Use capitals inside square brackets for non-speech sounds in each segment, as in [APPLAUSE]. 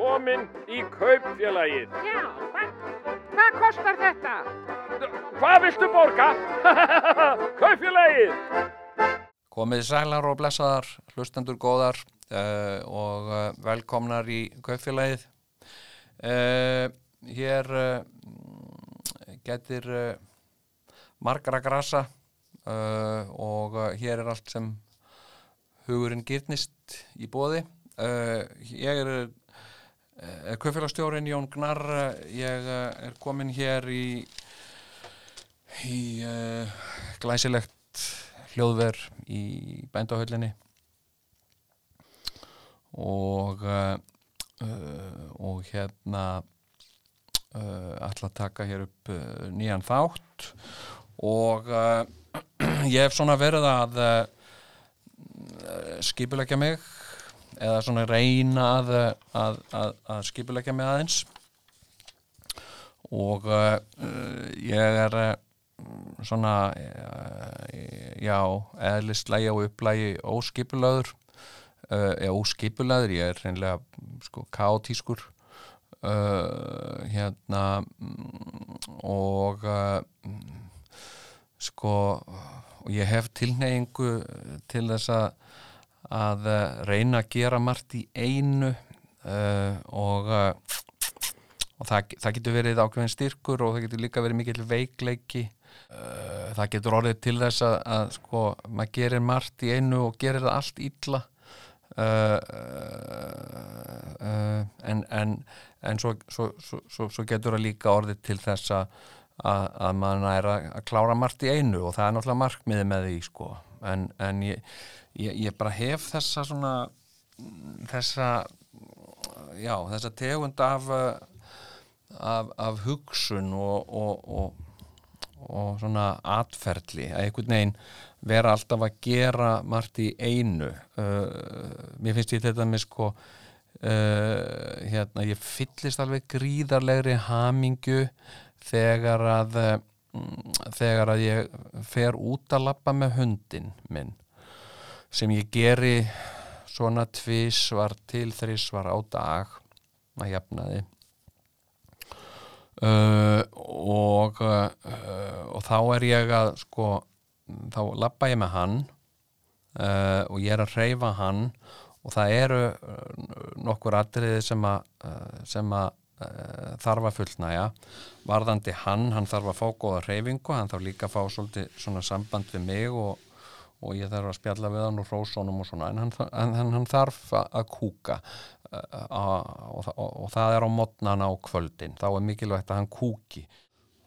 komin í kaupfélagið. Já, hvað, hvað kostar þetta? Hvað viltu borga? [LAUGHS] kaupfélagið! Komið sælar og blessaðar, hlustendur góðar uh, og uh, velkomnar í kaupfélagið. Uh, hér getur margra grasa og hér er allt sem hugurinn gyrnist í bóði. Ég er, er kaupfélagstjórin Jón Gnar, ég er komin hér í, í glæsilegt hljóðver í bændahöllinni. Og uh, og hérna uh, ætla að taka hér upp uh, nýjan þátt. Og [CLEARS THROAT] ég hef svona verið að skipulegja mig eða svona reyna að, að, að, að skipulegja mig aðeins. Og ég er svona já, eðlistlægi og upplægi óskipulaður uh, eða óskipulaður, ég er reynilega sko kátískur uh, hérna og uh, sko og ég hef tilneyingu til þess að að reyna að gera margt í einu og og það, það getur verið ákveðin styrkur og það getur líka verið mikill veikleiki uh, það getur orðið til þess að, að sko, maður gerir margt í einu og gerir það allt ítla uh, uh, en, en, en svo, svo, svo, getur það líka orðið til þess að, að, að maður er að klára margt í einu og það er náttúrulega markmiði með því sko. en, en ég, ég, ég bara hef þessa svona þessa já, þessa tegund af af, af hugsun og, og, og, og svona atferðli að einhvern veginn vera alltaf að gera margt í einu. Uh, mér finnst ég þetta með sko uh, hérna ég fyllist alveg gríðarlegri hamingu þegar að um, þegar að ég fer út að lappa með hundin minn sem ég geri svona tvísvar til þrísvar á dag að jafna þið Uh, og, uh, og þá er ég að sko, þá lappa ég með hann uh, og ég er að reyfa hann og það eru nokkur atriði sem að, sem að þarf að fullnæja varðandi hann, hann þarf að fá góða reyfingu, hann þarf líka að fá svolítið svona samband við mig og, og ég þarf að spjalla við hann og rósónum og svona. En hann, en hann þarf að kúka og, og, og það er á modnan á kvöldin. Þá er mikilvægt að hann kúki.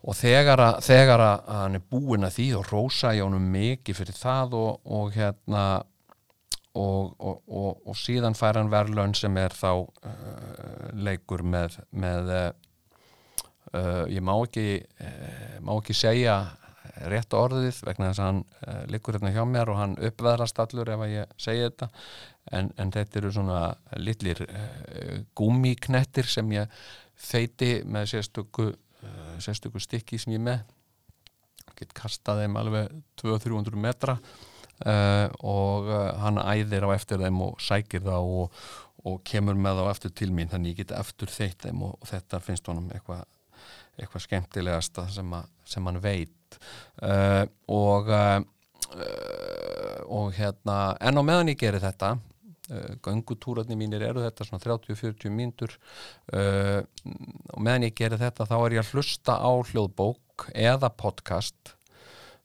Og þegar að, þegar að hann er búin að því og rosa ég honum mikið fyrir það og, og hérna og síðan fær hann verðlön sem er þá uh, leikur með, með uh, ég má ekki uh, má ekki segja rétt orðið vegna þess að hann uh, liggur hérna hjá mér og hann uppveðrast allur ef að ég segja þetta. En, en þetta eru svona litlir uh, gúmiknettir sem ég þeiti með sérstöku, uh, sérstöku stykki sem ég með. Gett kastað þeim alveg 200-300 metra og hann æðir á eftir þeim og sækir það og, og kemur með þá eftir til mín þannig ég get eftir þeitt þeim og, og þetta finnst honum eitthvað eitthvað skemmtilegasta sem, sem hann veit uh, og uh, og hérna en á meðan ég gerir þetta uh, gangutúrarnir mínir eru þetta svona 30-40 mínútur og meðan ég gerir þetta þá er ég að hlusta á hljóðbók eða podcast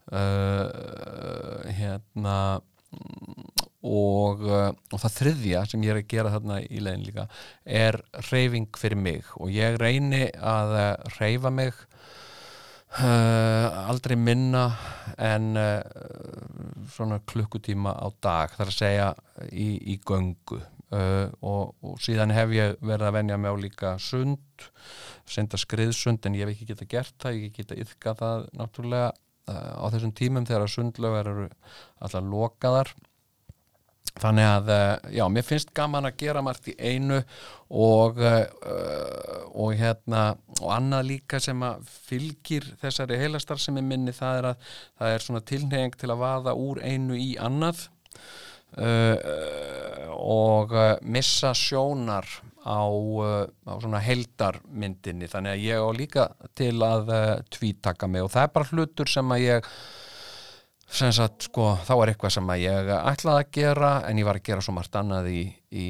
hérna og, og það þriðja sem ég er að gera þarna í legin líka er reyfing fyrir mig. Og ég reyni að reyfa mig uh, aldrei minna en uh, svona klukkutíma á dag þar að segja í, í göngu. Uh, og, og síðan hef ég verið að venja mig á líka sund senda skriðsund en ég hef ekki geta gert það, ég hef ekki geta yfka það náttúrulega á þessum tímum þegar sundlögar eru alltaf lokaðar þannig að, eh, já, mér finnst gaman að gera margt í einu og uh, og hérna og annað líka sem að fylgir þessari heilastar sem er minni það er að það er svona tilneying til að vaða úr einu í annað uh, og missa sjónar á, á svona heldarmyndinni þannig að ég á líka til að tvítaka mig og það er bara hlutur sem að ég sem sagt sko þá er eitthvað sem að ég ætlaði að gera en ég var að gera svo margt annað í, í,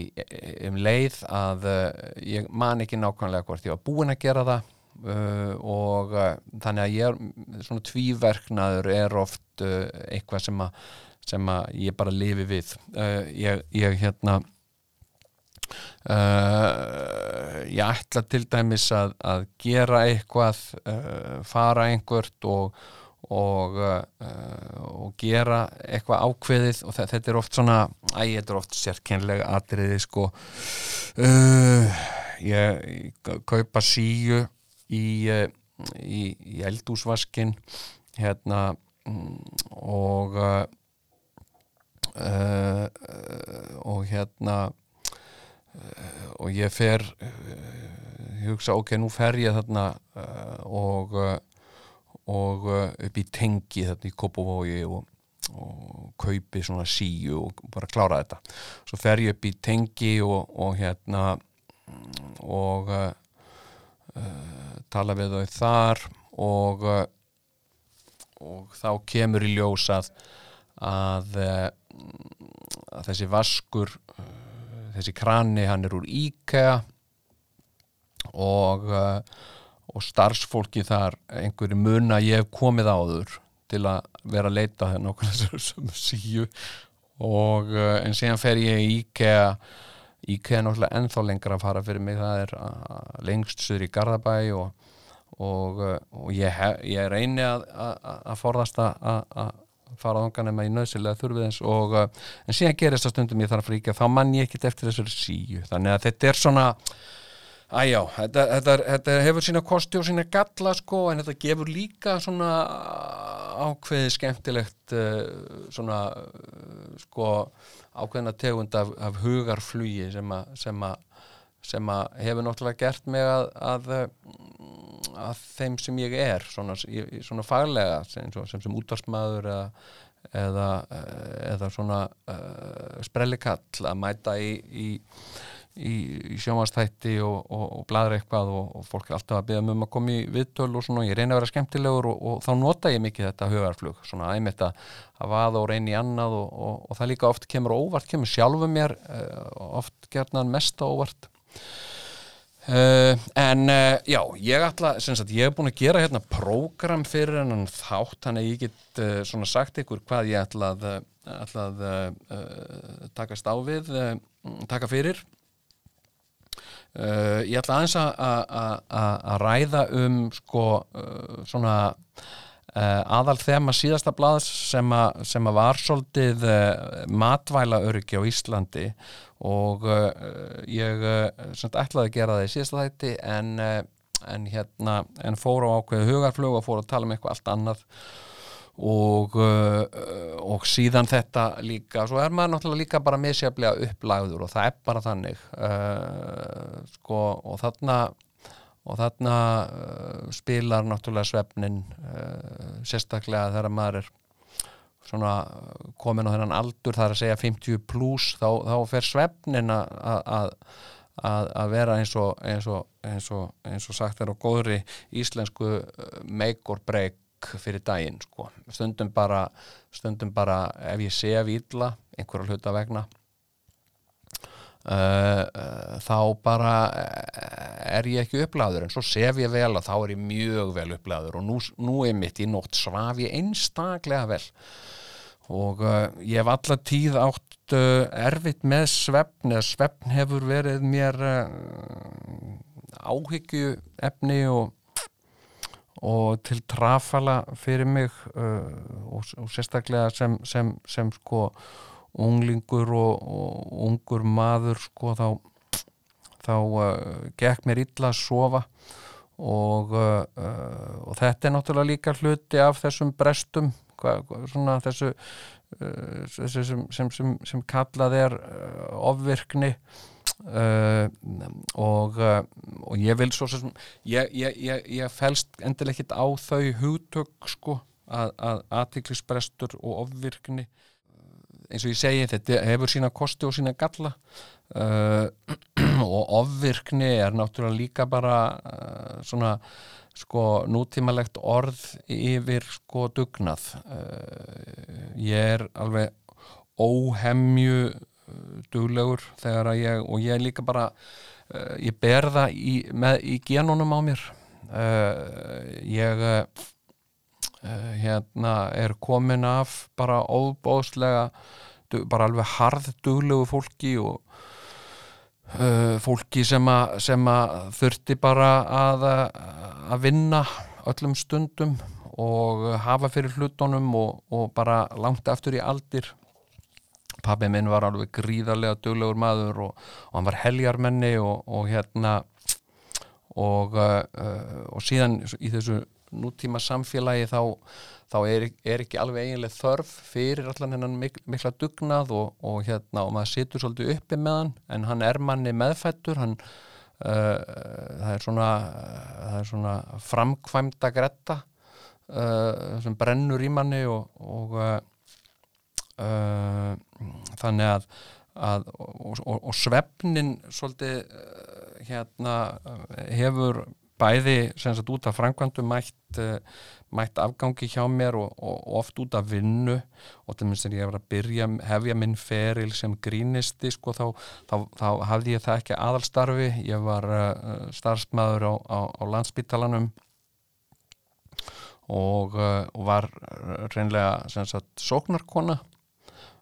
um leið að uh, ég man ekki nákvæmlega hvort ég var búin að gera það uh, og uh, þannig að ég svona tvíverknaður er oft uh, eitthvað sem að, sem að ég bara lifi við. Ég, ég hérna ég ætla til dæmis að, að gera eitthvað fara einhvert og, og, uh, og gera eitthvað ákveðið og þetta er oft svona æ, þetta er oft sérkennlega atriði sko. Ég, ég kaupa síu í, í, í eldúsvaskin hérna mm, og og hérna og ég fer ég hugsa ok, nú fer ég þarna og og upp í tengi þarna í Kópavogi og, og kaupi svona síu og bara klára þetta. Svo fer ég upp í tengi og, og hérna og uh, tala við þau þar og uh, og þá kemur í ljós að að, að þessi vaskur þessi krani hann er úr IKEA og, uh, og starfsfólki þar einhverju mun að ég hef komið áður til að vera að leita þennan okkur [LAUGHS] þessum síu. Og uh, en síðan fer ég í IKEA. IKEA er náttúrulega ennþá lengra að fara fyrir mig. Það er uh, lengst söður í Garðabæ og, og, og ég, hef, ég reyni að, að, að forðast að fara ánga nema í nöðsilega þurfiðins og en síðan gerist það stundum ég þarf að fríka þá mann ég ekkert eftir þessari síu. Þannig að þetta er svona æjá, þetta, þetta, þetta hefur sína kosti og sína galla sko en þetta gefur líka svona ákveði skemmtilegt svona sko ákveðina tegund af, af hugarflugi sem að sem að sem að hefur náttúrulega gert mig að, að, að þeim sem ég er svona, svona faglega sem sem, sem útvarsmaður eða, eða, eða svona uh, sprellikall að mæta í, í, í, í sjómanstætti og, og, og bladra eitthvað og, og fólk er alltaf að beða um að koma í viðtöl og svona, ég reyna að vera skemmtilegur og þá nota ég mikið þetta hugarflug svona æmitt að vaða og reyna í annað og það líka oft kemur óvart, kemur sjálfu mér uh, oft gerðnaðan mest óvart. Uh, en uh, já, ég ætla sagt, ég hef búin að gera hérna prógram fyrir hennan þátt, þannig að ég get uh, svona sagt ykkur hvað ég ætla að, ætla að takast á við taka fyrir ég ætla aðeins að ræða um sko svona aðal þema síðasta blad sem sem að var svolítið matvæla öryggi á Íslandi og uh, ég uh, ætlaði að gera það í síðasta þætti en, uh, en, hérna, en fór á ákveðu hugarflug og fór að tala um eitthvað allt annað og, og síðan þetta líka, svo er maður náttúrulega líka bara misjaflega upplæður og það er bara þannig sko, og þarna og þarna spilar náttúrulega svefnin sérstaklega þegar maður er svona komin á þennan aldur þar að segja 50 pluss þá, þá fer svefnin að að vera eins og, eins, og, eins, og, eins og sagt er á góðri íslensku uh, make or break fyrir daginn sko. stundum bara stundum bara ef ég sé að vila einhverja hluta vegna uh, uh, þá bara uh, er ég ekki upplæður en svo sef ég vel að þá er ég mjög vel upplæður og nú, nú er mitt í nótt svaf ég einstaklega vel. Og ég hef alla tíð átt erfitt með svefn eða svefn hefur verið mér áhyggju efni og, og til trafala fyrir mig uh, og, og sérstaklega sem, sem, sem sko unglingur og, og ungur maður sko þá þá uh, gekk mér illa að sofa og, uh, og þetta er náttúrulega líka hluti af þessum brestum hva, svona þessu uh, sem, sem, sem, sem kallað er uh, ofvirkni uh, og, uh, og ég vil svo sem ég, ég, ég, ég fælst endileg ekkit á þau hugtök sko að aðtiklisbrestur og ofvirkni eins og ég segi þetta hefur sína kosti og sína galla. Uh, [CLEARS THROAT] og ofvirkni er náttúrulega líka bara uh, svona sko nútímalegt orð yfir sko dugnað. Uh, ég er alveg óhemju uh, duglegur þegar að ég og ég er líka bara uh, ég ber það í, í genunum á mér. Uh, ég hérna er komin af bara óbóðslega bara alveg harð duglegu fólki og uh, fólki sem að, þurfti bara að, að vinna öllum stundum og hafa fyrir hlutunum og, og bara langt aftur í aldir. Pabbi minn var alveg gríðarlega duglegur maður og, og hann var heljarmenni og, og hérna og, uh, og síðan í þessu nútíma samfélagi þá, þá er, er ekki alveg eiginlega þörf fyrir allan hennan mik mikla dugnað og, og hérna og maður situr svolítið uppi með hann en hann er manni meðfættur hann uh, það er svona það er svona framkvæmda gretta uh, sem brennur í manni og, og uh, þannig að, að og, og svefnin svolítið hérna hefur bæði sagt út af framkvæmdu mætt, mætt afgangi hjá mér og, og oft út af vinnu. Og til minnst er ég að byrja hefja minn feril sem grínisti sko þá, þá, þá hafði ég það ekki aðalstarfi, ég var uh, starfsmæður á, á, á landsbítalanum og, uh, var reynlega sagt sóknarkona.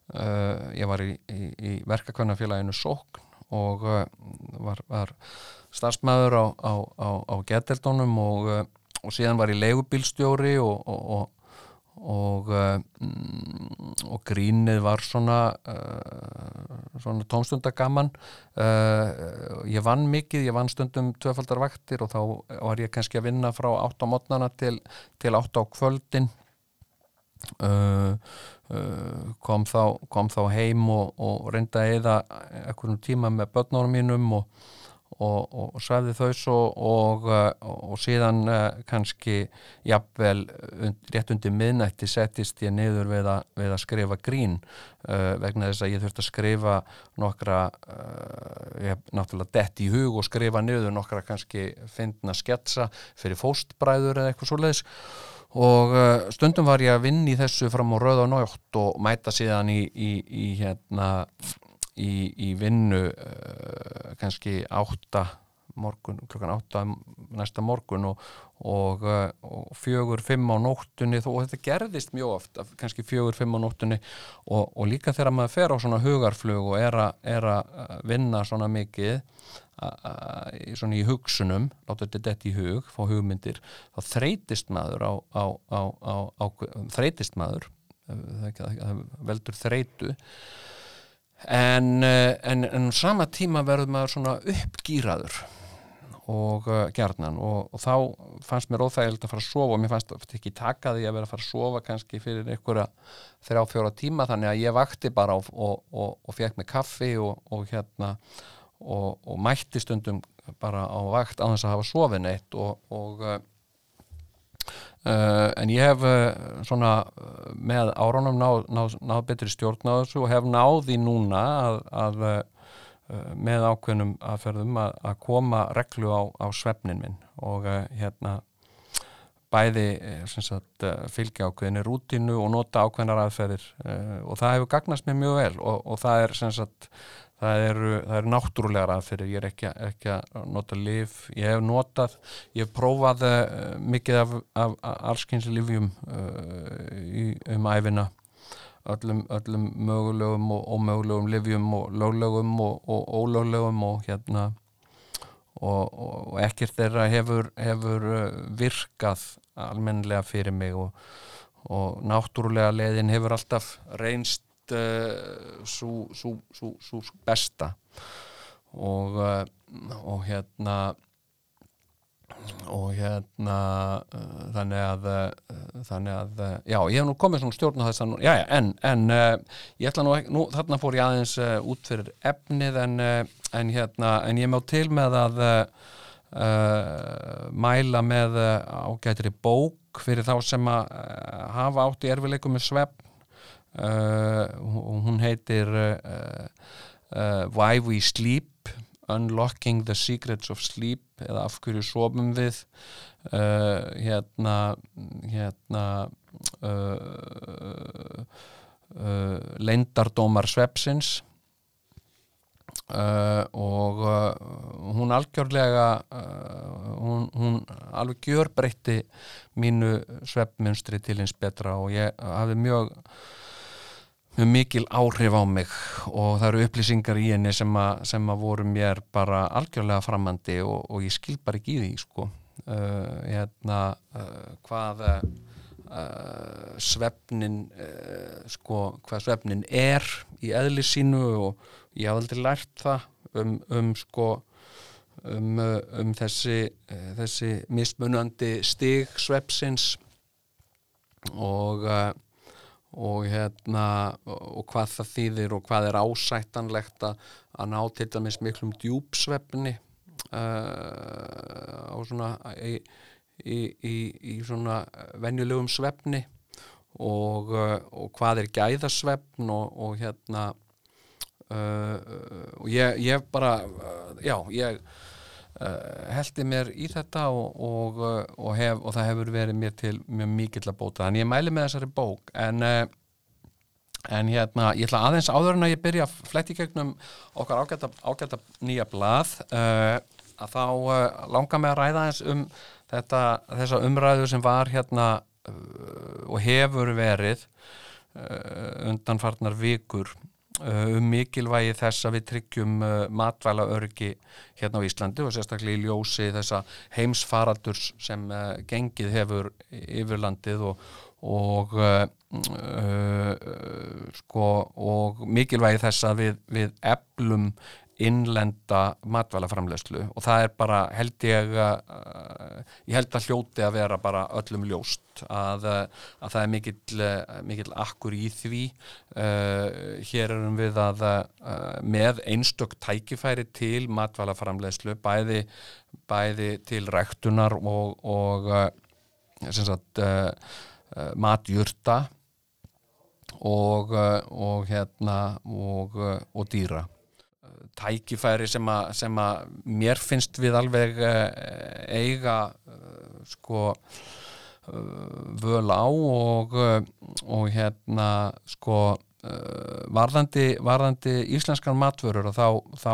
Uh, ég var í, í, í verkakvönafélaginu sókn og var, var starfsmæður á, á, á, á geteldónum og, eh, og síðan var ég leigubílstjóri og, og, og og grínið var svona uh, svona tómstundagaman uh, ég vann mikið, ég vann stundum tvöfaldar vaktir og þá var ég kannski að vinna frá 8 á mótnana til, til 8 á kvöldin. Uh, kom, þá, kom þá heim og, og reynda að eða einhvern tíma með börnunum mínum og og, og svæði þau svo og, og, og síðan uh, kannski jafnvel und, rétt undir miðnætti settist ég niður við, a, við að skrifa grín uh, vegna þess að ég þurfti að skrifa nokkra uh, ég hef náttúrulega dett í hug og skrifa niður nokkra kannski fyndna sketsa fyrir fóstbræður eða eitthvað svo leiðis og stundum var ég að vinna í þessu fram á rauð og nátt og mæta síðan í, í, í hérna í, í vinnu uh, kannski átta morgun, klokkan átta næsta morgun og, og, uh, og fjögur, fimm á nóttunni og þetta gerðist mjög oft, kannski fjögur, fimm á nóttunni og, og líka þegar maður fer á svona hugarflug og er að vinna svona mikið svona í hugsunum láta þetta dett í hug, fá hugmyndir þá þreytist maður á, á, á, á þreytist maður það veldur þreytu en, eh, en, en sama tíma verður maður svona uppgýraður og uh, gerðnan og, og þá fannst mér óþægild að fara að sofa. Og mér fannst ekki takaði að vera að fara að sofa kannski fyrir einhverja þrjá fjóra tíma þannig að ég vakti bara og, og, og fekk mig kaffi og hérna og mætti stundum bara á vakt á þess að hafa sofin eitt og uh, en ég hef uh, svona uh, með áránum náð ná, ná betri stjórn á þessu og hef náði núna að, að með ákveðnum aðferðum að, að koma reglu á, á svefnin minn og hérna bæði sagt, fylgja ákveðinni rútinu og nota ákveðnar aðferðir og það hefur gagnast mér mjög vel og, og það er sagt, það eru, það eru náttúrulegar aðferðir, ég er ekki, ekki að nota liv, ég hef notað ég hef prófað uh, mikið af, af, af allskyns livjum uh, um æfina öllum, öllum mögulegum og ómögulegum livjum og löglegum og, og ólöglegum og hérna. Og, og ekkert þeirra hefur, hefur eh, virkað almenlega fyrir mig og, og náttúrulega leðin hefur alltaf reynst svo uh, besta. Og, uh, og hérna og hérna uh, þannig að þannig að, já, ég hef nú komið svona stjórn á þess að, já, já, en, en ég ætla nú, nú, þarna fór ég aðeins út fyrir efnið en, en hérna, en ég má til með að mæla með ágætri bók fyrir þá sem að hafa átt í erfileikum með svepp Uh, hún heitir uh, uh, Why We Sleep Unlocking the Secrets of Sleep eða af hverju sofum við? Uh, hérna hérna uh, uh, leindardómar svepsins. Uh, og uh, hún algjörlega uh, hún, hún alveg gjörbreytti mínu sveppmunstri til eins betra og ég hafi mjög mjög mikil áhrif á mig og það eru upplýsingar í henni sem, a, sem að voru mér bara algjörlega framandi og, og ég skil bara ekki í því sko. Hérna hvað svefnin sko hvað svefnin er í eðli sínu og ég haf aldrei lært það um, um sko um, um þessi, þessi mismunandi stig svepsins og og hérna og hvað það þýðir og hvað er ásættanlegt að, að ná til dæmis miklum djúpsvefni uh, svona í, í, í, í svona venjulegum svefni og, uh, og hvað er gæðasvefn og, og hérna Uh, og ég, ég bara já, ég uh, heldi mér í þetta og, og, og, hef, og það hefur verið mér til mjög mikill að bóta, þannig ég mæli með þessari bók. En en hérna, ég ætla aðeins áður en að ég byrja að fletti gegnum okkar ágæta, ágæta nýja blað að þá langar mig að ræða eins um þetta, þessa umræðu sem var hérna og hefur verið undanfarnar vikur. Uh, um mikilvægi þess að við tryggjum uh, matvæla örgi hérna á Íslandi og sérstaklega í ljósi þessa heimsfaraldurs sem uh, gengið hefur yfir landið og, og, sko, og mikilvægi þess að við, við eflum innlenda matvælaframlegslu og það er bara held ég uh, ég held að hljóti að vera bara öllum ljóst að, að það er mikill, mikill akkur í því. Uh, hér erum við að uh, með einstök tækifæri til matvælaframlegslu bæði, bæði til ræktunar og, og sagt, matjurta og, og hérna og dýra tækifæri sem að, sem að mér finnst við alveg uh, eiga uh, sko uh, völ á og, og hérna sko varðandi, varðandi íslenskan matvörur og þá, þá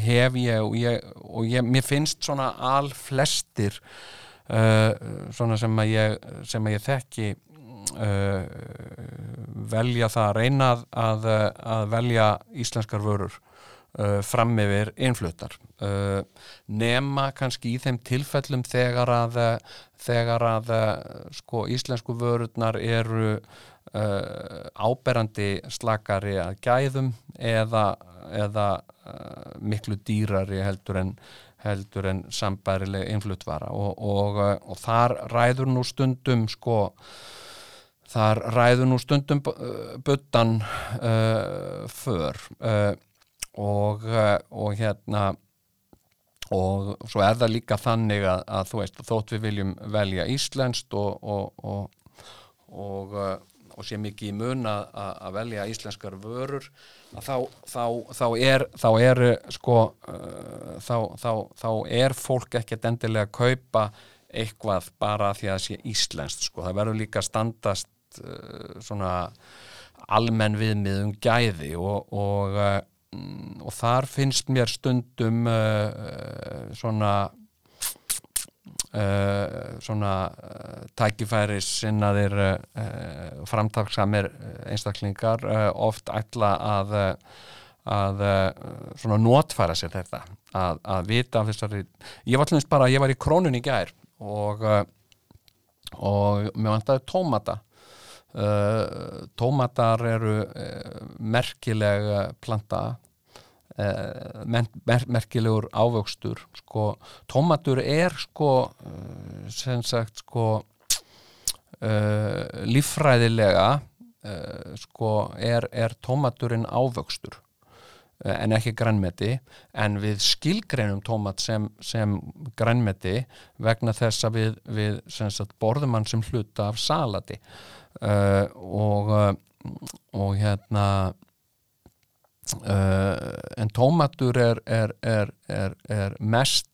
hef ég og, ég og ég, mér finnst svona al flestir svona sem að ég, sem að ég þekki velja það að reyna að, að velja íslenskar vörur uh, fram yfir innfluttar. Uh, nema kannski í þeim tilfellum þegar að, þegar að sko, íslensku vörurnar eru uh, áberandi slakari að gæðum eða, eða uh, miklu dýrari heldur en heldur en sambærileg innfluttvara. Og, og, og þar ræður nú stundum sko þar ræður nú stundum buttan uh, för. Uh, og, eh, og hérna og svo er það líka þannig að, að þú veist, þótt við viljum velja íslenskt og og, og, og eh, sé mikið í mun að, að velja íslenskar vörur þá, þá, þá er þá er sko uh, þá, þá er fólk ekkert endilega að kaupa eitthvað bara því að það sé íslenskt sko, það verður líka standast svona almenn viðmið um gæði og, og og þar finnst mér stundum uh, svona uh, svona uh, tækifæris sinnaðir framtaksamir einstaklingar oft ætla að að svona notfæra sér þetta að, að vita af þessari ég var allins bara, ég var í krónun í gær og og mér vantæði tómata. Uh, tómatar eru uh, merkileg planta uh, mer mer merkilegur ávöxtur sko, tómatur er sko sem sagt sko líffræðilega sko er, er tómaturinn ávöxtur en ekki grænmeti. En við skilgreinum tómat sem, sem grænmeti vegna þess að við, við sagt, borðum hann sem hluta af salati. Uh, og, uh, og hérna uh, en tómatur er, er, er, er, mest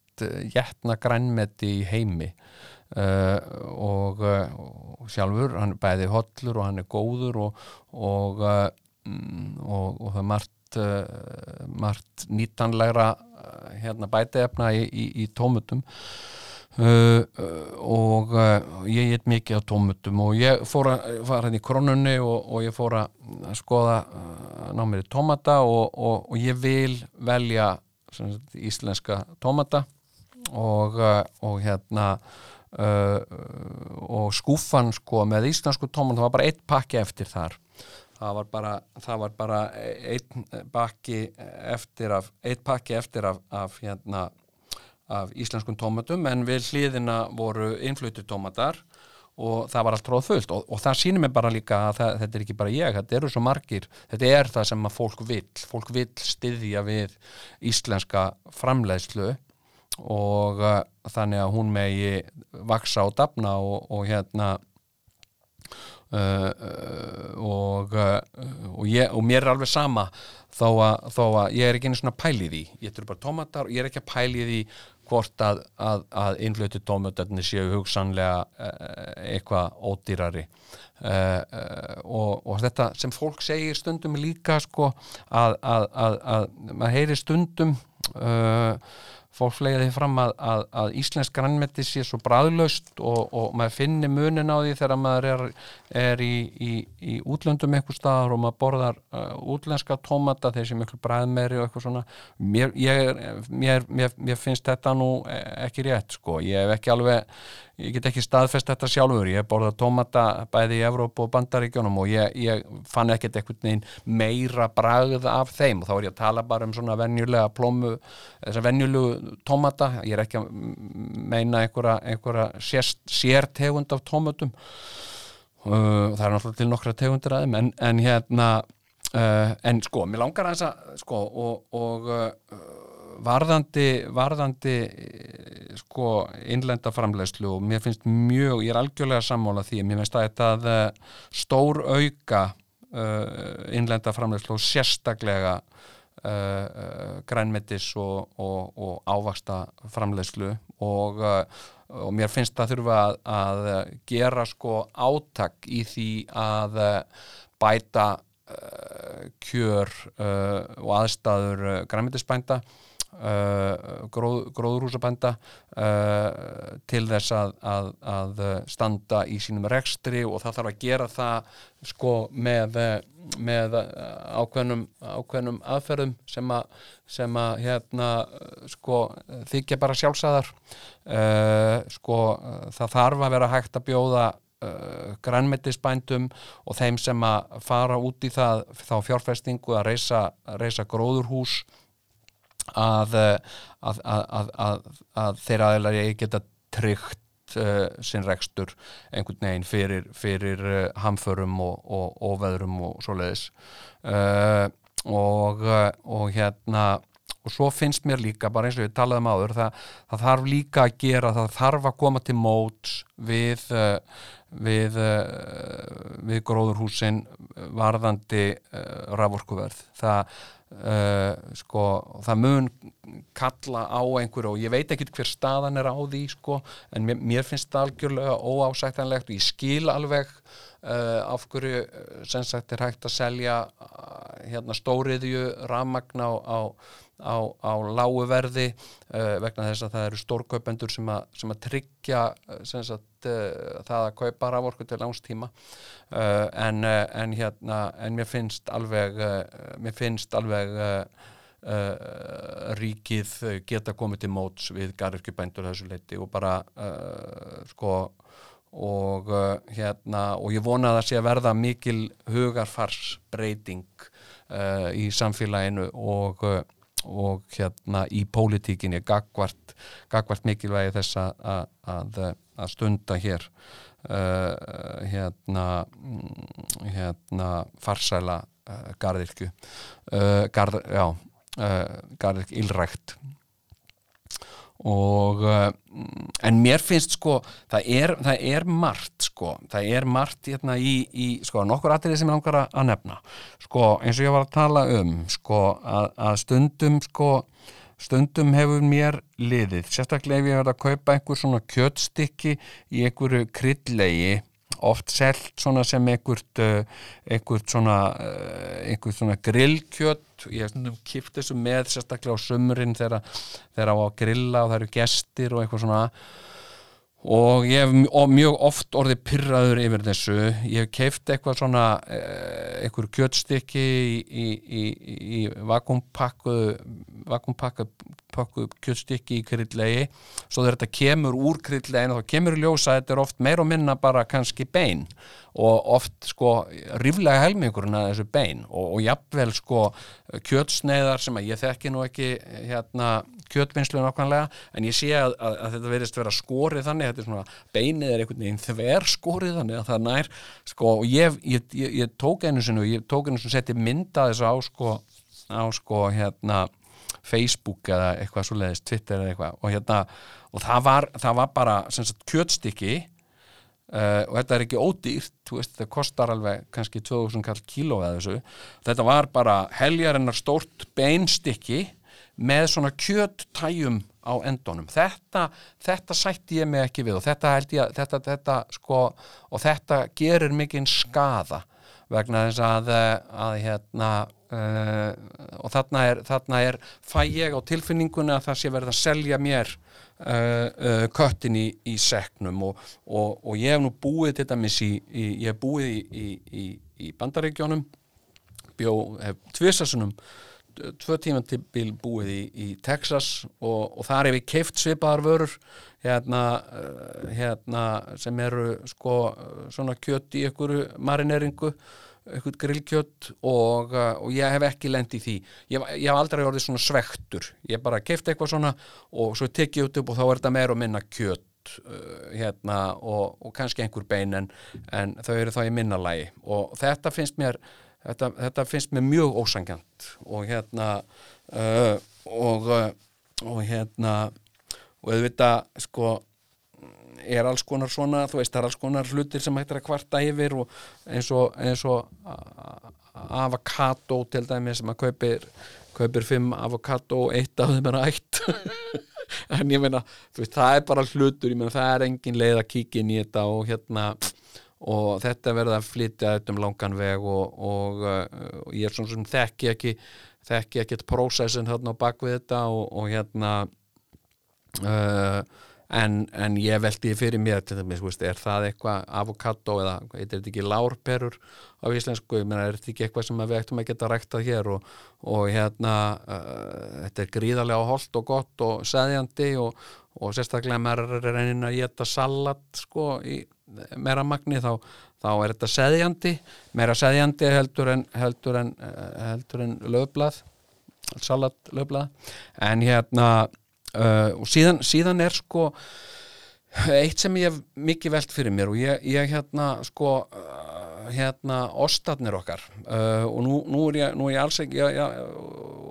jætna grænmeti í heimi. Uh, og, uh, og sjálfur, hann er bæði hollur og hann er góður og, og, mm, og, það er margt, margt nýtanlegra hérna, bætiefna í, í, í tómutum Uh, og uh, ég get mikið á tómutum og ég fór að fara hérna í kronunni og, og ég fór að skoða uh, ná mér í tómata og, og, og ég vil velja sagt, íslenska tómata og, hérna og skúfan sko með íslensku tómata það var bara eitt pakki eftir þar. Það var bara, það var bara einn pakki eftir af, eitt pakki eftir af, af hérna af íslenskum tómatum en við hliðina voru innflutur tómatar og það var allt tróð fullt og, og það sýnir mig bara líka að það, þetta er ekki bara ég, þetta eru svo margir, þetta er það sem að fólk vil, fólk vil styðja við íslenska framleiðslu og uh, þannig að hún megi vaksa og dafna og, og hérna uh, uh, og, og, ég, og mér er alveg sama þó að, þó að ég er ekki einu svona pælið í, ég er bara tómatar og ég er ekki að pælið í hvort að, að, að innflutu tómutöfni séu hugsanlega uh, eitthvað ódýrari. Uh, uh, og, og þetta sem fólk segir stundum líka sko að, að maður heyri stundum fólk fleiði því fram að, að, að Íslensk grannmeti sé svo bræðlaust og, og maður finnir munin á því þegar maður er, er í, í, í útlöndum eitthvað staðar og maður borðar uh, útlenska tómata þeir sem eitthvað bræðmeri og eitthvað svona. Mér, ég, mér, mér, mér finnst þetta nú ekki rétt sko, ég hef ekki alveg ég get ekki staðfest þetta sjálfur. Ég hef borðað tómata bæði í Evróp og Bandaríkjónum og ég, ég fann ekkert eitthvað meira bragð af þeim. Og þá er ég að tala bara um svona venjulega plómu, þess að venjulegu tómata, ég er ekki að meina einhverja, einhverja sértegund af tómatum. Uh, það er náttúrulega til nokkra tegundir aðeim en, en hérna uh, en sko, mér langar að þess að sko og, og uh, varðandi, varðandi sko innlenda framlegslu og mér finnst mjög, ég er algjörlega sammála því mér finnst að þetta stór auka uh, innlenda framlegslu og sérstaklega grænmetis og, og, og ávasta framlegslu og, og mér finnst það þurfa að, að gera sko átak í því að bæta kjör og aðstæður grænmetisbænda. Uh, gróð, gróðrúsabænda uh, til þess að, að, að standa í sínum rekstri og það þarf að gera það sko með, með ákveðnum, ákveðnum aðferðum sem að, sem að hérna sko þykja bara sjálfsæðar uh, sko það þarf að vera hægt að bjóða grænmetisbændum og þeim sem að fara út í það þá fjárfestingu að reysa gróðurhús að, að, að, að þeirra aðeinar ég geta tryggt uh, sinn rekstur einhvern veginn fyrir, fyrir uh, hamförum og, og, og og svoleiðis. Uh, og, og hérna og svo finnst mér líka, bara eins og við talaðum áður það, það þarf líka að gera það þarf að koma til móts við við, við gróðurhúsin varðandi raforkuverð. Það Uh, sko, það mun kalla á einhverju og ég veit ekki hver staðan er á því sko, en mér, mér finnst það algjörlega óásættanlegt og ég skil alveg uh, af hverju sem sagt er hægt að selja uh, hérna, stóriðju ramagna á, á á, á lágu verði uh, vegna þess að það eru stórkaupendur sem, sem að tryggja uh, sem sagt, uh, það að kaupa raforku til langstíma en, en, hérna, en mér finnst alveg mér finnst alveg ríkið geta komið til móts við garðurkjubændur þessu leiti og bara sko og hérna og ég vona að það sé að verða mikil hugarfarsbreyting uh, í samfélaginu og og hérna í pólitíkinni gagvart, gagvart mikilvægi þess að, að, að stunda hér uh, hérna, mm, hérna farsæla uh, gardirkju uh, garð, já, uh, gardirkju illrækt og uh, en mér finnst sko það er, það er margt sko. Það er margt hérna í, í sko nokkur atriði sem ég langar að- nefna. Sko eins og ég var að tala um sko að, að stundum sko stundum hefur mér liðið. Sérstaklega ef ég verið að kaupa einhver svona kjötstykki í einhverju krydlegi oft selt svona sem einhvert uh, einhvert svona einhvert svona grillkjöt. Ég kipt þessu með sérstaklega á þegar þegar á að grilla og það eru gestir og eitthvað svona og ég hef mj- og mjög oft orðið pyrraður yfir þessu. Ég hef keift eitthvað svona eh, einhver kjötstykki í, í, í, í vakumpakku vakumpakku pakku kjötstykki í kryddlegi. Svo þegar þetta kemur úr kryddlegin þá kemur í ljósa þetta er oft meir og minna bara kannski bein. Og oft sko ríflega helmingurinn að þessu bein. Og, og jafnvel sko kjötsneiðar sem að ég þekki nú ekki hérna kjötvinnslu nákvæmlega en ég sé að, að, að þetta verðist vera skorið þannig þetta er svona, beinið er einhvern veginn þver skorið þannig að það nær sko, og ég, ég, ég, ég tók einu og ég tók einu sinni setti mynda þessu á sko, á sko hérna Facebook eða eitthvað svo leiðist Twitter eða eitthvað og hérna og það var, það var bara sem sagt kjötstykki uh, og þetta er ekki ódýrt veist, þetta kostar alveg kannski 2000 kall kíló eða þessu. Þetta var bara heljarinnar stórt beinstykki með svona kjöttæjum á endunum þetta, þetta sætti ég mig ekki við og þetta held ég að þetta, þetta, sko, og þetta gerir mikinn skada vegna þess að, eh, að hérna uh, og þarna er, þarna er fæ ég á tilfinninguna að það sé verið að selja mér uh, uh, köttin í, í seknum og, og, og ég hef nú búið til dæmis í, í ég hef búið í, í bandaríkjónum bjó, hef tvisasunum tvö tíma til bíl búið í, í Texas og, og þar hef ég keift svipaðar vörur hérna, uh, hérna sem eru sko svona kjött í einhverju marineringu einhvern grillkjött og, uh, og ég hef ekki lent í því. Ég, ég hef aldrei orðið svona svektur ég bara keift eitthvað svona og svo tek ég út upp og þá er þetta meira og minna kjött uh, hérna og, og kannski einhver bein en, en þau eru þá í minna lagi. Og þetta finnst mér þetta, þetta finnst mér mjög ósangjant og hérna uh, og, uh, og hérna og auðvitað sko er alls konar svona, þú veist, það er alls konar hlutir sem hættir að kvarta yfir og eins og, og a- a- avocado til dæmi sem að kaupir kaupir fimm avocado og eitt af þeim er ætt. [LAUGHS] En ég meina, þú veist, það er bara hlutur ég meina, það er engin leið að kíkja inn í þetta og hérna og þetta verða að flytja þetta um langan veg og, og, uh, og ég er svona sem þekki ekki þekki ekkert prósessin þarna á bakvið þetta og, og hérna uh, en, en ég veldi fyrir mér til þú veist, er það eitthvað avokado eða heitir þetta ekki lárperur á íslensku, ég meina, er þetta ekki eitthvað sem að við ættum að geta ræktað hér? Og, hérna, uh, þetta er gríðarlega holt og gott og seðjandi og, og sérstaklega maður er reynin að geta salat sko í meira magni þá, þá er þetta seðjandi meira seðjandi heldur en heldur en, eh, heldur en löfblað salat löfblað en hérna uh, síðan, síðan er sko eitt sem ég hef mikið velt fyrir mér og ég, ég hérna sko uh, hérna ostarnir okkar. Uh, og nú, nú, er ég, nú er ég alls ekki já, já,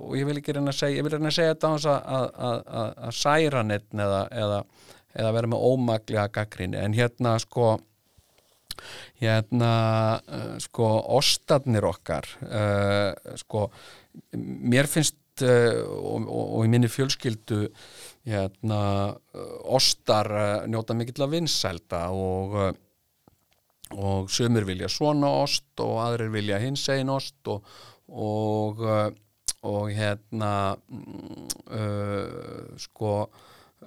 og ég vil ekki reyna að segja ég vil reyna að segja þetta á þess að, að særa neitt eða, eða, eða vera með ómaglega gaggrinni en hérna sko hérna uh, sko ostarnir okkar uh, sko mér finnst uh, og, og, og í minni fjölskyldu hérna ostar njóta mikill að vinsælda og og sömur vilja svona ost og aðrir vilja hins einn ost og og, og hérna mm, sko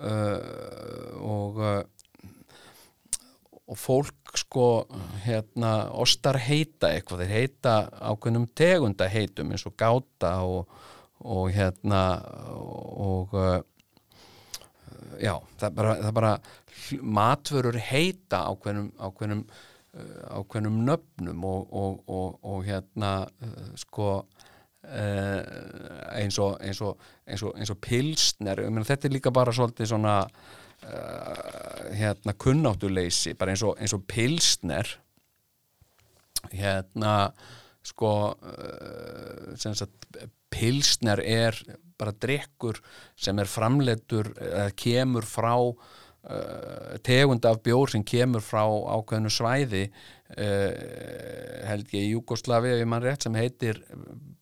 uh, og uh, og fólk sko hérna ostar heita eitthvað, þeir heita ákveðnum tegunda heitum eins og gáta og, og hérna og uh, já, það bara, það bara matvörur heita ákveðnum ákveðnum, ákveðnum nöfnum og, og, og, hérna sko uh, eins og og, og, pilsner, þetta er líka bara svolítið svona uh, hérna kunnáttuleysi, bara eins og, eins og pilsner. Hérna sko uh, sagt pilsner er bara drikkur sem er framleitur kemur frá tegund af bjór sem kemur frá ákveðnu svæði held ég í Júgoslavi ef ég mann rétt sem heitir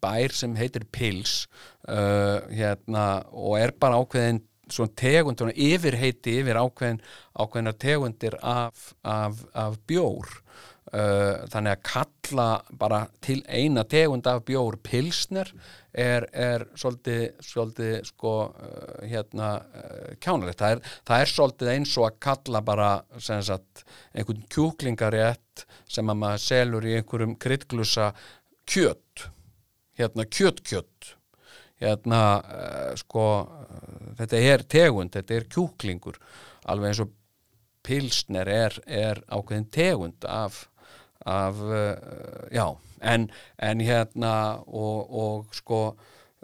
bær sem heitir Pils uh, hérna, og er bara ákveðin svona tegund, svona yfirheiti yfir ákveðin, ákveðina tegundir af, af, af bjór. Uh, þannig að kalla bara til eina tegund af bjór pilsner er, er svolítið, svolítið sko uh, hérna uh, kjánulegt, það er, það er svolítið eins og að kalla bara sagt einhvern kjúklingarétt sem að maður selur í einhverjum kryddglusa kjött hérna kjött-kjött hérna uh, sko uh, þetta er tegund, þetta er kjúklingur. Alveg eins og pilsner er, er ákveðin tegund af, af uh, já, en, en hérna og, og sko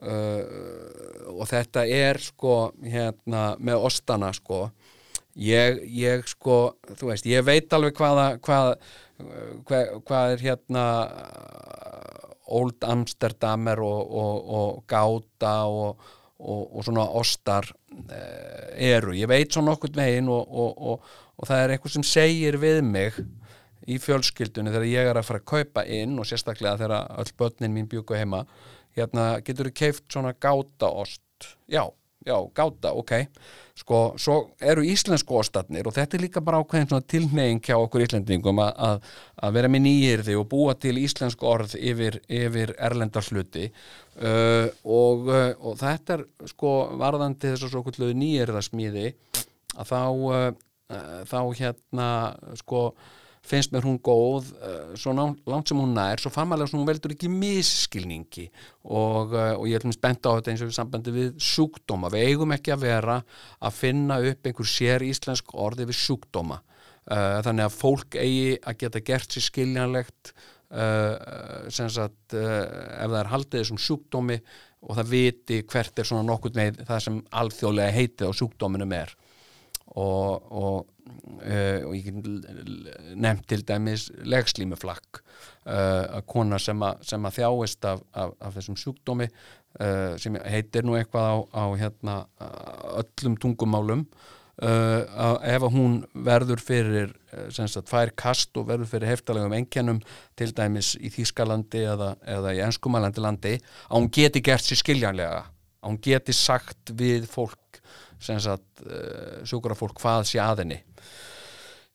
og þetta er sko hérna með ostana sko. Ég, ég sko þú veist, ég veit alveg hvaða hvað, hvað, hvað er hérna Old Amsterdamer og, og, og Gáta og, og svona ostar eru. Ég veit svona okkur megin og það er eitthvað sem segir við mig í fjölskyldunni þegar ég er að fara að kaupa inn og sérstaklega þegar öll börnin mín bjúku heima. Hérna getur þú keift svona gátaost? Já, já, gáta, ok sko, svo eru íslensku ostatnir og þetta er líka bara ákveðin tilneying hjá okkur íslendingum að, vera með nýjirði og búa til íslensku orð yfir, yfir erlendarsluti uh, og, uh, og þetta er sko varðandi þess að svo okkur nýjirðasmíði að þá uh, þá hérna sko finnst mér hún góð uh, svo langt sem hún nær, svo famalega sem hún veldur ekki misskilningi. Og, uh, og ég er alveg spennt á þetta eins og við sambandi við sjúkdóma, við eigum ekki að vera að finna upp einhver sér íslensk orði við sjúkdóma. Uh, þannig að fólk eigi að geta gert sér skiljanlegt sem sagt ef það er haldið þessum sjúkdómi og það viti hvert er svona nokkur með það sem alþjóðlega heitið á sjúkdóminum er. Og, og og ég nefnt til dæmis legslímuflakk uh, að kona sem að, sem að þjáist af, af, af þessum sjúkdómi uh, sem heitir nú eitthvað á, á hérna, öllum tungumálum ef að hún verður fyrir sagt, fær kast og verður fyrir heftalegum enkjænum til dæmis í Þýskalandi eða, eða í ennskumalandi landi að hún geti gert sér skiljanlega að hún geti sagt við fólk sjúkrafólk hvað sé aðinni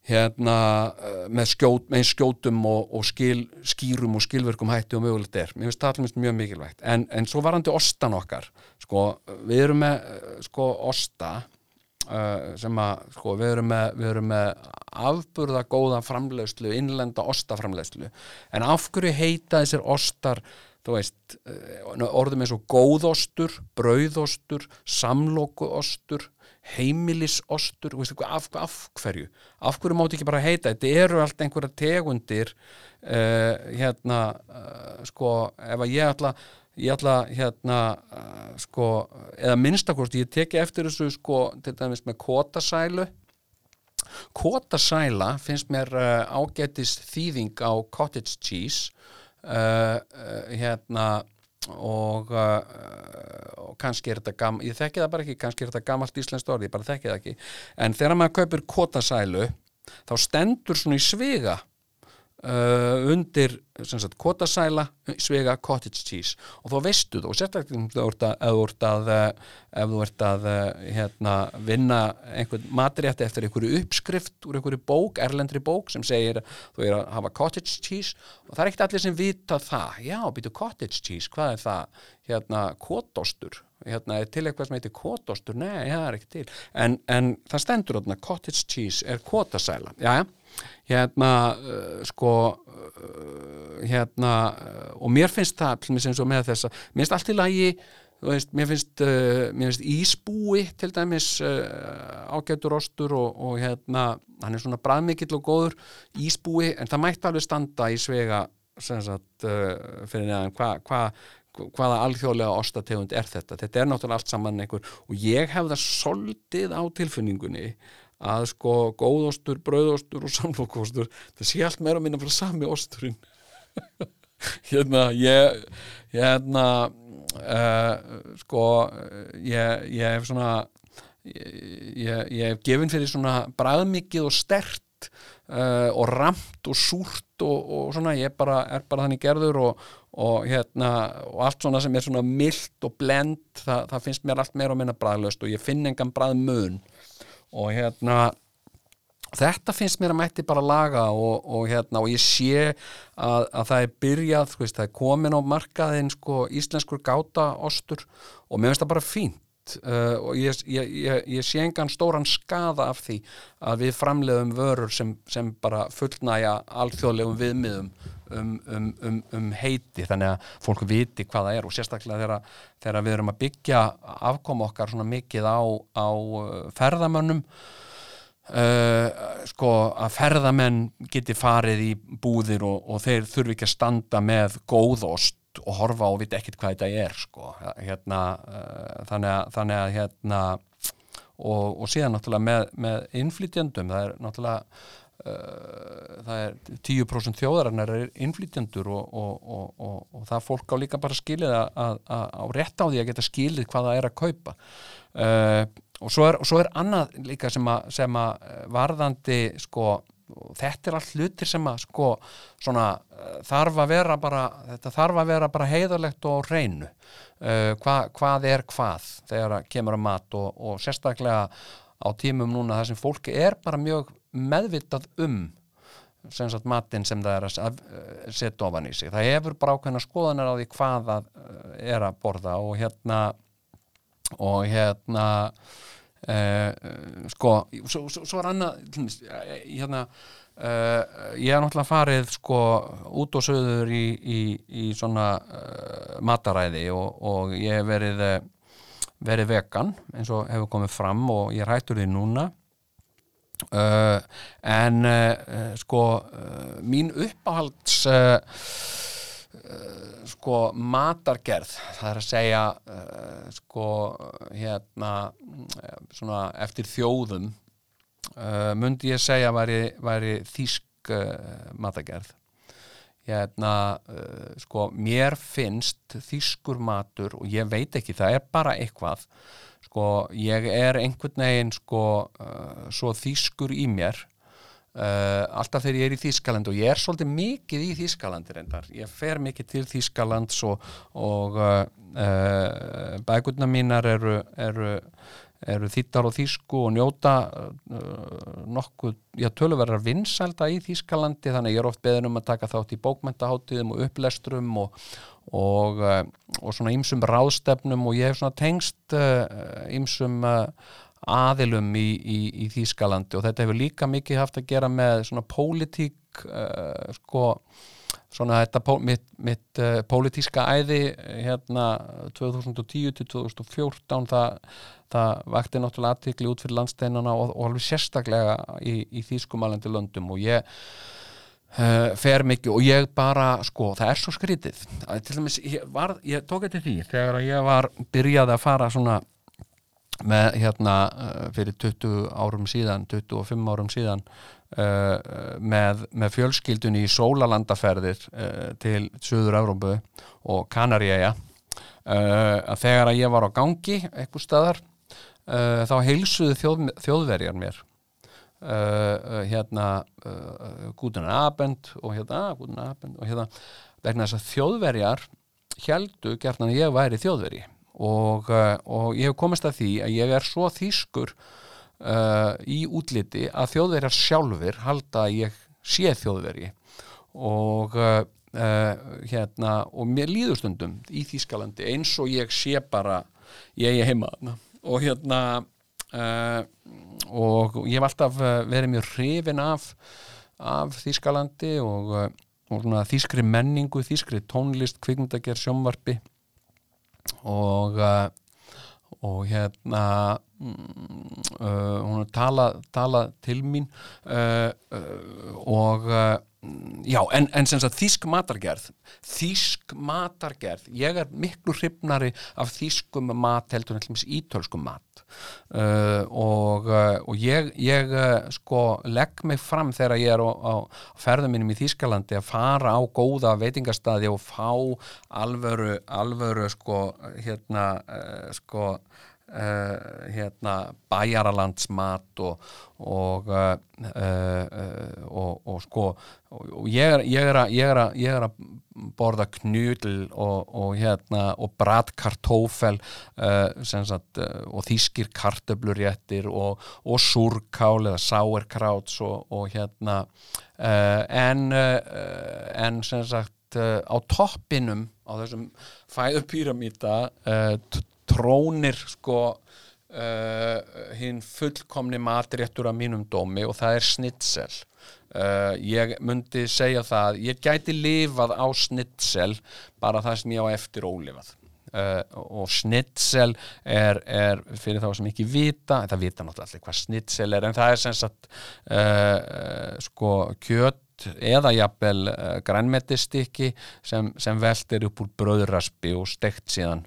hérna eh, með, skjót, með skjótum og, og skil, skýrum og skilverkum hætti og mögulegt er. Mér finnst það mjög mikilvægt. En, en svo varandi ostan okkar, sko, við erum með eh, sko osta sem að, sko, við erum með, með afburða góða framlegslu, innlenda ostaframlegslu. En af hverju heita þessir ostar þú veist, orðum eins og góðostur, brauðostur, samlokuostur heimilisostur af, af hverju? Af hverju mátu ekki bara heita? Þetta eru allt einhverja tegundir uh, hérna uh, sko ef að ég ætla ég ætla hérna uh, sko eða minnstakost ég teki eftir þessu sko til dæmis með kótasælu kótasæla finnst mér ágætis þýðing á cottage cheese hérna og, uh, og kannski er þetta gammalt, ég þekki það bara ekki kannski er þetta gammalt íslenskt orð, ég bara þekki það ekki. En þegar maður kaupir kotasælu þá stendur svona í svega Uh, undir sagt, kotasæla, svega cottage cheese. Og þá veistu þú sérstaklega ef þú ert að, ef þú ert að hérna, vinna einhvern matrétti eftir einhverju uppskrift úr einhverju bók, erlendri bók sem segir þú er að hafa cottage cheese. Og það er ekkert allir sem vita það. Já, býtu cottage cheese, hvað er það? Hérna, kotostur. Hérna, til eitthvað sem heitir kotostur, nei, það er ekki til. En, en það stendur cottage cheese er kotasæla, já, já hérna uh, sko uh, hérna uh, og mér finnst það eins og með þess að mér finnst allt í lagi veist, mér, finnst, uh, mér finnst ísbúi til dæmis uh, ágætur ostur og, og hérna hann er svona bræðmikill og góður ísbúi en það mætti alveg standa í svega sagt, uh, fyrir neðan. Hvað hva, hvaða alþjóðlega ostategund er þetta? Þetta er náttúrulega allt saman einhver og ég hef það soldið á tilfinningunni að sko góðostur, brauðostur og [LAUGHS] samlokostur, það sé allt meira minna frá sami osturinn. [LAUGHS] Hérna ég hérna uh, sko ég, ég hef svona ég, ég, hef gefin fyrir svona bræðmikið og stert uh, og ramt og súrt og, og svona, ég bara, er bara þannig gerður og, og hérna og allt svona sem er svona mild og blend það, það finnst mér allt meira og minna bræðlöst og ég finn engan bræðmun og hérna þetta finnst mér að mætti bara laga og, og, hérna, og ég sé að, að það er byrjað, veist, það er komin á markaðin sko, íslenskur gáta ostur og mér finnst það bara fínt uh, og ég, ég, ég, ég sé engan stóran skada af því að við framleiðum vörur sem, sem bara fullnæja alþjóðlegum viðmiðum um, um, um, um heiti þannig að fólk viti hvað það er og sérstaklega þegar, þegar við erum að byggja afkom okkar svona mikið á, á uh, ferðamönnum Uh, sko að ferðamenn geti farið í búðir og, og þeir þurfi ekki að standa með góðost og horfa og vita ekkert hvað þetta er sko. Hérna, uh, þannig, að, þannig að hérna og, og síðan náttúrulega með, með innflytjandum það er náttúrulega það er 10% þjóðarinnar er innflytjandur og, og það fólk á líka bara skilið að, á rétt á því að geta skilið hvað það er að kaupa. Og og svo er, og svo er annað líka sem að, sem að eh, varðandi sko, þetta er allt hlutir sem að sko, svona, eh, þarf að vera bara þetta þarf að vera bara heiðarlegt og reynu uh, hva, hvað er hvað þegar kemur að mat og, og sérstaklega á tímum núna þar sem fólki er bara mjög meðvitað um sem sagt matinn sem það er að setja ofan í sig. Það hefur bara ákveðna skoðanar á því hvað það er að borða og hérna og hérna Uh, sko, svo, svo, svo er annað hérna uh, ég hef náttúrulega farið sko út og söður í, í, í svona uh, mataræði og, og ég hef verið verið vegan eins og hefur komið fram og ég rættur því núna en sko mín uppáhalds Uh, sko matargerð það er að segja uh, sko hérna uh, svona eftir þjóðum myndi ég segja væri, væri þýsk matargerð. Hérna sko mér finnst þýskur matur og ég veit ekki það er bara eitthvað sko ég er einhvern veginn sko svo þýskur í mér Uh, alltaf þegar ég er í Þískaland og ég er svolítið mikið í Þískalandi reyndar. Ég fer mikið til Þískalands og, og uh, uh, bækurna mínar eru, eru, eru þýttar og þísku og njóta nokkuð, ég töluverðar vinsælda í Þískalandi þannig ég er oft beðin um að taka þátt í bókmentaháttiðum og upplesturum og, og, og svona ýmsum ráðstefnum og ég hef svona tengst ýmsum aðilum í, í, í Þýskalandi og þetta hefur líka mikið haft að gera með svona pólitík uh, sko svona þetta pó, mitt, mitt uh, pólitíska æði hérna 2010 til 2014 það, það vakti náttúrulega aðtikli út fyrir landsteinana og, og alveg sérstaklega í, í Þýskumalandi löndum og ég Uh, fer mikið og ég bara sko, það er svo skrítið. Til dæmis, ég, var, ég tók þetta því þegar ég var byrjaði að fara svona með hérna eh, fyrir 20 árum síðan 25 árum síðan uh, með, með fjölskyldunni í sólalandaferðir uh, til Suður Európu og Kanaríæja uh, þegar að ég var á gangi eitthvað staðar þá heilsuðu þjóð, þjóðverjar mér. Hérna gútunar abend og hérna gútunar abend og hérna vegna þess að þjóðverjar heldu gert að ég væri þjóðveri og, og ég hef komist að því að ég er svo þýskur uh, í útliti að þjóðverjar sjálfur halda að ég sé þjóðverji. Og uh, hérna og mér líður stundum í Þýskalandi eins og ég sé bara ég er heima og hérna uh, og ég hef alltaf verið mjög hrifin af af Þýskalandi og, og þýskri menningu, þýskri tónlist, kvikmyndager, sjómvarpi og uh, og hérna uh, hún talað tala til mín uh, uh, og uh, já, en, en sem sagt þýsk matargerð þýsk matargerð ég er miklu hrifnari af þýskum mat heldur en allmis ítölskum mat. Uh, og, uh, og ég, ég uh, sko legg mig fram þegar ég er á, á ferðum mínum í Þýskalandi að fara á góða veitingastadi og fá alvöru, alvöru sko hérna uh, sko Uh, hérna bæjaralandsmat og og, uh, uh, og og sko og, ég er, ég er, að, ég er, að, ég er að borða knudl og, og hérna og bratkartófel og þýskir kartöblurjettir og, súrkál eða sáerkráts og hérna en en sem sagt á toppinum á þessum fæðupyramíta trónir sko uh, hinn fullkomni matréttur af mínum dómi og það er snitsel. Uh, ég myndi segja það ég gæti lifað á snitsel bara það sem ég á eftir ólifað. Uh, og snitsel er, er fyrir þá sem ekki vita það vita náttúrulega allir hvað snitsel er en það er sem sagt uh, sko kjött eða jafnvel uh, grænmetistikki sem, sem veldir upp úr bröðraspi og stekt síðan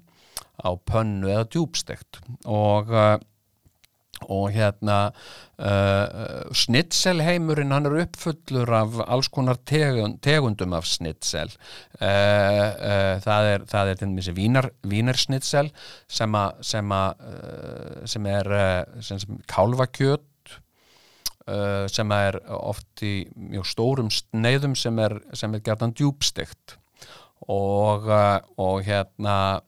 á pönnu eða djúbstegt og uh, og hérna uh, snitselheimurinn hann er uppfullur af alls konar tegund, tegundum af snitsel. Uh, uh, það er það er til dæmis vínar, vínarsnitsel sem að sem, sem er sem, sem kálvakjöt sem er oft í mjög stórum sneiðum sem er, er gerðan djúbstegt og, og hérna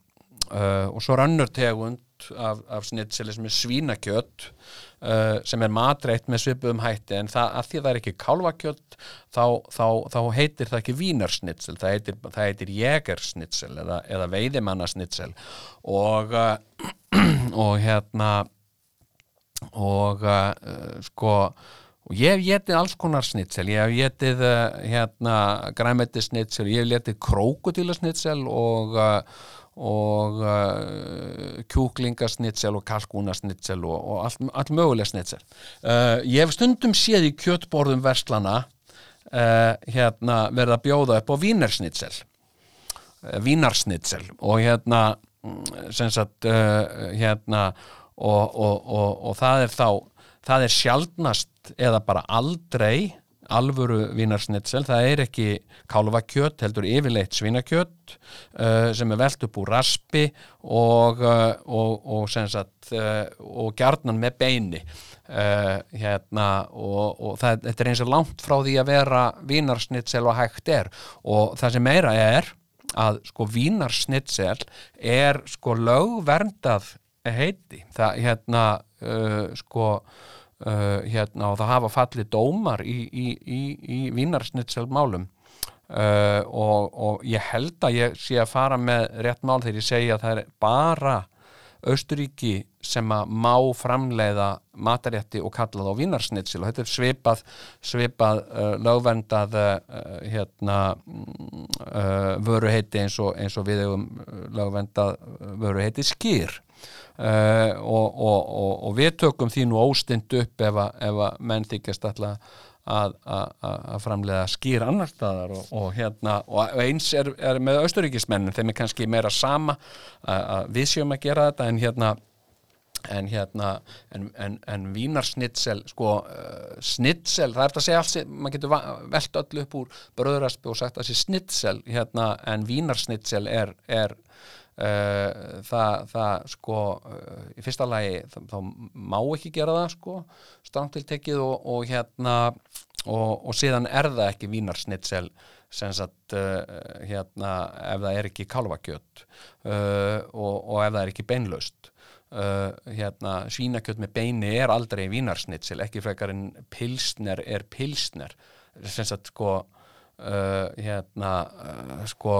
uh, og svo er önnur tegund af, af snitseli sem er svínakjött uh, sem er matreitt með svipuðum hætti. En það, að því það er ekki kálvakjött þá, þá, þá heitir það ekki vínarsnitsel, það heitir, heitir jegersnitsel eða, eða veiðimannasnitsel. Og, uh, [CLEARS THROAT] og hérna og sko og ég hef getið alls konar snitsel. Ég hef getið hérna græmetisnitsel, ég hef getið krókudílasnitsel og uh, og uh, kjúklingasnitsel og kalkúnasnitsel og, og allt, allt mögulega snitsel. Uh, ég hef stundum séð í kjötborðum verslana uh, hérna verða bjóða upp á vínarsnitsel. Uh, vínarsnitsel og hérna mm, sem sagt uh, hérna og, og, og það er þá það er sjaldnast eða bara aldrei alvöru vínarsnitsel, það er ekki kálvakjöt, heldur yfirleitt svinakjöt uh, sem er velt upp úr raspi og, uh, og, og, sagt, uh, og gjarnan með beini. Uh, hérna, og það, þetta er eins og langt frá því að vera vínarsnitsel og hægt er. Og það sem meira er að sko vínarsnitsel er sko lögverndað heiti. Það hérna uh, sko Uh, hérna og það hafa fallið dómar í, í, í, í vínarsnitselmálum uh, og, og ég held að ég sé að fara með rétt mál þegar ég segja að það er bara Östuríki sem að má framleiða matarétti og kalla það á vínarsnitsel og þetta er svipað svipað uh, lögvendað uh, hérna uh, vöruheiti eins og, eins og við hefum lögvendað vöruheiti skýr Uh, og, og, og, og við tökum því nú óstind upp ef að, ef að menn þykjast alltaf að, að, að framlega skýr annar staðar og hérna og eins er, er með austuríkismennin þeim er kannski meira sama að við séum að gera þetta en hérna en hérna en, en, en vínarsnitsel sko uh, snitsel, það er þetta að segja alls maður getur velt öll upp úr bröðraspi og sagt að það sé snitsel hérna en vínarsnitsel er, er Uh, það, það sko uh, í fyrsta lagi þá, þá má ekki gera það sko strangtiltekið og, og hérna og, og síðan er það ekki vínarsnitsel sem sagt uh, hérna ef það er ekki kalvakjött og, og ef það er ekki beinlaust. Hérna svínakjött með beini er aldrei vínarsnitsel ekki frekar en pilsner er pilsner. Sem sagt sko hérna sko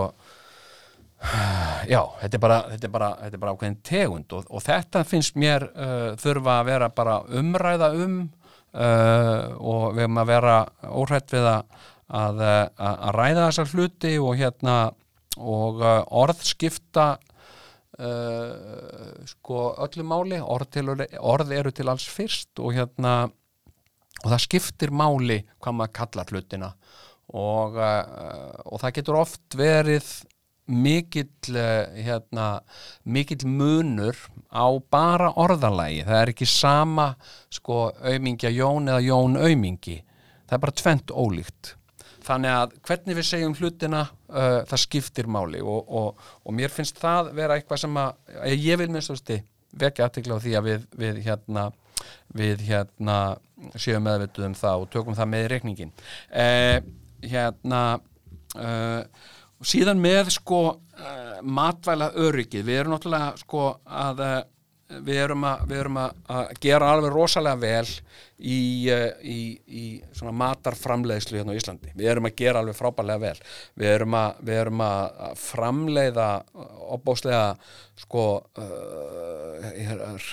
[SIGHS] Já, þetta er bara, þetta er bara, þetta er bara ákveðin tegund og, og þetta finnst mér uh, þurfa að vera bara umræða um uh, og við erum að vera óhætt við að, að, að ræða þessar hluti og hérna og uh, orðskipta uh, sko öllu máli. Orð, til, orð eru til alls fyrst og hérna og það skiptir máli hvað maður kallar hlutina. Og, uh, það getur oft verið mikill uh, hérna, mikill munur á bara orðalagi. Það er ekki sama sko aumingja Jón eða Jón aumingi það er bara tvent ólíkt. Þannig að hvernig við segjum hlutina uh, það skiptir máli. Og, og, og mér finnst það vera eitthvað sem að ég vil minnst ástu vekja aðtikla á því að við, við hérna við hérna séum meðvituð um það og tökum það með í reikningin eh, hérna eh, síðan með sko eh, matvæla öryggið, við erum náttúrulega sko að eh, við erum, að, við erum að, að gera alveg rosalega vel í, eh, í, í svona matarframleiðslu hérna á Íslandi. Við erum að gera alveg frábælega vel. Við erum að, við erum að framleiða opbóslega sko uh,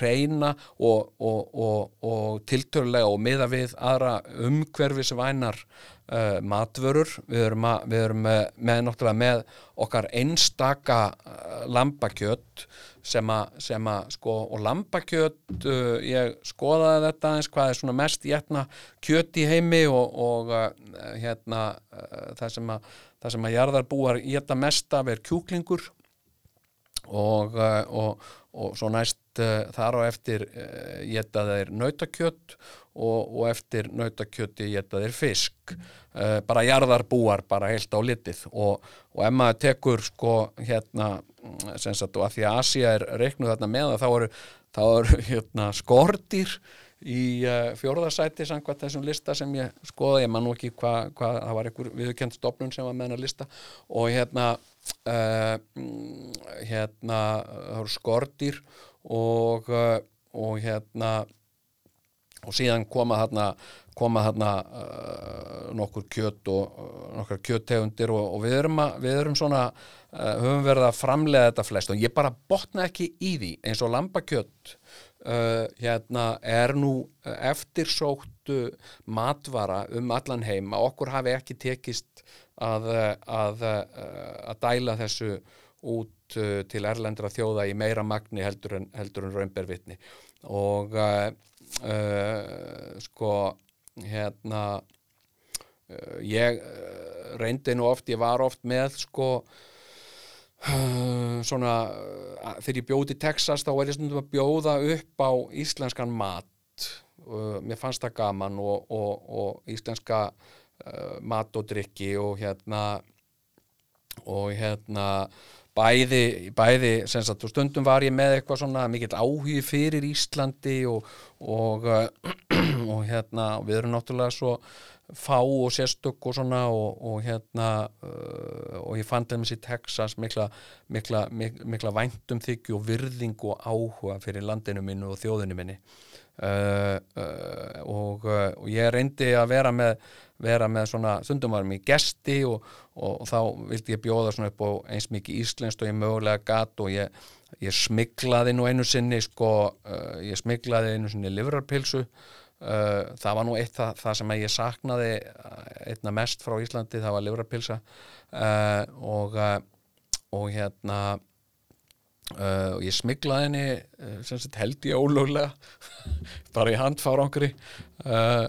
reyna og, og, og, og tiltörulega og miða við aðra umhverfisvænar uh, matvörur. Við erum, við erum með, með náttúrulega með okkar einstaka uh, lambakjött sem að, sem að sko, og lambakjött uh, ég skoðaði þetta eins hvað er svona mest jætna kjött í heimi og, og uh, hérna það sem að það sem að jarðarbúar jætta mest af er kjúklingur og, og, og svo næst þar á eftir jætta þeir nautakjött og, og eftir nautakjötti jætta þeir fisk. Bara jarðarbúar bara heilt á litið. Og ef maður tekur sko hérna sem sagt og að því að Asia er reiknuð þarna með þá eru, þá eru hérna, skortir í uh, fjórðarsæti samkvæmt þessum lista sem ég skoða, ég man nú ekki hvað hva, það var einhver viðkjönd stofnun sem var með hennar lista. Og hérna uh, hérna það eru skortir og, uh, og hérna og síðan koma þarna koma þarna uh, nokkur kjött og uh, nokkur kjöttegundir og, og við, erum að, við erum svona uh, höfum verið að framlega þetta flest. Og ég bara botna ekki í því eins og lambakjött uh, hérna er nú eftirsóttu matvara um allan heim. Að okkur hafi ekki tekist að, að, að dæla þessu út uh, til erlendra þjóða í meira magni heldur en, en raunbervitni og uh, sko hérna uh, ég reyndi nú oft, ég var oft með sko svona þegar ég bjóði Texas þá var ég stundum að bjóða upp á íslenskan mat. Mér fannst það gaman og, og, og íslenska mat og drikki og hérna og hérna bæði, bæði sagt, stundum var ég með eitthvað svona mikill áhugi fyrir Íslandi og, og, [CLEARS THROAT] og hérna við erum náttúrulega svo fá og sérstök og svona og, og hérna uh, og ég fann þeim þessi Texas mikla, mikla, mikla, mikla væntum þykju og virðing og áhuga fyrir landinu minnu og þjóðinu minni. Uh, uh, og ég reyndi að vera með vera með svona, stundum varum í gesti og, og, þá vildi ég bjóða svona upp á eins mikið íslenskt og ég mögulega gatt og ég, ég smiklaði nú einu sinni sko, uh, ég smiklaði einu sinni livrarpilsu uh, það var nú eitt það, það sem ég saknaði uh, einna mest frá Íslandi, það var livrarpilsa uh, og, og hérna Uh, og ég smiklaði henni uh, sagt, held ég ólöglega [LAUGHS] bara í handfárangri uh,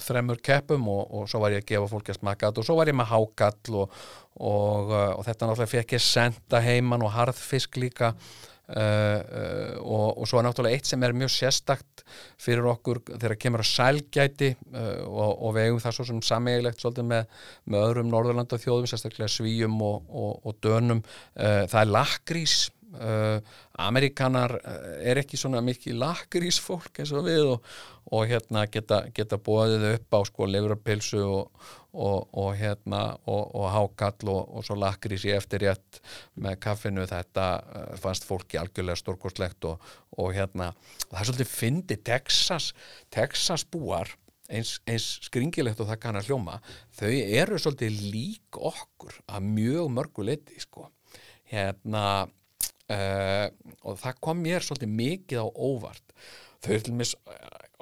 þremur keppum og, og svo var ég að gefa fólki að smaka og svo var ég með hákall og, og, og þetta náttúrulega fekk ég senda heiman og harðfisk líka og svo er náttúrulega eitt sem er mjög sérstakt fyrir okkur þegar kemur að sælgæti og við eigum það svo sem sameigilegt svolítið með, með öðrum Norðurlanda þjóðum, sérstaklega svíum og dönum. Það er lakrís Uh, Amerikanar uh, er ekki svona mikið lakrísfólk eins og við og, og hérna geta, geta bóðið upp á sko leverapilsu og, og, og hérna og hákall og svo lakrís í eftirrétt með kaffinu. Þetta uh, fannst fólki algjörlega stórkostlegt og hérna það er svolítið fyndi Texas Texas búar eins, eins skringilegt og það kannar hljóma þau eru svolítið lík okkur að mjög mörgu liti sko. Hérna uh, og það kom mér svolítið mikið á óvart. Þau er til mis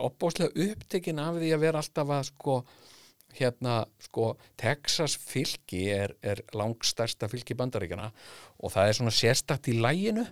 opbóslega upptekinn af því að vera alltaf að sko hérna sko Texas fylki er, er langstærsta fylki bandaríkjana og það er svona sérstakt í læginu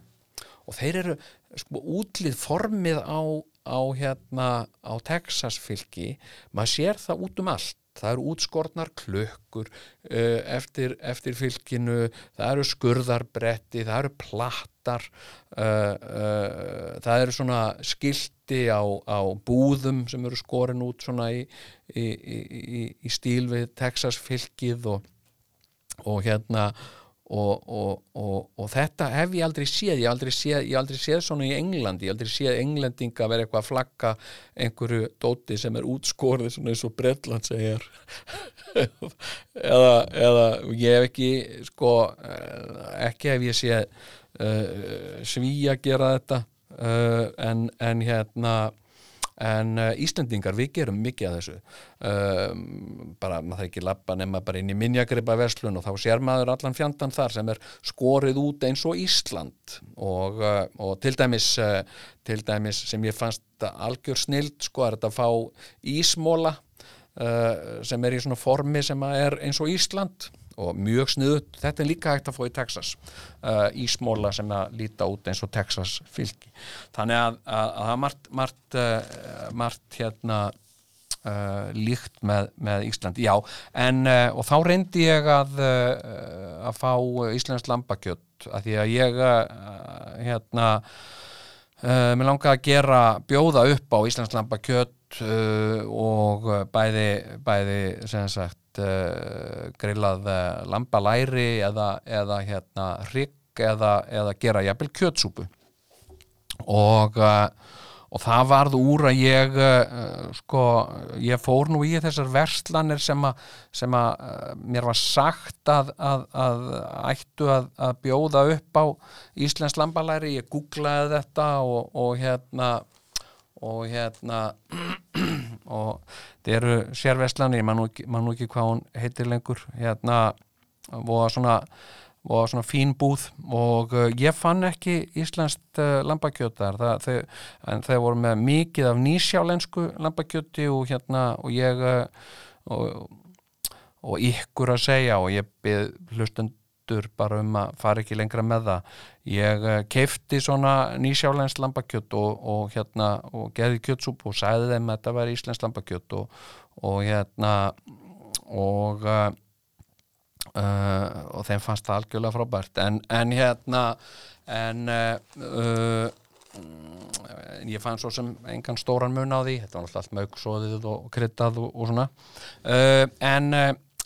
og þeir eru sko útlið formið á, á hérna á Texas fylki. Maður sér það út um allt það eru útskortnar klukkur uh, eftir, eftir fylkinu það eru skurðarbretti það eru plattar uh, uh, það eru svona skilti á, á búðum sem eru skorin út svona í, í, í, í stíl við Texas fylkið og, og hérna Og, og, og, og þetta hef ég aldrei séð. Ég aldrei séð, ég aldrei séð svona í Englandi. Ég aldrei séð englendinga vera eitthvað að flagga einhverju dóti sem er útskorið svona eins og Bretland segir. [LAUGHS] Eða, eða ég hef ekki sko ekki hef ég séð uh, svíja gera þetta uh, en, en hérna en uh, Íslendingar við gerum mikið af þessu. Um, bara maður þarf ekki lappa nema bara inn í minjagripa verslun og þá sér maður allan fjandan þar sem er skorið út eins og Ísland. Og, uh, og til dæmis uh, til dæmis sem ég fannst algjör snild sko er þetta að fá ísmóla sem er í svona formi sem er eins og Ísland og mjög sniðut, þetta er líka hægt að fá í Texas uh, ísmóla sem að líta út eins og Texas fylgi þannig að það er margt margt, uh, margt hérna uh, líkt með, með Ísland. Já, en og þá reyndi ég að að fá Íslands lambakjött að því að ég hérna mér langaði að gera bjóða upp á Íslands lambakjött og bæði bæði sem sagt uh, grillað lambalæri eða, eða hérna hrygg eða, eða gera jafnvel kjötsúpu. Og og það varð úr að ég sko, ég fór nú í þessar verslanir sem að, sem að mér var sagt að, að, að ættu að bjóða upp á Íslands lambalæri, ég googlaði þetta og, og hérna og hérna og þetta eru sérvestlani, ég man nú, man ekki hvað hún heitir lengur. Hérna og svona, og svona fín búð. Og uh, ég fann ekki íslenskt uh, lambakjötar það, en þeir voru með mikið af nýsjálensku lambakjöti og hérna og ég uh, og, og ykkur að segja. Og ég byrð hlustund hrættur bara um að fara ekki lengra með það. Ég eh, keifti svona nýsjálensk lambakjött og, og hérna og geði kjötsúp og sæði þeim að þetta var íslensk lambakjött og, og hérna og uh, uh, og þeim fannst það algjörlega frábært. En, en hérna en uh, ég fann svo sem engan stóran mun á því. Þetta var alltaf mögsóðið og kryttað og, og svona. En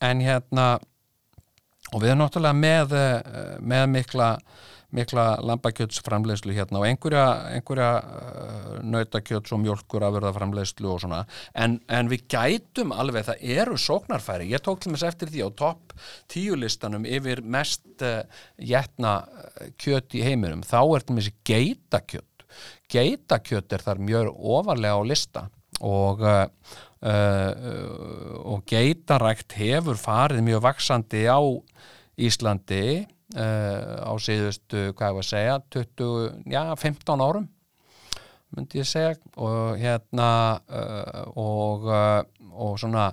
en hérna og við erum náttúrulega með, eh, með mikla, mikla lambakjötsframlegslu hérna og einhverja, einhverja uh, nautakjöts og mjölkur afurðaframlegslu og svona. En, en við gætum alveg, það eru sóknarfæri, ég tók til og með eftir því á topp tíulistanum yfir mest uh, jætna kjött í heiminum, þá er þetta þessi geitakjött, geitakjött er þar mjög ofarlega á lista. Og uh, og geitarækt hefur farið mjög vaksandi á Íslandi uh, á síðustu, hvað ég var að segja 20, já, 15 árum myndi ég segja. Og hérna uh, og, og svona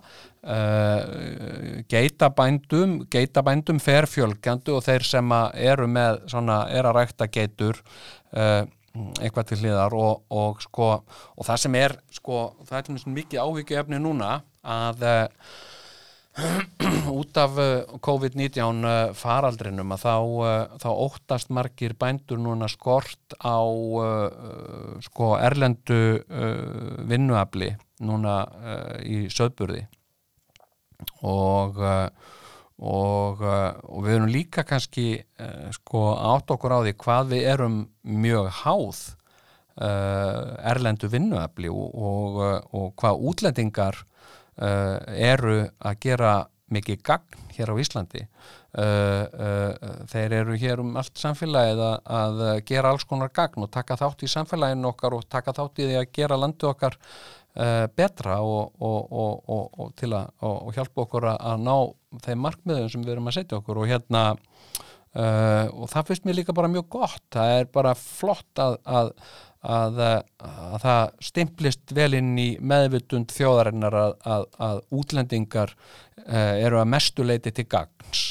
geitabændum geitabændum fer fjölgjandu og þeir sem eru með svona, er að rækta geitur eitthvað til hliðar og, og sko, og það sem er sko, það er mikið áhyggjöfni núna að [CLEARS THROAT] út af uh, COVID-19 uh, faraldrinum að þá, uh, þá óttast margir bændur núna skort á sko erlendu vinnuafli núna í söðburði og og, og við erum líka kannski sko átt okkur á því hvað við erum mjög háð erlendu vinnuafli og, og, og hvað útlendingar eru að gera mikið gagn hér á Íslandi. Þeir eru hér um allt samfélagið að gera alls konar gagn og taka þátt í samfélaginu okkar og taka þátt í því að gera landu okkar betra og, og, og, og til að hjálpa okkur að ná þeim markmiðum sem við erum að setja okkur og hérna og það finnst mér líka bara mjög gott. Það er bara flott að, að Að, að það stimplist vel inn í meðvutund þjóðarinnar að, útlendingar uh, eru að mestu leiti til gagns.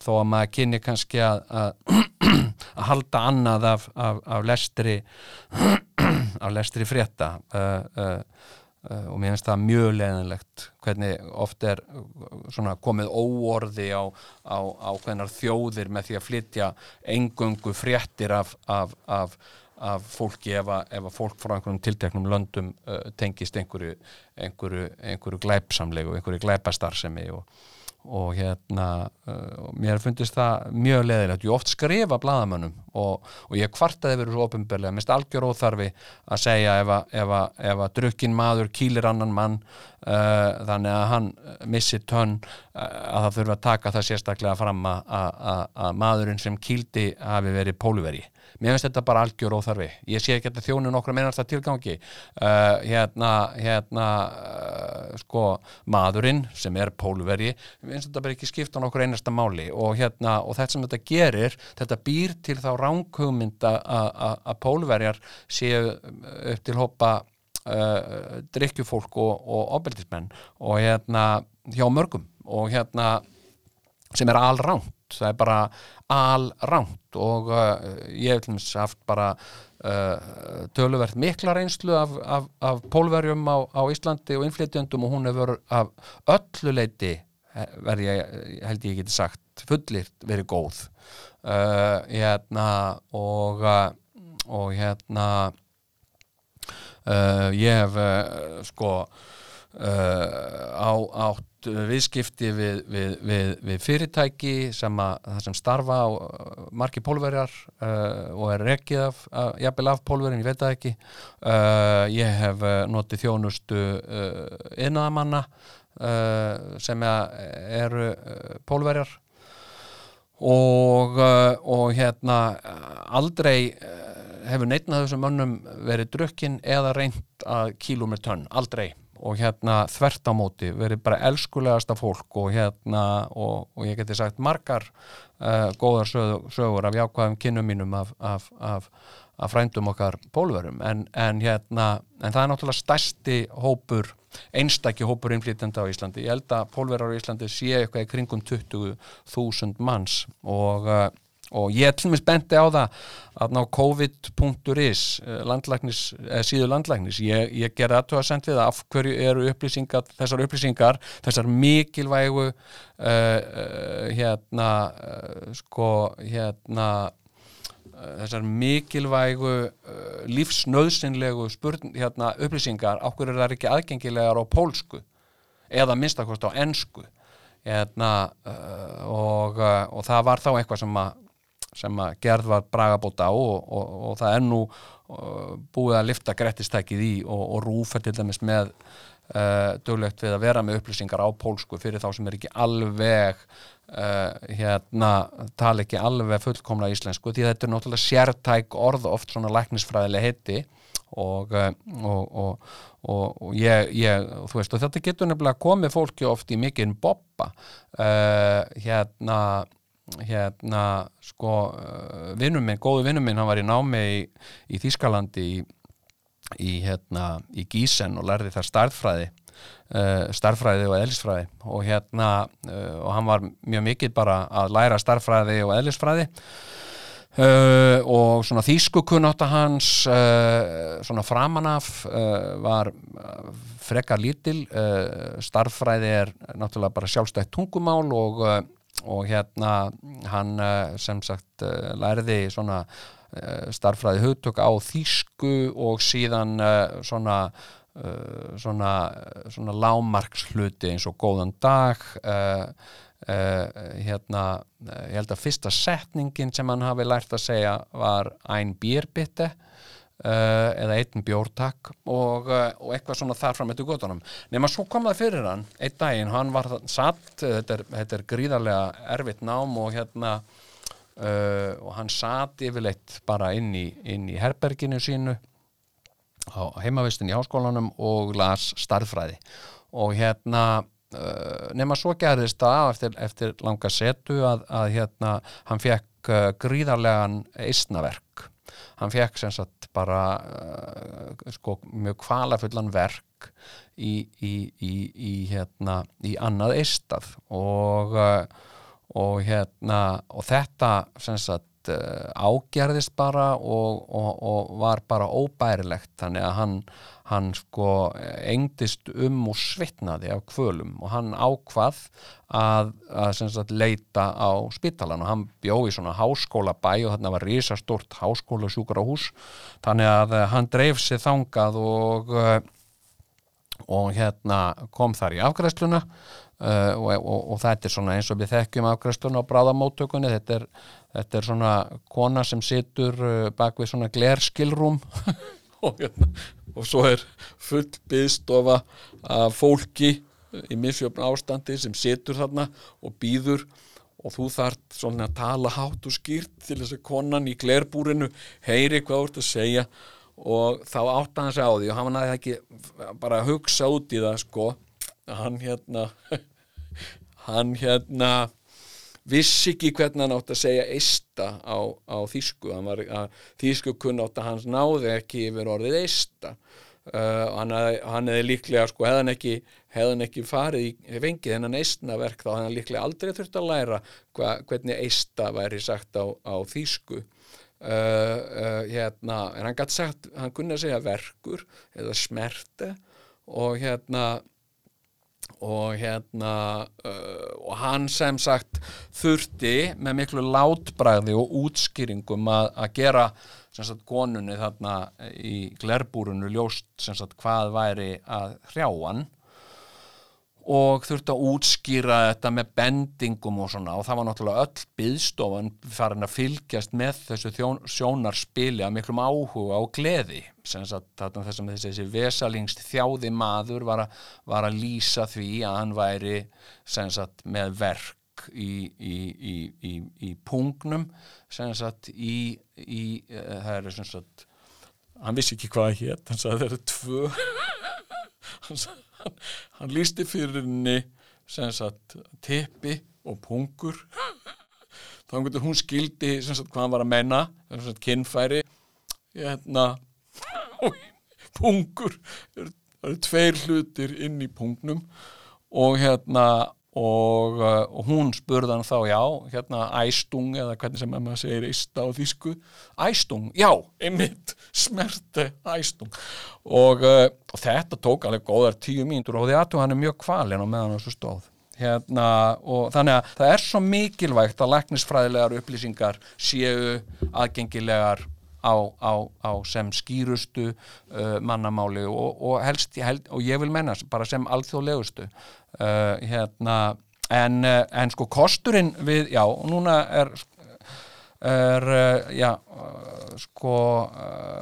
Þó að maður kynni kannski að, [CLEARS THROAT] halda annað af, af, af lestri [CLEARS THROAT] af lestri frétta uh, uh, uh, og mér finnst það mjög leðanlegt hvernig oft er svona komið óorði á, á, á þjóðir með því að flytja engungu fréttir af, af, af, af fólki ef að, ef að fólk frá einhverjum tilteknum löndum uh, tengist einhverju, einhverju, einhverju glæpsamlegu, einhverju glæpastarfsemi og og hérna uh, mér fundist það mjög leðilegt ég oft skrifa bladamönnum og, og ég kvartaði verið svo ofinberlega minnst algjör óþarfi að segja ef að, ef að, ef að drukkin maður kýlir annan mann uh, þannig að hann missi tönn uh, að það þurfa að taka það sérstaklega fram að, að maðurinn sem kýldi hafi verið póluveri mér finnst þetta bara algjör óþarfi. Ég sé ekki að þjónu nokkru meinarsta tilgangi. Uh, hérna, hérna uh, sko maðurinn sem er pólveri finnst þetta bara ekki skipta nokkur einasta máli. Og hérna og þetta sem þetta gerir þetta býr til þá ránkugmynd að pólverjar séu upp til hópa uh, drikkjufólk og, og obeldismenn og hérna hjá mörgum. Og hérna sem er alránt það er bara alránt og uh, ég hef dæmis haft bara uh, töluvert mikla reynslu af, af, af pólverjum á, á Íslandi og innflytjöndum og hún hefur af öllu leiti verði ég, held ég geti sagt fullirt verið góð. Uh, hérna og uh, og hérna uh, ég hef uh, sko á átt viðskipti við, við, við, við fyrirtæki sem að sem starfa á margi pólverjar uh, og er rekkið af, af jafnvel af pólverjum, ég veit það ekki. Uh, ég hef notið þjónustu uh, sem eru pólverjar. Og, og hérna aldrei hefur neitnað þessum mönnum verið drukkin eða reynd að kílum með tönn, aldrei og hérna þvert á móti verið bara elskulegasta fólk og hérna og, og ég geti sagt margar uh, góðar sög, sögur af jákvæðum kynum mínum af, af, af, af frændum okkar pólverum. En, en hérna en það er náttúrulega stærsti hópur einstakki hópur innflýtenda á Íslandi. Ég held að pólverar á Íslandi sé eitthvað í kringum 20.000 manns og uh, og ég er til og með spenti á það að ná covid.is eh, landlæknis, eh, síðu landlæknis. Ég, ég ger aðtöða sent við af hverju eru upplýsingar, þessar upplýsingar þessar mikilvægu uh, uh, hérna uh, sko hérna þessar mikilvægu lífsnöðsynlegu spurn, hérna, upplýsingar hverju er það ekki aðgengilegar á pólsku? Eða minnstakost á ennsku hérna, og, og það var þá eitthvað sem að sem að gerð var bragabóta á og, og, og það er nú uh, búið að lifta grettistækið í og, og rúfer til dæmis með uh, döglegt við að vera með upplýsingar á pólsku fyrir þá sem er ekki alveg uh, hérna tala ekki alveg fullkomna íslensku því þetta er náttúrulega sértæk orð oft svona læknisfræðileg heiti og, uh, og, ég, ég, þú veist og þetta getur nefnilega komið fólki oft í mikinn boppa uh, hérna hérna sko uh, vinnum minn, góðu vinnum minn hann var í námi í, í Þískalandi í, í hérna í Gísen og lærði þar starffræði uh, starffræði og eðlisfræði. Og hérna uh, og hann var mjög mikið bara að læra starffræði og eðlisfræði. Uh, og svona þýskukunnáta hans svona framanaf var frekar lítil. Starffræði er náttúrulega bara sjálfstætt tungumál og og hérna hann eh, sem sagt eh, læriði svona eh, starfræði hugtök á þýsku og síðan svona svona, svona lámarkshluti eins og góðan dag hérna ég held að fyrsta setningin sem hann hafi lært að segja var ein bírbitte Uh, eða einn bjórtak og, uh, og eitthvað svona þar fram eftir gotunum nema svo kom það fyrir hann einn daginn, hann var satt þetta er, þetta er gríðarlega erfitt nám og hérna uh, og hann satt yfirleitt bara inn í, inn í herberginu sínu á heimavistin í háskólanum og las starffræði og hérna nema svo gerðist það eftir, eftir langa setu að, að hérna hann fekk gríðarlegan eistnaverk. Hann fekk sem sagt bara uh, sko mjög kvalafullan verk í, í, í, í hérna annað eistað. Og uh, og hérna og þetta sem sagt uh, ágerðist bara og, og, og var bara óbærilegt. Þannig að hann, hann sko engdist um og svitnaði af kvölum og hann ákvað að, að sagt leita á spítalan og hann bjó í svona háskóla bæ og þarna var risastort háskóla sjúkrahús þannig að uh, hann dreif sig þangað og og hérna kom þar í afgræðsluna uh, og, og, og þetta er svona eins og við þekkjum afgræðsluna á bráðamóttökunni. Þetta er, þetta er svona kona sem situr uh, bak við svona glerskilrúm [LAUGHS] og, hérna, og svo er full byðstofa af fólki í misjöfn ástandi sem situr þarna og býður og þú þart svona að tala hátt og skýrt til þess að konan í glerbúrinu heyri hvað þú ert að segja og þá átti hann sig á því og hann hafði ekki bara að hugsa út í það sko. Hann hérna [LAUGHS] hann hérna vissi ekki hvernig hann átti að segja eista á, á þýsku. Var, þýsku kunnátt að hans náði ekki yfir orðið eista. Uh, hann, hann hefði líklega sko hefðan ekki, hefðan ekki farið í fengið hennan eistnaverk þá hann líklega aldrei þurft að læra hva, hvernig eista væri sagt á, á þýsku. Uh, uh, hérna, en hann gæti sagt hann kunni að segja verkur eða smerte og hérna og hérna uh, og hann sem sagt þurfti með miklu látbræði og útskýringum að, að gera sagt konunni þarna í glerbúrunu ljóst sagt hvað væri að hrjáan og þurfti að útskýra þetta með bendingum og svona. Og það var náttúrulega öll byðstofan farin að fylgjast með þessu þjón, sjónarspili að miklum áhuga og gleði. Að þess að þessi vesalingst þjáði maður var að, var að lýsa því að hann væri sagt, með verk í, í, í, í pungnum. Sagt í það er sem sagt hann vissi ekki hvað hér hann sagði það eru tvö. [LAUGHS] Hann sagði hann, lísti fyrir henni sem sagt teppi og pungur. Þá getur hún skildi sem sagt hvað hann var að menna sem sagt kinnfæri hérna pungur. Það eru tveir hlutir inn í pungnum. Og hérna og, uh, og hún spurði hann þá já, hérna æstung eða hvernig sem maður segir ista á þýsku. Æstung, já, einmitt smerte æstung. Og, uh, og þetta tók alveg góðar tíu mínútur og því aðtú hann er mjög kvalinn á meðan þessu stóð. Hérna og þannig að það er svo mikilvægt að læknisfræðilegar upplýsingar séu aðgengilegar á, á, á sem skýrustu uh, mannamáli og, og helst held, og ég vil menna bara sem alþjóðlegustu. Uh, hérna en, uh, en sko kosturinn við, já, núna er er, uh, já sko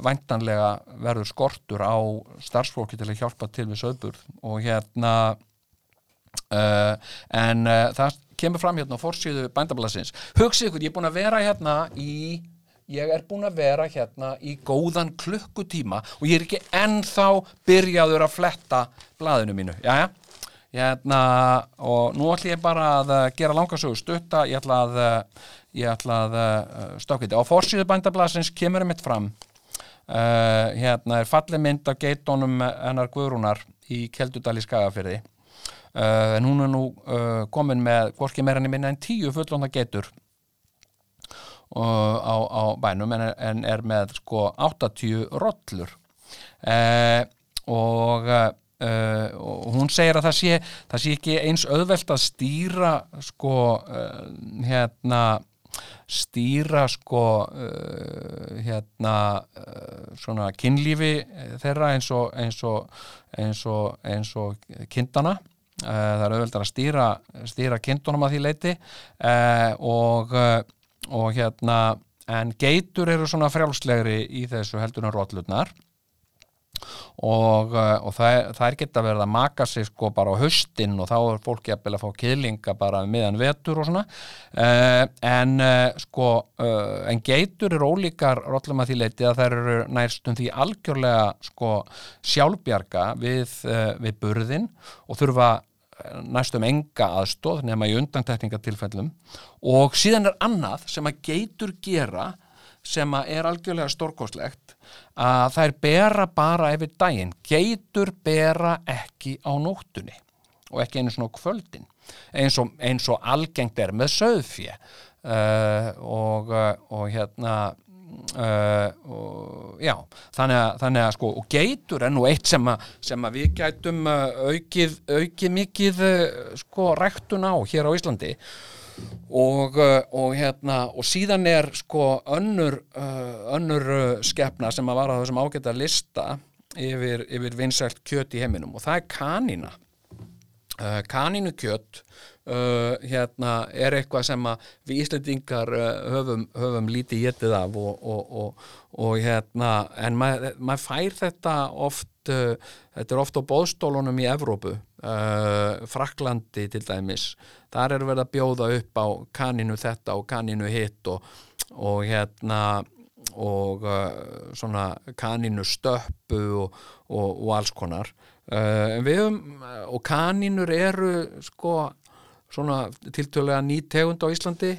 væntanlega verður skortur á starfsfólki til að hjálpa til við söðburð og hérna en það kemur fram hérna á fórsíðu bændablasins hugsið ykkur, ég er búin að vera hérna í ég er búin að vera hérna í góðan klukkutíma og ég er ekki ennþá byrjaður að fletta blaðinu mínu, já já Hérna, og nú ætlum ég bara að uh, gera langarsögu stutta, ég ætla að, uh, ég ætla að uh, stókita. Á fórsíðu bændablasins kemur ég mitt fram, hérna er fallið mynd af geitónum hennar Guðrúnar í Keldudal í Skagafyrði, en hún er nú komin með hvorki meira enn minna en tíu fullóna geitur á, á bænum en er, en er með sko 80 rollur. Og Uh, og hún segir að það sé það sé ekki eins auðvelt að stýra sko uh, hérna stýra sko uh, hérna svona kynlífi þeirra eins og eins og, eins og, eins og kindana. Það er auðvelt að stýra stýra kindunum að því leiti og og hérna en geitur eru svona frjálslegri í þessu heldunar rótlutnar og, eh, og það, það er geta verið að maka sig sko bara á höstin og þá er fólk jafnvel að fá kýlinga bara meðan vetur og svona. Uh, en uh, sko uh, en geitur eru ólíkar rótlum að því leiti að þær eru nærstum því algjörlega sko sjálfbjarga við, við burðin og þurfa næstum enga aðstóð nema í undantekningatilfellum og síðan er annað sem að geitur gera sem að er algjörlega stórkoslegt að þær bera bara yfir daginn, geitur bera ekki á nóttunni og ekki einu svona kvöldin eins og, eins og algengt er með söðfjö uh, og, uh, og hérna Uh, og, já, þannig að, þannig að sko, og geitur er nú eitt sem, að, sem að við gætum uh, aukið, aukið mikið uh, sko ræktun á hér á Íslandi. Og, og hérna og síðan er sko önnur önnur skepna sem að vara þessum ágæta lista yfir, yfir vinsælt kjöt í heiminum. Og það er kanina uh, kanínukjöt uh, hérna er eitthvað sem við Íslendingar uh, höfum, höfum lítið getið af og, og, og, og hérna en maður mað fær þetta oft uh, þetta er oft á bóðstólunum í Evrópu Fraklandi til dæmis. Þar er verið að bjóða upp á kaninu þetta og kaninu hitt og, hérna og svona kaninu stöppu og, alls konar. Uh, höfum og kaninur eru sko svona tiltölulega ný tegund á Íslandi.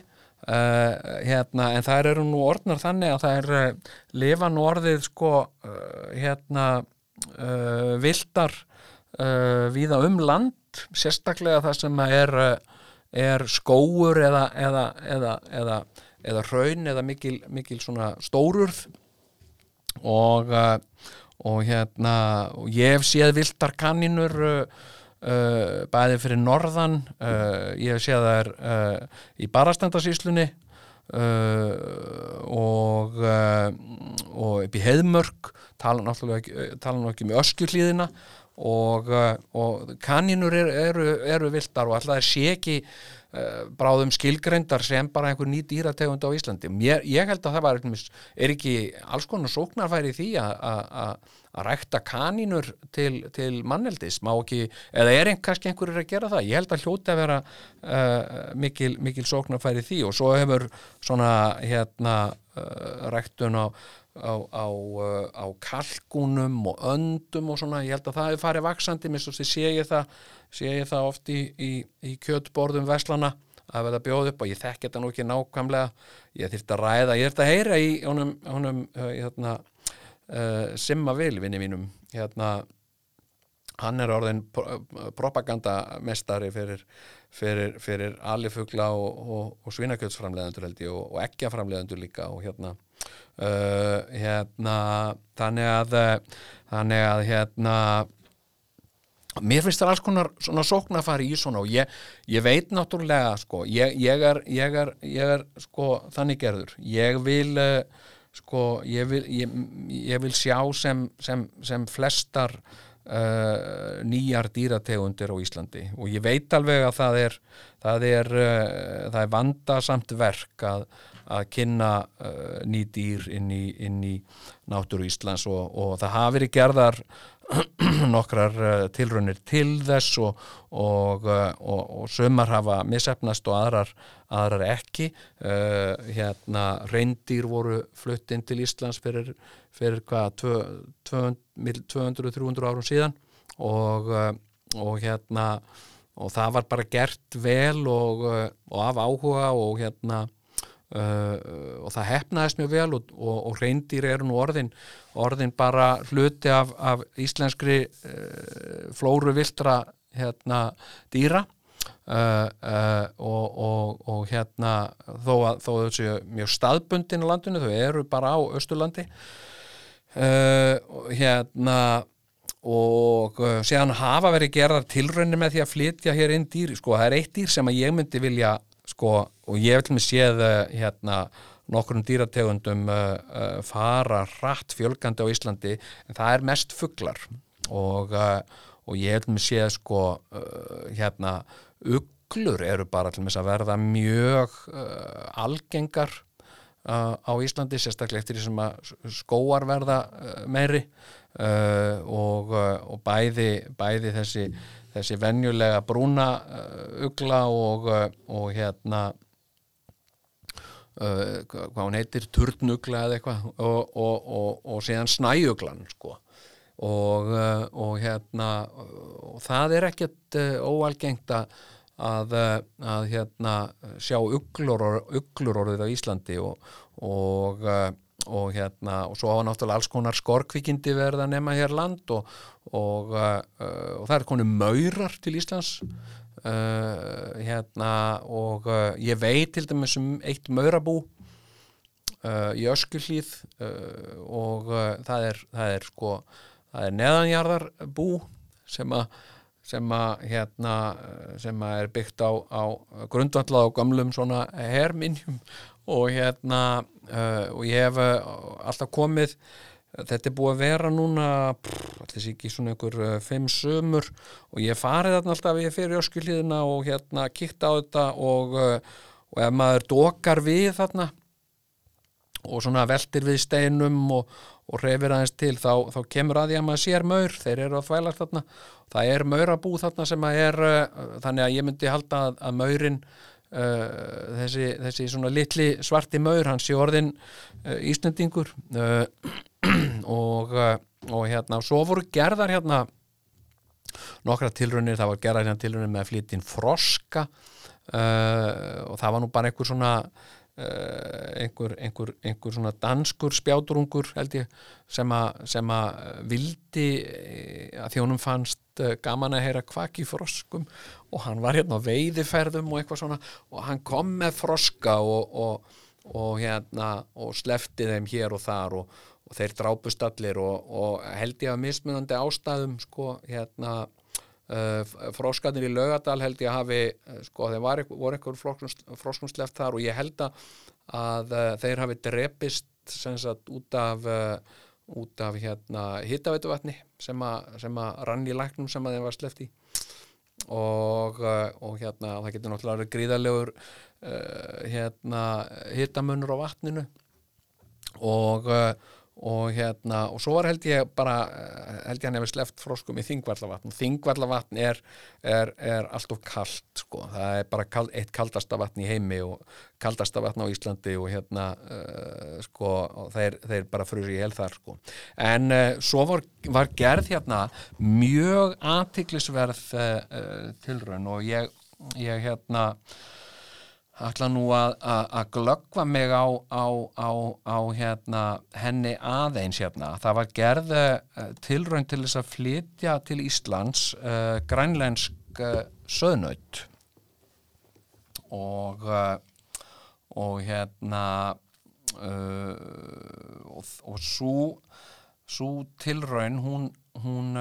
Uh, hérna, en það eru nú orðnar þannig að það er uh, lifa nú orðið sko uh, hérna uh, vildar uh, víða um land sérstaklega það sem er er skóur eða eða, eða, eða, eða raun eða mikil, mikil svona stórurð. Og og hérna og ég hef séð vildar kanninur uh, uh, bæði fyrir norðan uh, ég hef séð þær uh, í barastendasíslunni uh, og og upp í heiðmörk tala náttúrulega ekki, með öskjuhlíðina og, uh, og kanínur eru, eru, eru vildar og alltaf er sé ekki bráðum skilgreindar sem bara einhver ný dýrategund á Íslandi. Mér, ég held að það var er ekki alls konar sóknarfæri í því að- að rækta kanínur til, til manneldis? Má ekki, eða er ein, kannski einhverjur að gera það? Ég held að hljóti að vera uh, mikil, mikil sóknarfæri því og svo hefur svona hérna uh, ræktun á á, á, uh, á kalkunum og öndum og svona, ég held að það hefur farið vaksandi, minnst þú sé ég það sé ég það oft í, í, í kjötborðum veslana að verða bjóð upp og ég þekki þetta nú ekki nákvæmlega. Ég þyrfti að ræða, ég þyrfti að heyra í honum, honum hérna, uh, Simma Vil, vinni mínum hérna hann er orðin pro- propagandamestari fyrir, fyrir, fyrir alifugla og, og, og svinakjötsframleðendur held ég og, og ekkjaframleðendur líka og hérna uh, hérna þannig að þannig að hérna mér finnst það alls konar svona sóknarfari í svona og ég, ég veit náttúrulega sko, ég, ég, er, ég, er, er sko þannig gerður. Ég vil uh, sko, ég vil, ég, ég vil sjá sem, sem, sem flestar uh, nýjar dýrategundir á Íslandi. Og ég veit alveg að það er það er, uh, það er vandasamt verk að, að kynna uh, ný dýr inn í, inn í náttúru Íslands. Og, og það hafi verið gerðar [CLEARS THROAT] nokkrar uh, tilraunir til þess og, og, uh, og, og sömar hafa missefnast og aðrar, aðrar ekki. Uh, hérna reyndýr voru flutt inn til Íslands fyrir, fyrir hvað 200-300 árum síðan og, hérna og það var bara gert vel og, af áhuga og hérna Uh, og það hefnaðist mjög vel og reyndýr eru nú orðin orðin bara hluti af, af íslenskri uh, flóru viltra hérna dýra. Uh, uh, og, og, og hérna þó að að þessu mjög staðbundin í landinu, þau eru bara á Östurlandi uh, hérna og síðan hafa verið gerðar tilraunir með því að flytja hér inn dýr sko það er eitt dýr sem að ég myndi vilja sko og ég vil með séð hérna nokkrum dýrategundum uh, uh, fara hratt fjölgandi á Íslandi en það er mest fuglar. Og, uh, og ég vil með séð sko uh, hérna uglur eru bara til að verða mjög algengar á Íslandi sérstaklega eftir því sem að skóar verða meiri. Uh, og, og bæði, bæði þessi, þessi venjulega brúna uh, ugla og, og hérna uh, hvað hún heitir turnugla eða eitthvað og, og, og, og síðan snæuglan sko. Og, og hérna og það er ekkert uh, óalgengt að að, hérna sjá uglur, uglur orðið á Íslandi og, hérna og svo hafa náttúrulega alls konar skorkvikindi verið að nema hér land og, uh, það er konu maurar til Íslands uh, hérna og uh, ég veit til dæmis um eitt maurabú uh, í Öskuhlíð uh, og það er það er sko það er neðanjarðarbú sem að sem að hérna sem að er byggt á, á grundvallað á gamlum svona herminjum og hérna og ég hef alltaf komið þetta er búið að vera núna allir sé ekki svona einhver uh, fimm sömur og ég farið þarna alltaf við fyrir öskilíðina og hérna kíkt á þetta og, uh, og ef maður dokar við þarna og svona veltir við steinum og, og reyfir aðeins til þá, þá kemur að því að maður sér maur. Þeir eru að þvælast þarna. Það er maurabú þarna sem að er uh, þannig að ég myndi halda að, að maurin uh, þessi, þessi svona litli svarti maur hann sé orðin uh, Íslendingur. Uh, [CLEARS THROAT] og, uh, og hérna svo voru gerðar hérna nokkra tilraunir, það var gerðar hérna tilraunir með inn froska. Og það var nú bara einhver svona einhver, einhver, einhver svona danskur spjáturungur held ég sem að, vildi eh, að þjónum fannst eh, gaman að heyra kvaki froskum og hann var hérna á veiðiferðum og eitthvað svona og hann kom með froska og, og, og hérna og slefti þeim hér og þar og, og þeir drápust allir og held ég að mismunandi ástæðum sko hérna Uh, froskarnir í Laugadal held ég að hafi uh, sko þeir var, voru einhver froskunsleft þar og ég held að uh, þeir hafi drepist sagt, út af út af hérna hittaveituvatni sem að rann í læknum sem að þeim var sleft í og, og hérna það getur náttúrulega gríðalegur hérna hittamunur á vatninu. Og og hérna, og svo var held ég bara held ég hann hefði sleft froskum í þingvallavatn. Þingvallavatn er, er, er allt of kallt sko, það er bara kald, eitt kaldasta vatn í heimi og kaldasta vatn á Íslandi og hérna uh, sko, og þeir, þeir bara frur í hel þar sko, en uh, svo var, var gerð hérna mjög aðtiklisverð uh, tilraun og ég, ég hérna ætla nú að, að, að glöggva mig á, á, á, á hérna, henni aðeins hérna. Það var gerð uh, tilraun til þess að flytja til Íslands uh, grænlensk uh, söðnaut og og hérna og, og svo svo tilraun hún, hún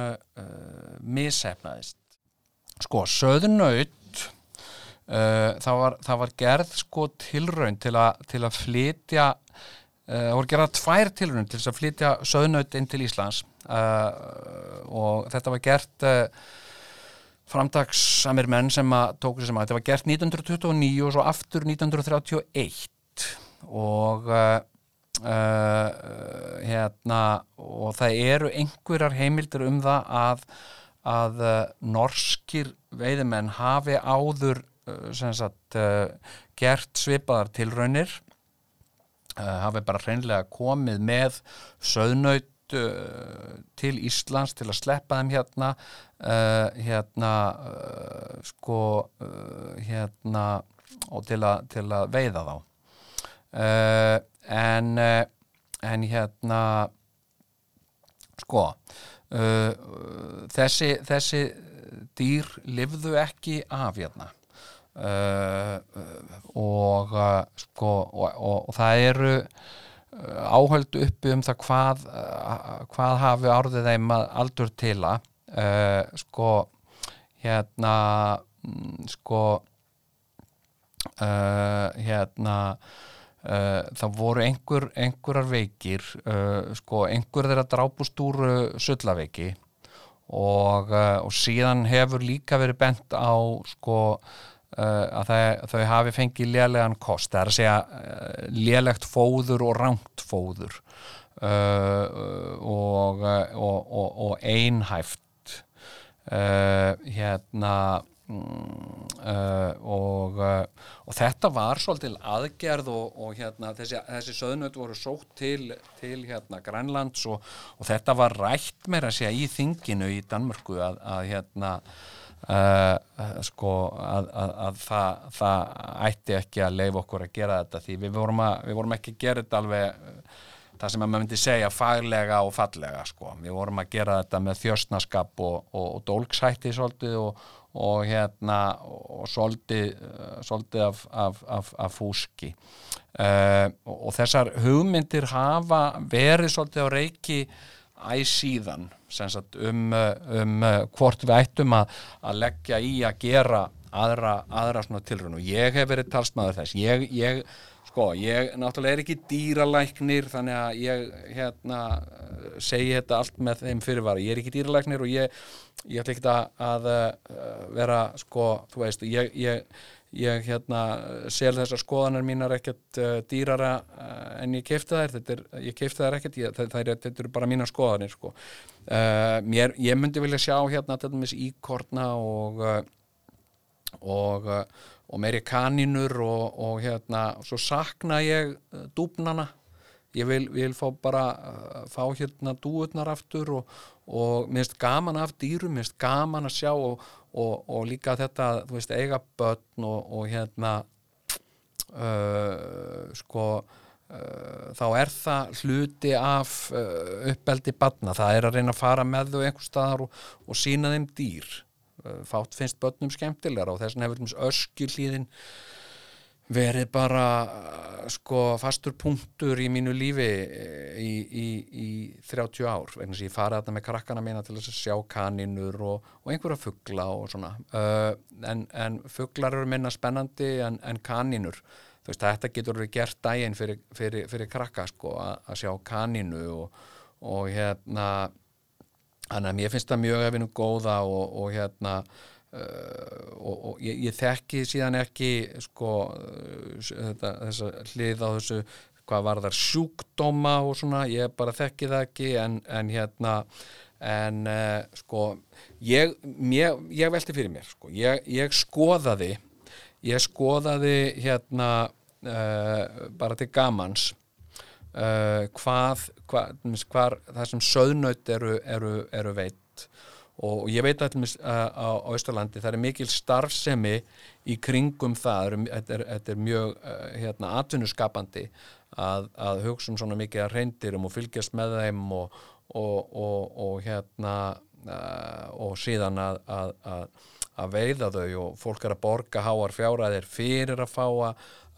missefnaðist sko, söðnaut Uh, það, var, það var gerð sko tilraun til, a, til að flytja uh, það voru gerað tvær tilraun til að flytja söðnaut inn til Íslands. Uh, og þetta var gert framdagssamir menn sem að tóku sem að þetta var gert 1929 og svo aftur 1931 og hérna og það eru einhverjar heimildir um það að, að norskir veiðimenn hafi áður Eh, sagt, uh, gert svipaðar tilraunir uh, hafi bara hreinlega komið með söðnaut til Íslands til að sleppa þeim hérna hérna sko hérna og til, a, til að veiða þá. En en hérna sko þessi þessi dýr livðu ekki af hérna og, uh, sko, og, og, og það eru uh, áhöldu uppi um það hvað, hvað hafi árðið þeim aldur til að. Sko hérna mm, sko hérna það voru einhver, einhverjar veikir sko einhver þeirra drápust úr sullaveiki og síðan hefur líka verið bent á sko Uh, að það, þau hafi fengið lélegan kost, það er að segja uh, lélegt fóður og rangt fóður uh, og, og, og, og einhæft hérna mm, og þetta var svolítil aðgerð og hérna þessi, þessi söðnöld voru sótt til, til hérna Grænlands og þetta var rætt meira að segja í þinginu í Danmörku að, að hérna Uh, sko að, að, að það, það ætti ekki að leifa okkur að gera þetta því við vorum, að, við vorum ekki að gera þetta alveg það sem að maður myndi segja faglega og fallega sko. við vorum að gera þetta með þjösnaskap og, og, og dólksætti svolítið og, og hérna og svolítið, uh, svolítið af, af, af, af fúski uh, og þessar hugmyndir hafa verið svolítið á reiki æ síðan um, um hvort við ættum að, að leggja í að gera aðra, aðra svona tilrönd og ég hef verið talsmaður þess. Ég, ég, sko, ég náttúrulega er ekki dýralæknir þannig að ég hérna segi þetta allt með þeim fyrirvara, ég er ekki dýralæknir og ég, ég ætla ekki að, að vera sko, þú veist, ég, ég ég hérna sel þessar skoðanar mínar ekkert uh, dýrara uh, en ég keifta þær þetta er, ég keifta þær ekkert ég, það, það er, þetta eru bara mínar skoðanir sko. uh, mér, ég myndi vilja sjá hérna til dæmis íkortna og og, og meiri kaninur og, og hérna svo sakna ég dúbnana ég vil, vil fá bara fá hérna dúutnar aftur og, og mér finnst gaman af dýrum mér finnst gaman að sjá og og, og líka þetta, þú veist, eiga börn og, og hérna uh, sko uh, þá er það hluti af uh, uppeldi badna, það er að reyna að fara með þau einhver staðar og, og sína þeim dýr. Uh, fátt finnst börnum skemmtilegar og þess vegna hefur öskilíðin verið bara sko fastur punktur í mínu lífi eh, í, í, í 30 ár. Vegna sem ég farið þarna með krakkana mína til að sjá kaninur og, og einhverja fuggla og svona. Uh, en, en fugglar eru minna spennandi en, en kaninur. Þú veist þetta getur verið gert dægin fyrir, fyrir, fyrir krakka sko að sjá kaninu og, og hérna þannig að mér finnst það mjög efinu góða og, og hérna Uh, og, og ég, ég þekki síðan ekki sko þetta, þessa hlið á þessu hvað var þar sjúkdóma og svona ég bara þekki það ekki en, en hérna en uh, sko ég, ég, ég velti fyrir mér sko ég, ég skoðaði ég skoðaði hérna uh, bara til gamans hvað, hvað, hvað það sem söðnaut eru, eru, eru veit og ég veit allmis uh, á Íslalandi það er mikil starfsemi í kringum það, þetta er, þetta er mjög uh, hérna, atvinnuskapandi að, að hugsa um svona mikið að reyndirum og fylgjast með þeim og, og, og, og hérna uh, og síðan að, að, að veiða þau. Og fólk er að borga háar fjáraðir fyrir að fá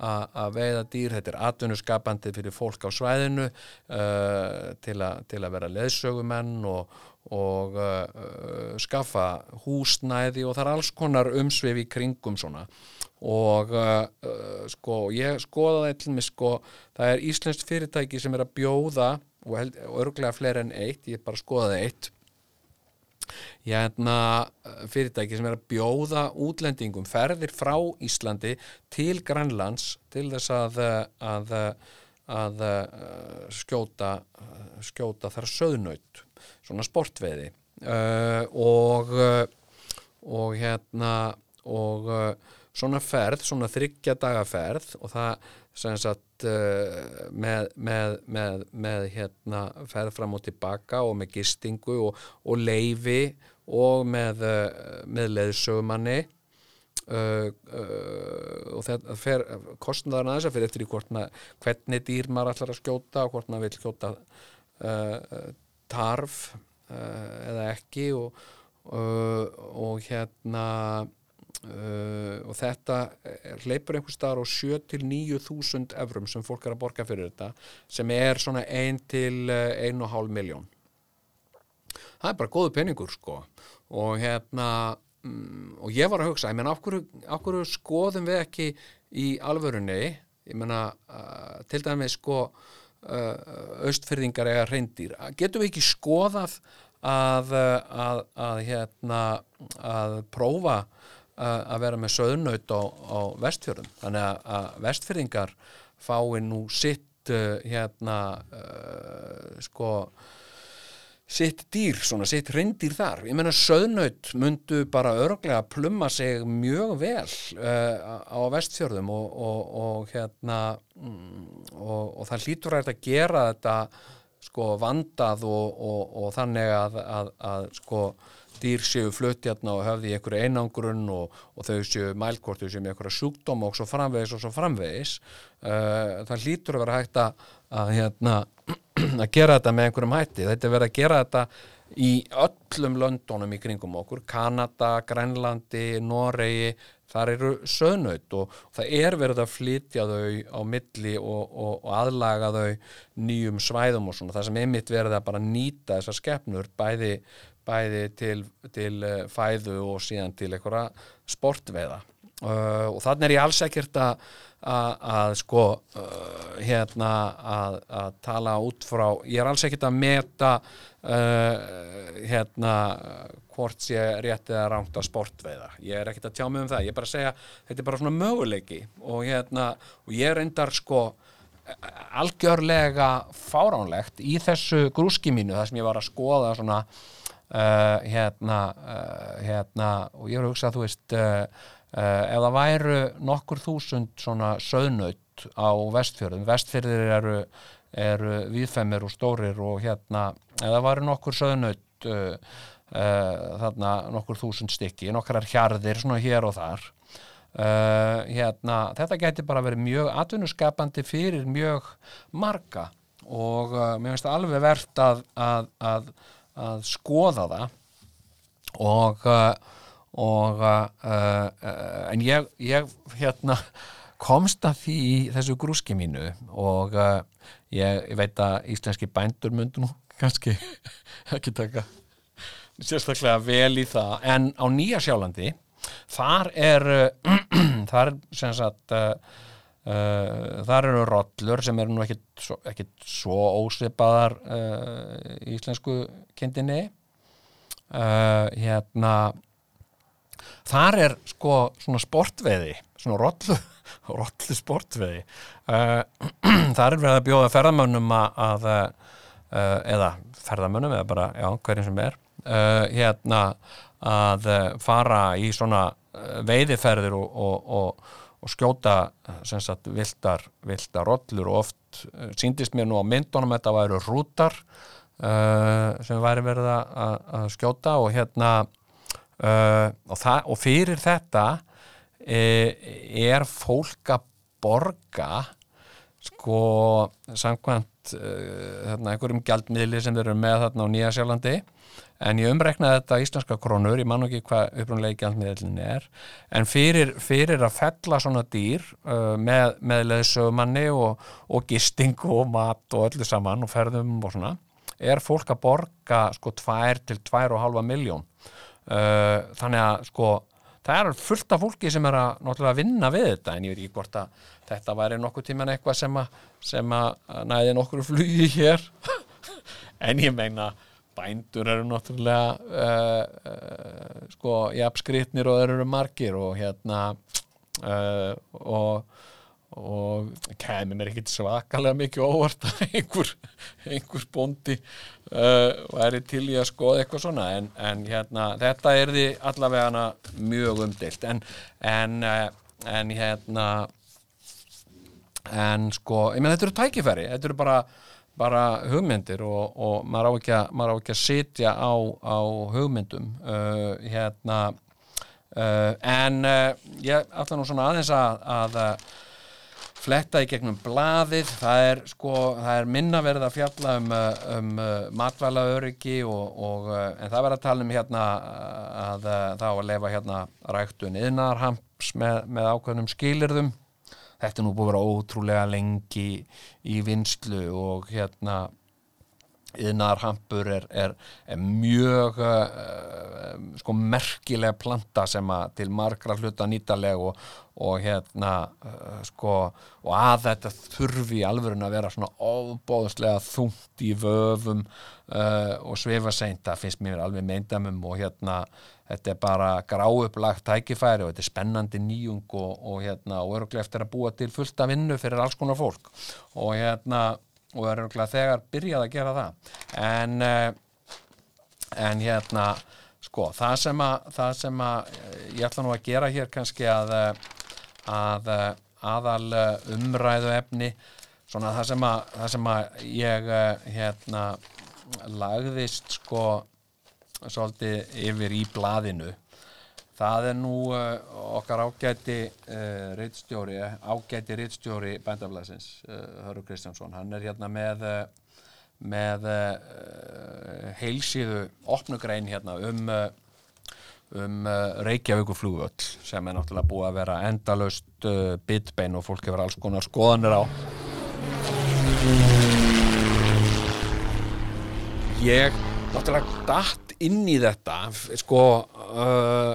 að veiða dýr, þetta er atvinnuskapandi fyrir fólk á svæðinu uh, til, til að vera leðsögumenn og og uh, skaffa húsnæði og það er alls konar umsvið í kringum svona. Og uh, uh, sko ég skoða það eitthvað sko það er Íslands fyrirtæki sem er að bjóða og, held, og örglega fleiri en eitt, ég bara skoðaði eitt. Ég hefna uh, fyrirtæki sem er að bjóða útlendingum ferðir frá Íslandi til Grænlands til þess að, að, að, að skjóta skjóta þar söðnaut svona sportveiði. Uh, og uh, og hérna og uh, svona ferð, svona þryggja dagaferð og það sem sagt uh, með, með, með, með hérna ferð fram og tilbaka og með gistingu og, og leifi og með leðsögumanni Uh, uh, og þetta fer kostnaðarna þess að fyrir eftir í hvort maður, hvernig dýr maður ætlar að skjóta og hvort maður vil skjóta uh, tarf uh, eða ekki og, og, og hérna uh, og þetta leipur einhver staðar á 7-9 þúsund evrum sem fólk er að borga fyrir þetta sem er svona 1-1,5 miljón það er bara góðu peningur sko. Og hérna um, og ég var að hugsa, ég menna af hverju skoðum við ekki í alvörunni? Ég menna uh, til dæmis sko Uh, austfyrðingar eða reyndir getum við ekki skoðað að, að, að hérna að prófa uh, að vera með söðnaut á, á vestfjörðum? Þannig að, vestfyrðingar fái nú sitt uh, hérna sko sitt dýr, svona sitt reyndir þar. Ég menna söðnaut myndu bara örglega plumma sig mjög vel uh, á vestfjörðum og, og, og hérna mm, og, og það hlýtur að gera þetta sko vandað og þannig að, að, að sko dýr séu flutjarna og höfði í einhverju einangrun og þau séu mælkortu séu með einhverja sjúkdóm og svo framvegis og svo framvegis. Uh, það hlýtur að vera hægt að hérna [CLEARS THROAT] að gera þetta með einhverjum hætti. Þetta er verið að gera þetta í öllum löndunum í kringum okkur. Kanada, Grænlandi, Noregi þar eru söðnaut og það er verið að flytja þau á milli og, og, og aðlaga þau nýjum svæðum og svona. Það sem einmitt verið að bara nýta þessar skepnur bæði, bæði til, til eh, fæðu og síðan til einhverja sportveiða. Uh, og þannig er ég alls ekkert að að, sko uh, hérna að, að tala út frá ég er alls ekkert að meta uh, hérna hvort sé rétt eða rámt að sportveiða. Ég er ekkert að tjá mig um það, ég er bara að segja þetta er bara svona möguleiki og hérna og ég reyndar sko algjörlega fáránlegt í þessu grúski mínu þar sem ég var að skoða svona uh, hérna uh, hérna og ég var að hugsa að þú veist Uh, ef það væru nokkur þúsund svona söðnaut á vestfjörðum, vestfjörðir eru, eru viðfemmir og stórir og hérna, ef það væru nokkur söðnaut uh, uh, þarna nokkur þúsund stykki, nokkrar hjarðir svona hér og þar hérna, þetta geti bara verið mjög atvinnuskapandi fyrir mjög marga og mér finnst það alveg verðt að, að, að, að skoða það og og uh, uh, en ég, ég hérna komst að því í þessu grúski mínu og uh, ég, ég veit að íslenski bændur myndu nú kannski [LAUGHS] ekki taka sérstaklega vel í það. En á Nýja sjálandi þar er [CLEARS THROAT] þar er sem sagt þar eru rollur sem eru nú ekkit svo, ekkit svo ósvipaðar íslensku kindinni. Hérna þar er sko svona sportveiði svona rollu, [LAUGHS] rollu sportveiði. Uh, [CLEARS THROAT] þar er verið að bjóða ferðamönnum að uh, eða ferðamönnum eða bara, já, hverjum sem er uh, hérna að fara í svona veiðiferðir og, og, og, og skjóta sem sagt vildar, vildar rollur. Og oft síndist mér nú á myndunum þetta væru rútar sem væri verið að, að skjóta. Og hérna uh, og, það, og fyrir þetta uh, er fólk að borga sko samkvæmt uh, þarna, einhverjum gjaldmiðli sem þeir eru með þarna á Nýja Sjálandi. En ég umreknaði þetta íslenska krónur, ég man ekki hvað upprunlega gjaldmiðlinn er. En fyrir, fyrir að fella svona dýr uh, með, með leðsögumanni og, og gisting og mat og öllu saman og ferðum og svona er fólk að borga sko 2 til 2,5 miljón þannig að sko það er fullt af fólki sem er að náttúrulega vinna við þetta en ég veit ekki hvort að þetta væri nokkuð tíman eitthvað sem að, sem að næði nokkur flugi hér. [LAUGHS] En ég meina bændur eru náttúrulega uh, uh, sko jafnskritnir og þeir eru margir og hérna uh, og og kemur mér ekkert svakalega mikið óvart að [LAUGHS] einhver, einhver bóndi uh, væri til í að skoða eitthvað svona. En, en hérna, þetta er því allavega mjög umdilt en, en, uh, en hérna en sko, menn þetta eru tækifæri. Þetta eru bara, bara hugmyndir og, og maður á ekki að, á ekki að sitja á, á hugmyndum uh, hérna uh, en uh, ég ætla nú svona aðeins að, að fletta í gegnum blaðið, það er, sko, það er minna verið að fjalla um, uh, um uh, matvæla öryggi og, og, uh, en það verður að tala um hérna að það á að lefa hérna ræktun yðnarhamps með, með ákveðnum skilirðum. Þetta er nú búið að vera ótrúlega lengi í vinslu og hérna yðnarhampur er, er, er mjög uh, sko merkilega planta sem að til margra hluta nýtaleg og, og hérna uh, sko og að þetta þurfi alveg að vera svona ofbóðslega þungt í vöfum uh, og svefa seint, það finnst mér alveg meindamum og hérna þetta er bara gráuplagt tækifæri og þetta er spennandi nýjung og, og hérna og öruglega eftir að búa til fullta vinnu fyrir alls konar fólk. Og hérna og er öruglega þegar byrjað að gera það. En uh, en hérna sko það sem að, það sem að ég ætla nú að gera hér kannski að að aðal umræðu efni svona það sem að, það sem að ég hérna lagðist sko svolítið yfir í blaðinu það er nú uh, okkar ágæti uh, rittstjóri, ágæti rittstjóri bændaflæsins, uh, Hörur Kristjánsson. Hann er hérna með með heilsíðu opnugrein hérna um um uh, Reykjavíkur flugvöll sem er náttúrulega búið að vera endalaust uh, bitbein og fólk hefur alls konar skoðanir á. Ég náttúrulega datt inn í þetta sko uh,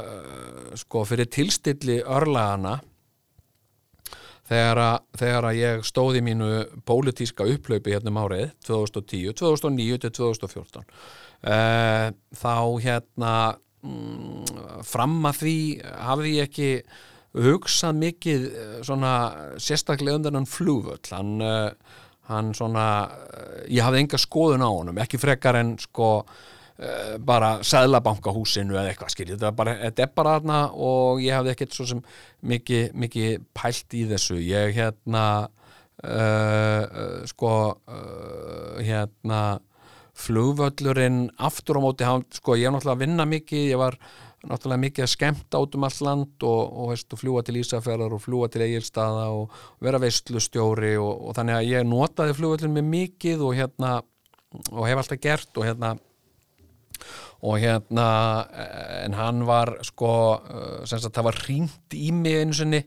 sko fyrir tilstilli örlagana þegar að, þegar að ég stóð í mínu pólitíska upplaupi hérna um árið 2010, 2009 til 2014 uh, þá hérna mm, fram að því hafði ég ekki hugsað mikið eh, svona sérstaklega um þennan flugvöll. Hann, uh, hann svona uh, ég hafði enga skoðun á honum ekki frekar en sko uh, bara sæðlabankahúsinu eða eitthvað skiljið, þetta er bara, er þarna og ég hafði ekkert svo sem mikið, mikið pælt í þessu. Ég hérna uh, sko uh, hérna flugvöllurinn aftur á móti hann, sko ég var náttúrulega að vinna mikið ég var náttúrulega mikið að skemmta át um allt land og, og, veist, fljúa til Ísafjörðar og fljúa til Egilstaða og vera veistlustjóri og, og þannig að ég notaði flugvöllin með mikið og hérna og hef alltaf gert og hérna og hérna en hann var sko uh, sem sagt það var hringt í mig einu sinni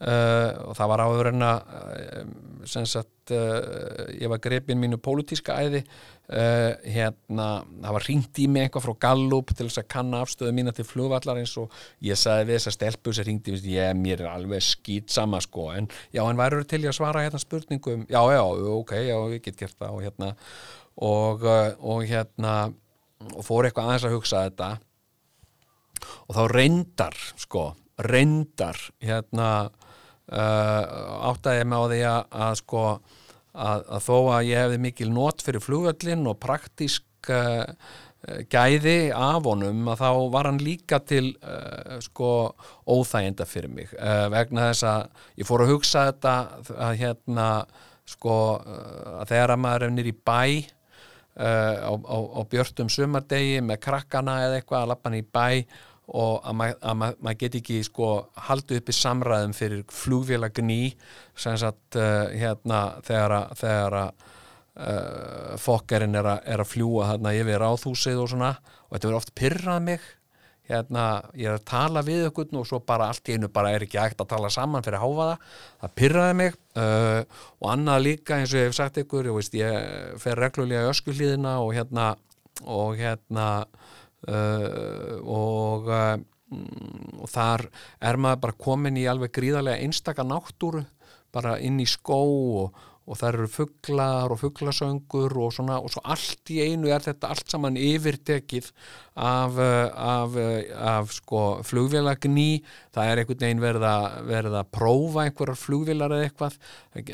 uh, og það var áður en að uh, sem sagt uh, ég var grepin mínu pólitíska æði uh, hérna það var hringt í mig eitthvað frá Gallup til þess að kanna afstöðu mína til flugvallarins og ég sagði við þess að stelpu sem hringdi ég mér er alveg skýt sama sko. En já en værið til ég að svara hérna spurningum já já ok já ég get gert það og hérna. Og, og hérna og fór eitthvað aðeins að hugsa þetta. Og þá reyndar sko, reyndar hérna uh, áttaði mig á því að, að sko að, að þó að ég hefði mikil not fyrir flugvöllin og praktísk uh, gæði af honum að þá var hann líka til uh, sko óþæginda fyrir mig. Vegna þess að ég fór að hugsa þetta að hérna sko að þegar að maður er nýr í bæ á, á, á björtum sumardegi með krakkana eða eitthvað að lappa hann í bæ og að maður ma ma get ekki sko haldið upp í samræðum fyrir flugvélagný sem sagt uh, hérna þegar að, þegar að uh, fokkerinn er, að- er að fljúa þarna yfir ráðhúsið og svona og þetta verður oft pyrrað mig. Hérna, ég er að tala við okkur og svo bara allt í einu bara er ekki hægt að tala saman fyrir háfaða, það pyrraði mig uh, og annað líka eins og ég hef sagt ykkur, ég veist, ég fer reglulega í öskuhlíðina og hérna og hérna uh, og mm, og þar er maður bara komin í alveg gríðarlega einstaka náttúru bara inn í skó og, og það eru fuglar og fuglasöngur og svona og svo allt í einu er þetta allt saman yfirtekið af, uh, af, uh, af sko flugvélagný það er einhvern veginn verið að, verið að prófa einhverjar flugvélar eða eitthvað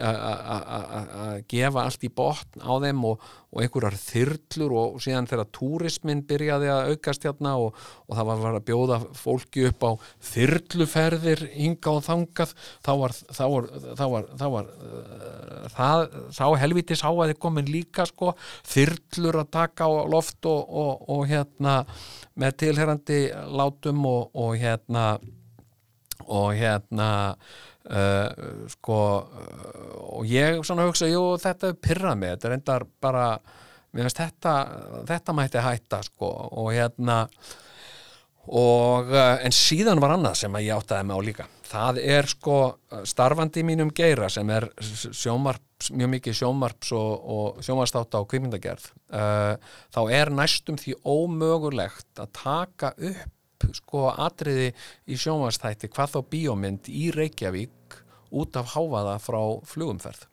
að- gefa allt í botn á þeim og, og einhverjar þyrlur og síðan þegar túrismin byrjaði að aukast hérna og, og það var að bjóða fólki upp á þyrluferðir hinga og þangað þá var, þá var, þá var, þá var uh, það, þá helviti sá að þið komin líka sko þyrlur að taka á loft og, og hérna með tilherrandi látum og, og hérna og hérna uh, sko uh, og ég svona hugsa, jú þetta er pyrrað mig, þetta er endar bara mér finnst þetta, þetta mætti hætta sko og hérna og uh, en síðan var annað sem að ég áttaði mig á líka. Það er sko starfandi í mínum geira sem er s- sjónvarps, mjög mikið sjónvarps og, og sjónvarstáta á kvikmyndagerð uh, þá er næstum því ómögulegt að taka upp sko atriði í sjónvarstætti hvað þá bíómynd í Reykjavík út af háfaða frá flugumferð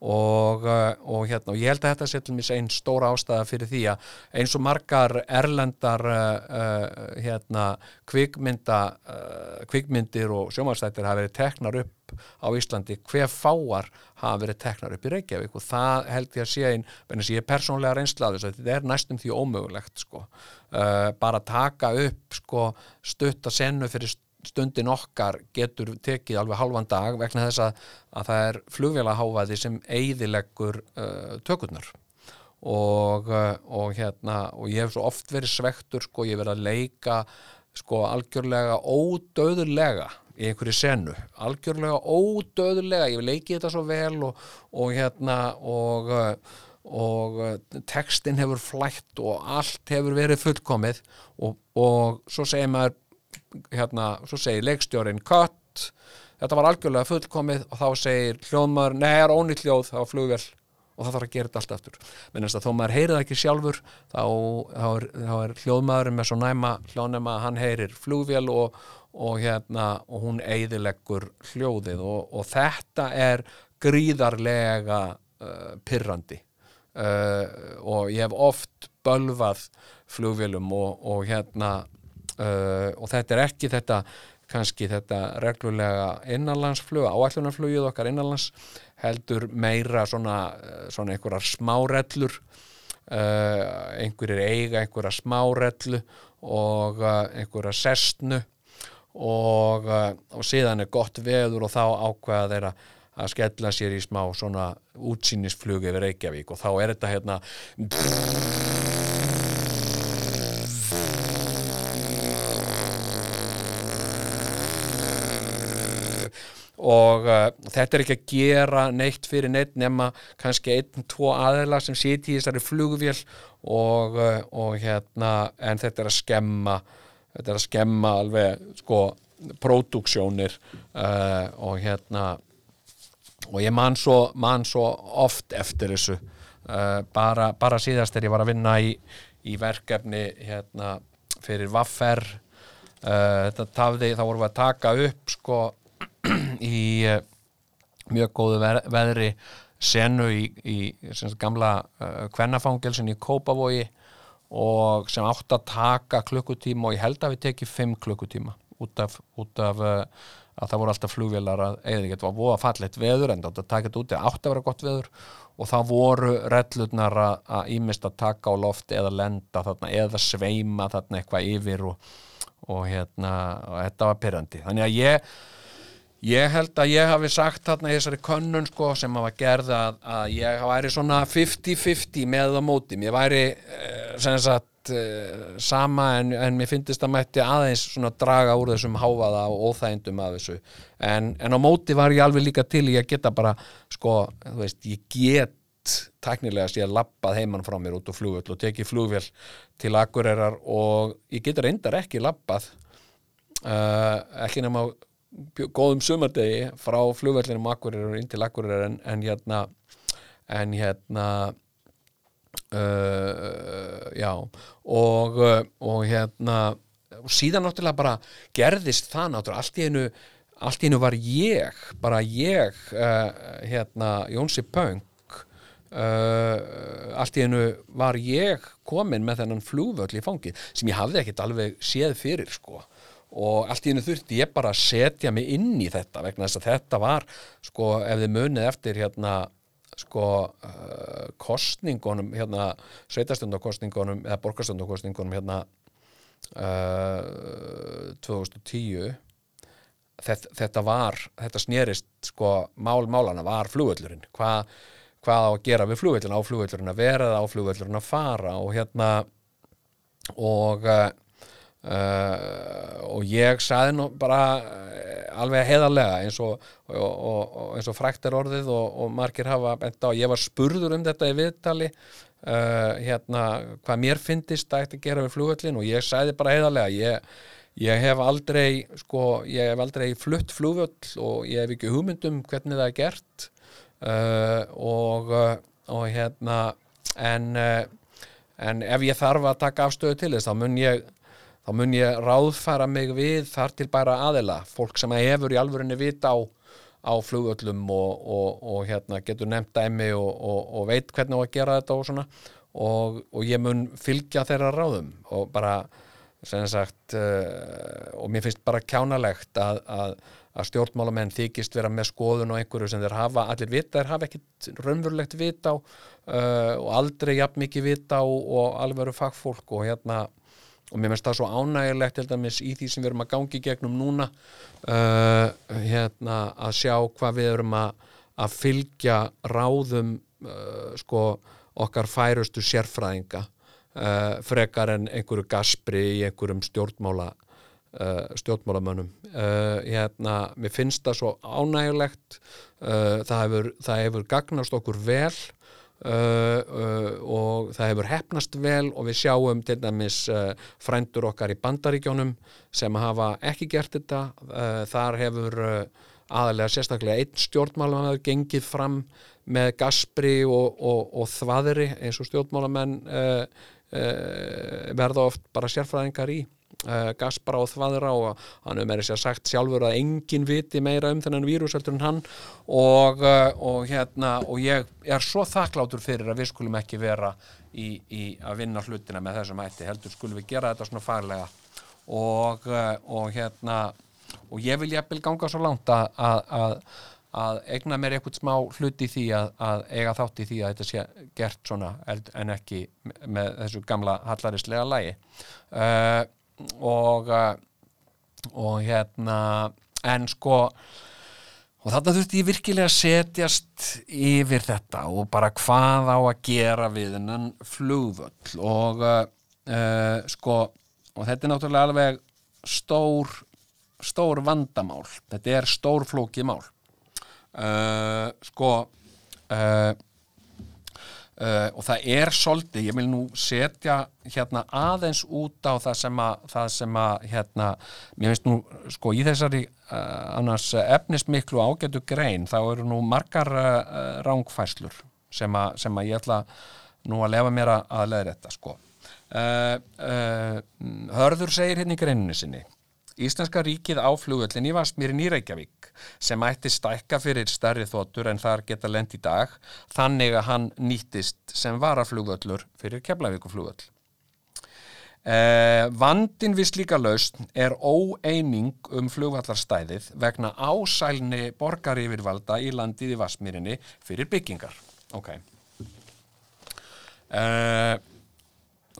og, uh, og hérna og ég held að þetta setjum mér einn stóra ástæða fyrir því að eins og margar erlendar uh, hérna kvikmynda uh, kvikmyndir og sjónvarstættir hafa verið teknar upp á Íslandi hver fáar hafa verið teknar upp í Reykjavík. Og það held ég að sé einn en þess að ég er persónlega reynslaður þetta er næstum því ómögulegt sko. Uh, bara taka upp sko stutta sennu fyrir stundin okkar getur tekið alveg halvan dag vegna þess að, að það er flugvélaháfaði sem eigðileggur uh, tökurnar. Og, uh, og hérna og ég hef svo oft verið svektur sko, ég hef verið að leika sko algjörlega ódöðulega í einhverju senu, algjörlega ódöðulega, ég hef leikið þetta svo vel og, og hérna og, uh, og uh, textin hefur flætt og allt hefur verið fullkomið. Og, og svo segir maður hérna, svo segir leikstjórin cut, þetta var algjörlega fullkomið og þá segir það er ónýtt hljóð, það var flugvél og það þarf að gera þetta allt aftur. Menn þess að þó maður heyrið ekki sjálfur þá, þá, er, er hljóðmaðurinn með svo næma hljóðnema að hann heyrir flugvél og, og hérna og hún eigðileggur hljóðið og, og þetta er gríðarlega uh, pirrandi. Uh, og ég hef oft bölvað flugvélum og hérna uh, og þetta er ekki þetta kannski þetta reglulega innanlandsflug, áætlunarflugið okkar innanlands heldur meira svona, uh, svona einhverjar smárellur. Uh, einhverjir eiga einhverja smárellu og uh, einhverja sestnu. Og, uh, og síðan er gott veður og þá ákveða þeirra að skella sér í smá svona útsýnisflug yfir Reykjavík. Og þá er þetta hérna og uh, þetta er ekki að gera neitt fyrir neitt nema kannski einn, tvo aðeila sem siti í þessari flugvél og, uh, og hérna en þetta er að skemma þetta er að skemma alveg sko próduksjónir uh, og hérna og ég man svo, man svo oft eftir þessu bara, bara síðast þegar ég var að vinna í, í verkefni hérna fyrir Vaffer þetta tafði, þá vorum við að taka upp sko [CLEARS THROAT] í uh, mjög góðu veðri senu í, í gamla uh, kvennafangelsin í Kópavogi og sem átt að taka klukkutíma og ég held að við tekið fimm klukkutíma út af, út af uh, að það voru alltaf flugvélar að eða þetta var voða fallet veður en þetta þetta úti átt að vera gott veður og það voru rellurnar að ímist að taka á loft eða lenda þarna eða sveima þarna eitthvað yfir og, og hérna og þetta var pyrrandi þannig að ég Ég held að ég hafi sagt þarna í þessari könnun sko sem hafa gerð að, að ég væri svona 50-50 með það móti. Mér væri eh, sem sagt eh, sama en, en mér finnist að mætti aðeins svona draga úr þessum háfaða og óþægindum af þessu. En, en á móti var ég alveg líka til ég geta bara sko, þú veist, ég get teknilega að ég lappað heimann frá mér út á flugvöld og tekið flugvél til Akureyrar og ég getur reyndar ekki lappað uh, ekki nema góðum sumardegi frá flugvellinum Akureyrar inn til Akureyrar en, en hérna en hérna uh, já og, og hérna og síðan náttúrulega bara gerðist það náttúrulega allt í einu allt í einu var ég bara ég uh, hérna Jónsi Pöng Uh, allt í hennu var ég komin með þennan flúvöll í fangi sem ég hafði ekkert alveg séð fyrir sko og allt í hennu þurfti ég bara að setja mig inn í þetta vegna þess að þetta var sko ef þið munið eftir hérna sko uh, kostningunum hérna sveitastöndakostningunum eða borgarstundakostningunum hérna uh, 2010 þetta, þetta var þetta snerist sko mál málana var flúvöllurinn hvað á að gera við flugvöldurinn á flugvöldurinn að vera það á flugvöldurinn að fara? Og hérna og uh, og ég saði nú bara alveg heðarlega eins og, og, og og frækt er orðið og, og margir hafa bent á, ég var spurður um þetta í viðtali uh, hérna hvað mér finnist að þetta gera við flugvöldin og ég sagði bara heðarlega ég, ég hef aldrei sko, ég hef aldrei flutt flugvöld og ég hef ekki hugmyndum hvernig það er gert Uh, og, og hérna en, en ef ég þarf að taka afstöðu til þess þá mun ég þá mun ég ráðfæra mig við þar til bæra aðila, fólk sem hefur í alvörinni vita á, á flugöllum og, og, og hérna getur nefnt dæmi og veit hvernig á að gera þetta og svona. Og ég mun fylgja þeirra ráðum og bara sem sagt uh, og mér finnst bara kjánalegt að, að að stjórnmálamenn þykist vera með skoðun og einhverju sem þeir hafa, allir vita, þeir hafa ekkit raunverulegt vita á uh, og aldrei jafn mikið vita á og alveg eru fagfólk og hérna og mér finnst það svo ánægilegt dæmis í því sem við erum að gangi gegnum núna uh, hérna að sjá hvað við erum að, að fylgja ráðum uh, sko okkar færustu sérfræðinga frekar en einhverju gaspri í einhverjum stjórnmála Uh, stjórnmálamönnum. Uh, hérna, mér finnst það svo ánægulegt uh, það, hefur, hefur gagnast okkur vel uh, uh, og það hefur hefnast vel og við sjáum til dæmis uh, frændur okkar í bandaríkjónum sem hafa ekki gert þetta. Þar hefur aðalega sérstaklega einn stjórnmálamaður gengið fram með gaspri og, og, og þvaðri eins og stjórnmálamenn verða oft bara sérfræðingar í uh, gaspra og þvaðra og hann hefur meira sér sagt sjálfur að enginn viti meira um þennan vírusöldur en hann. Og, uh, og hérna og ég er svo þakklátur fyrir að við skulum ekki vera í, í að vinna hlutina með þessum hætti. Heldur skulum við gera þetta svona faglega og, uh, og hérna og ég vil jafnvel ganga svo langt að, að, að, egna mér eitthvað smá hluti í því að, að eiga þátt í því að þetta sé gert svona en ekki með þessu gamla hallarislega lægi uh, og uh, og hérna en sko og þarna þurfti ég virkilega að setjast yfir þetta og bara hvað á að gera við hennan flugvöll. Og uh, sko og þetta er náttúrulega alveg stór stór vandamál. Þetta er stór flókið mál. Uh, sko uh, Uh, og það er svolítið, ég vil nú setja hérna aðeins út á það sem að, það sem að hérna, mér finnst nú, sko, í þessari uh, annars efnismiklu ágætu grein, þá eru nú margar uh, rángfæslur sem, að- sem að ég ætla nú að lefa mér að, leða þetta, sko. Hörður segir hérna í greininu sinni Íslenska ríkið á flugvöllin í Vassmýrin í Reykjavík sem ætti stækka fyrir stærri þotur en þar geta lent í dag þannig að hann nýttist sem varaflugvöllur fyrir Keflavíkuflugvöll. Eh, vandin við slíka lausn er óeining um flugvallarstæðið vegna ásælni borgaryfirvalda í landið í Vassmýrinni fyrir byggingar. Ok. Eh,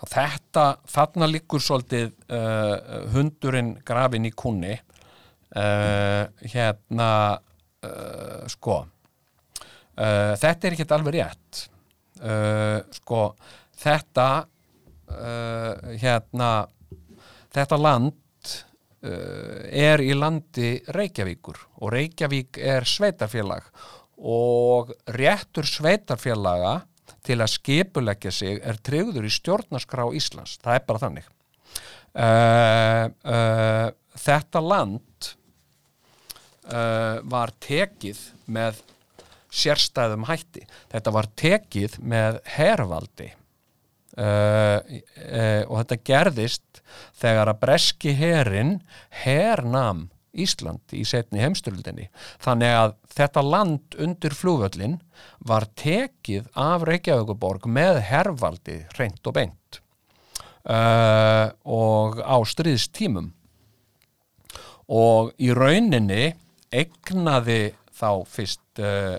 þetta, þarna liggur svolítið uh, hundurinn grafin í kunni uh, hérna uh, sko uh, þetta er ekkert alveg rétt. Uh, sko þetta uh, hérna þetta land er í landi Reykjavíkur. Og Reykjavík er sveitarfélag. Og réttur sveitarfélaga til að skipuleggja sig er tryggður í stjórnarskrá Íslands. Það er bara þannig. Uh, uh, þetta land uh, var tekið með sérstæðum hætti. Þetta var tekið með hervaldi og þetta gerðist þegar að breski herin hernam Ísland í setni heimstöldinni. Þannig að þetta land undir flugvöllin var tekið af Reykjavíkuborg með hervaldi reynd og beint uh, og á stríðstímum og í rauninni egnaði þá fyrst uh,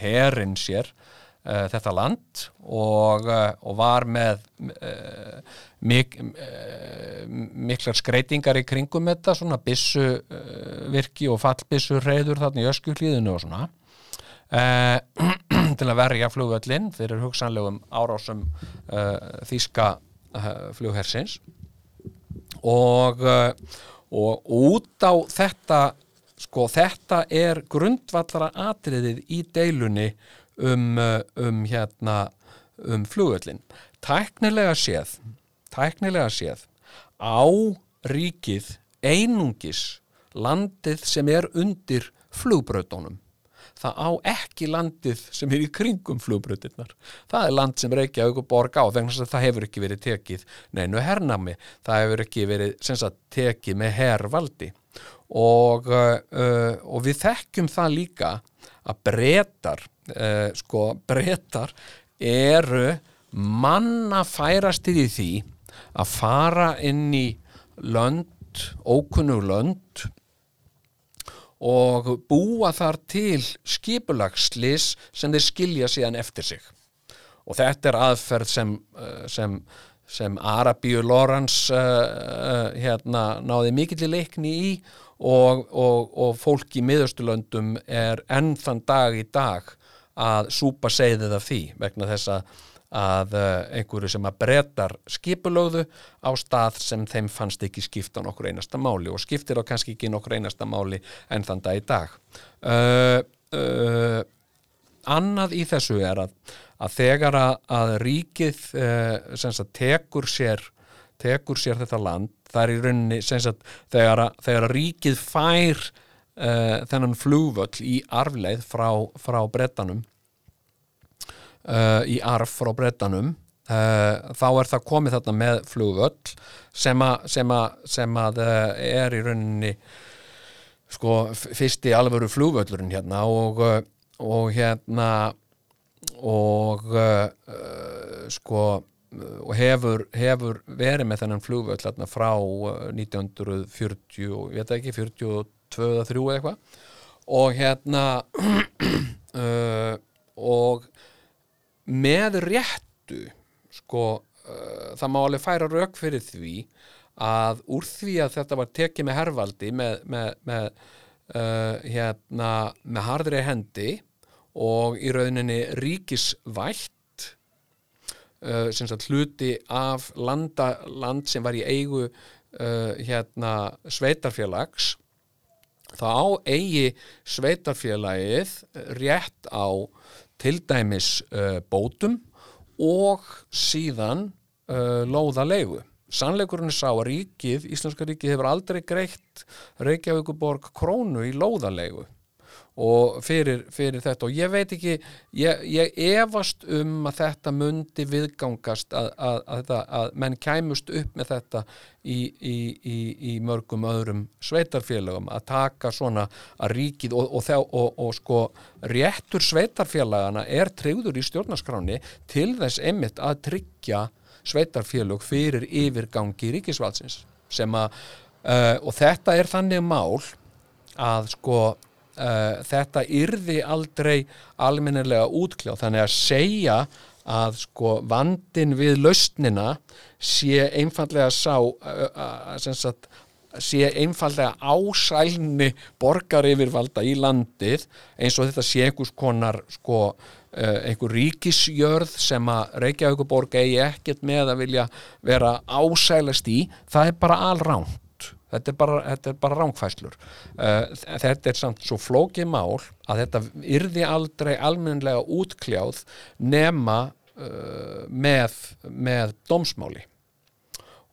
herin sér uh, þetta land og, uh, og var með uh, mik, uh, miklar skreitingar í kringum þetta svona byssu uh, virki og fallbyssu reyður þarna í öskuhlíðinu og svona. Uh, [CLEARS THROAT] til að verja flugvöllin fyrir hugsanlegum árásum uh, flughersins. Og, og út á þetta sko þetta er grundvallara atriðið í deilunni um, um hérna um flugvöllin tæknilega séð tæknilega séð á ríkið einungis landið sem er undir flugbrautunum. Það á ekki landið sem er í kringum flugbrautirnar. Það er land sem Reykjavík og borg á, vegna að það hefur ekki verið tekið neinu hernami, það hefur ekki verið sem sagt, tekið með hervaldi. Og, uh, og við þekkjum það líka að breytar, uh, sko breytar eru manna færastir í því að fara inn í lönd, ókunnu lönd og búa þar til skipulagslis sem þeir skilja síðan eftir sig. Og þetta er aðferð sem, uh, sem, sem Arabíu Lorans uh, hérna, náði mikill í leikni í og, og, og fólk í miðaustulöndum er enn þann dag í dag að súpa segðið af því vegna þess að að uh, einhverju sem að breytar skipulögðu á stað sem þeim fannst ekki skipta nokkur einasta máli og skiptir á kannski ekki nokkur einasta máli en þann dag í dag. Uh, uh, annað í þessu er að, að þegar að, að ríkið uh, sagt, tekur sér tekur sér þetta land það er í rauninni sagt, þegar, að, þegar ríkið fær þennan flugvöll í arfleið frá, frá brettanum uh, í arf frá brettanum uh, þá er það komið þarna með flugvöll sem að, sem að, sem að uh, er í rauninni sko fyrsti alvöru flugvöllurinn hérna og, uh, og hérna og uh, sko og hefur, hefur verið með þennan flugvöll hérna frá uh, 1940 og ég veit ekki 42 eða 3 eða eitthvað. Og hérna [CLEARS THROAT] uh, og með réttu sko uh, það má alveg færa rauk fyrir því að úr því að þetta var tekið með hervaldi með, með, með uh, hérna með harðri hendi og í rauninni ríkisvætt uh, sem sagt hluti af landa, land sem var í eigu uh, hérna sveitarfélags þá eigi sveitarfélagið rétt á til dæmis uh, bótum og síðan uh, lóðalegu. Sannleikurinn er sá að ríkið, Íslenska ríkið hefur aldrei greitt Reykjavíkuborg krónu í lóðalegu og fyrir, fyrir þetta. Og ég veit ekki, ég, ég efast um að þetta mundi viðgangast að, að, að, að menn kæmust upp með þetta í, í, í, í mörgum öðrum sveitarfélögum að taka svona að ríkið og, og, og, og, sko réttur sveitarfélagana er tryggður í stjórnarskráni til þess einmitt að tryggja sveitarfélög fyrir yfirgangi ríkisvaldsins sem að uh, og þetta er þannig mál að sko uh, þetta yrði aldrei almennilega útkljáð. Þannig að segja að sko vandin við lausnina sé einfallega sá uh, uh, sem sagt sé einfallega ásælni borgar yfirvalda í landið eins og þetta sé einhvers konar sko einhver ríkisjörð sem að Reykjavíkuborg eigi ekkert með að vilja vera ásælast í. Það er bara alránt þetta er bara, bara rángfæslur uh, þetta er samt svo flókið mál að þetta yrði aldrei almennlega útkljáð nema uh, með, með dómsmáli.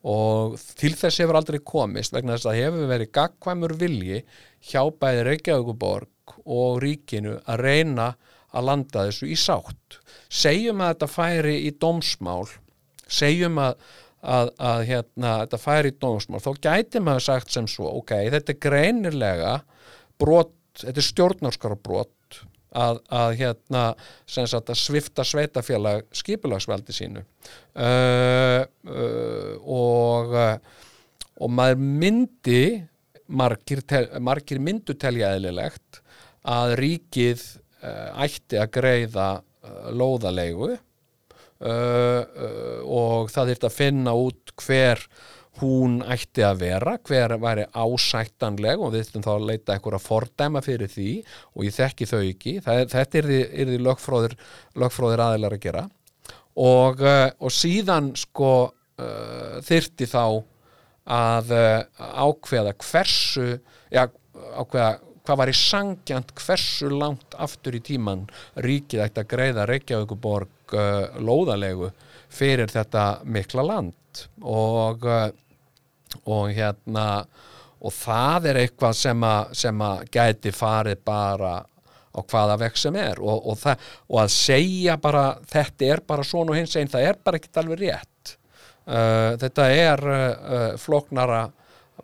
Og til þess hefur aldrei komist vegna þess að hefur verið gagkvæmur vilji hjá bæði Reykjavíkuborg og ríkinu að reyna að landa þessu í sátt. Segjum að þetta færi í dómsmál segjum að, að, að hérna, þetta færi í dómsmál. Þá gæti maður sagt sem svo ok, þetta er greinilega brot, þetta er stjórnarskara brot að, að hérna sagt að svifta sveitafélag skipulagsveldi sínu. Uh, uh, og og maður myndi margir, tel, margir myndu telja eðlilegt að ríkið ætti að greiða lóðalegu uh, og það þyrfti að finna út hver hún ætti að vera, hver væri ásættanleg og við þurfum þá að leita eitthvað að fordæma fyrir því og ég þekki þau ekki, það, þetta er því, er því lögfróðir, lögfróðir aðeinar að gera. Og, og síðan sko uh, þyrfti þá að uh, ákveða hversu já, ákveða hvað var í sangjant hversu langt aftur í tíman ríkið ætti að greiða Reykjavíkuborg uh, lóðalegu fyrir þetta mikla land. Og, uh, og hérna og það er eitthvað sem að, sem að gæti farið bara á hvaða vekk sem er. Og, og, það, og að segja bara þetta er bara svona og hins einn það er bara ekkert alveg rétt. Uh, þetta er uh, flóknara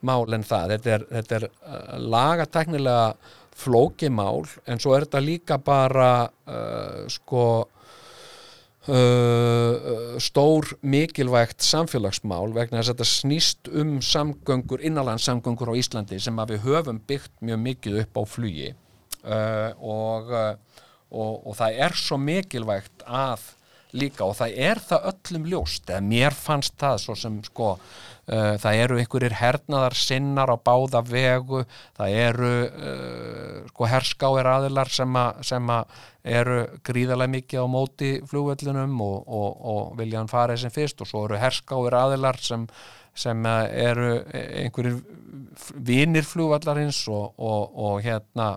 mál en það. Þetta er, þetta er uh, lagatæknilega flókið mál en svo er þetta líka bara sko uh, stór mikilvægt samfélagsmál vegna þess að þetta snýst um samgöngur, innanlandssamgöngur á Íslandi sem að við höfum byggt mjög mikið upp á flugi. Uh, og, uh, og, og það er svo mikilvægt að líka og það er það öllum ljóst eða mér fannst það svo sem sko uh, það eru einhverjir hernaðar sinnar á báða vegu það eru uh, sko herskáir aðilar sem, a, sem a eru gríðarlega mikið á móti flugvöllunum og, og, og vilja hann fara sem fyrst og svo eru herskáir aðilar sem, sem að eru einhverjir vinir flugvallarins og, og, og hérna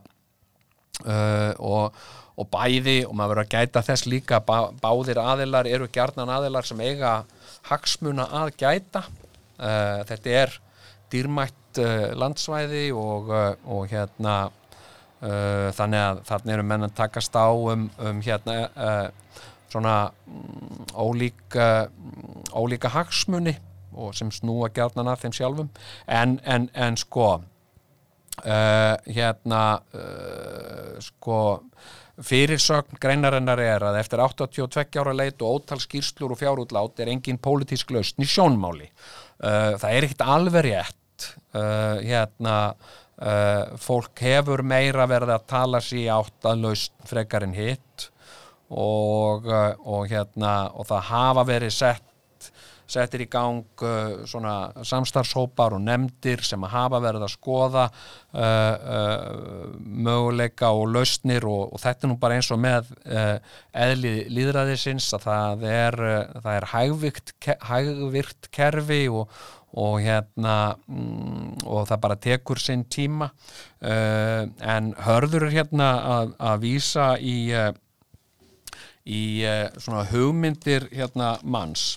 uh, og, og bæði og maður verður að gæta þess líka bá, báðir aðilar eru gjarnan aðilar sem eiga hagsmuna að gæta. Uh, þetta er dýrmætt uh, landsvæði og, uh, og hérna þannig að þannig eru menn að takast á um, um hérna svona mm, ólík, uh, ólíka hagsmuni og sem snúa gjarnan að þeim sjálfum. En, en, en sko hérna sko fyrirsögn greinarinnar er að eftir 82 ára leit og ótal skýrslur og fjárútlát er engin pólitísk lausn í sjónmáli. Uh, það er ekkert alveg rétt uh, hérna uh, fólk hefur meira verið að tala sér átt að lausn frekar en hitt og, uh, og hérna og það hafa verið sett settir í gang uh, samstarfshópar og nefndir sem að hafa verið að skoða uh, uh, möguleika og lausnir og, og þetta er nú bara eins og með uh, eðli líðræðisins að það er, uh, það er hægvikt, hægvikt kerfi og, og hérna mm, og það bara tekur sinn tíma. Uh, en hörður hérna að, að vísa í í uh, svona hugmyndir hérna manns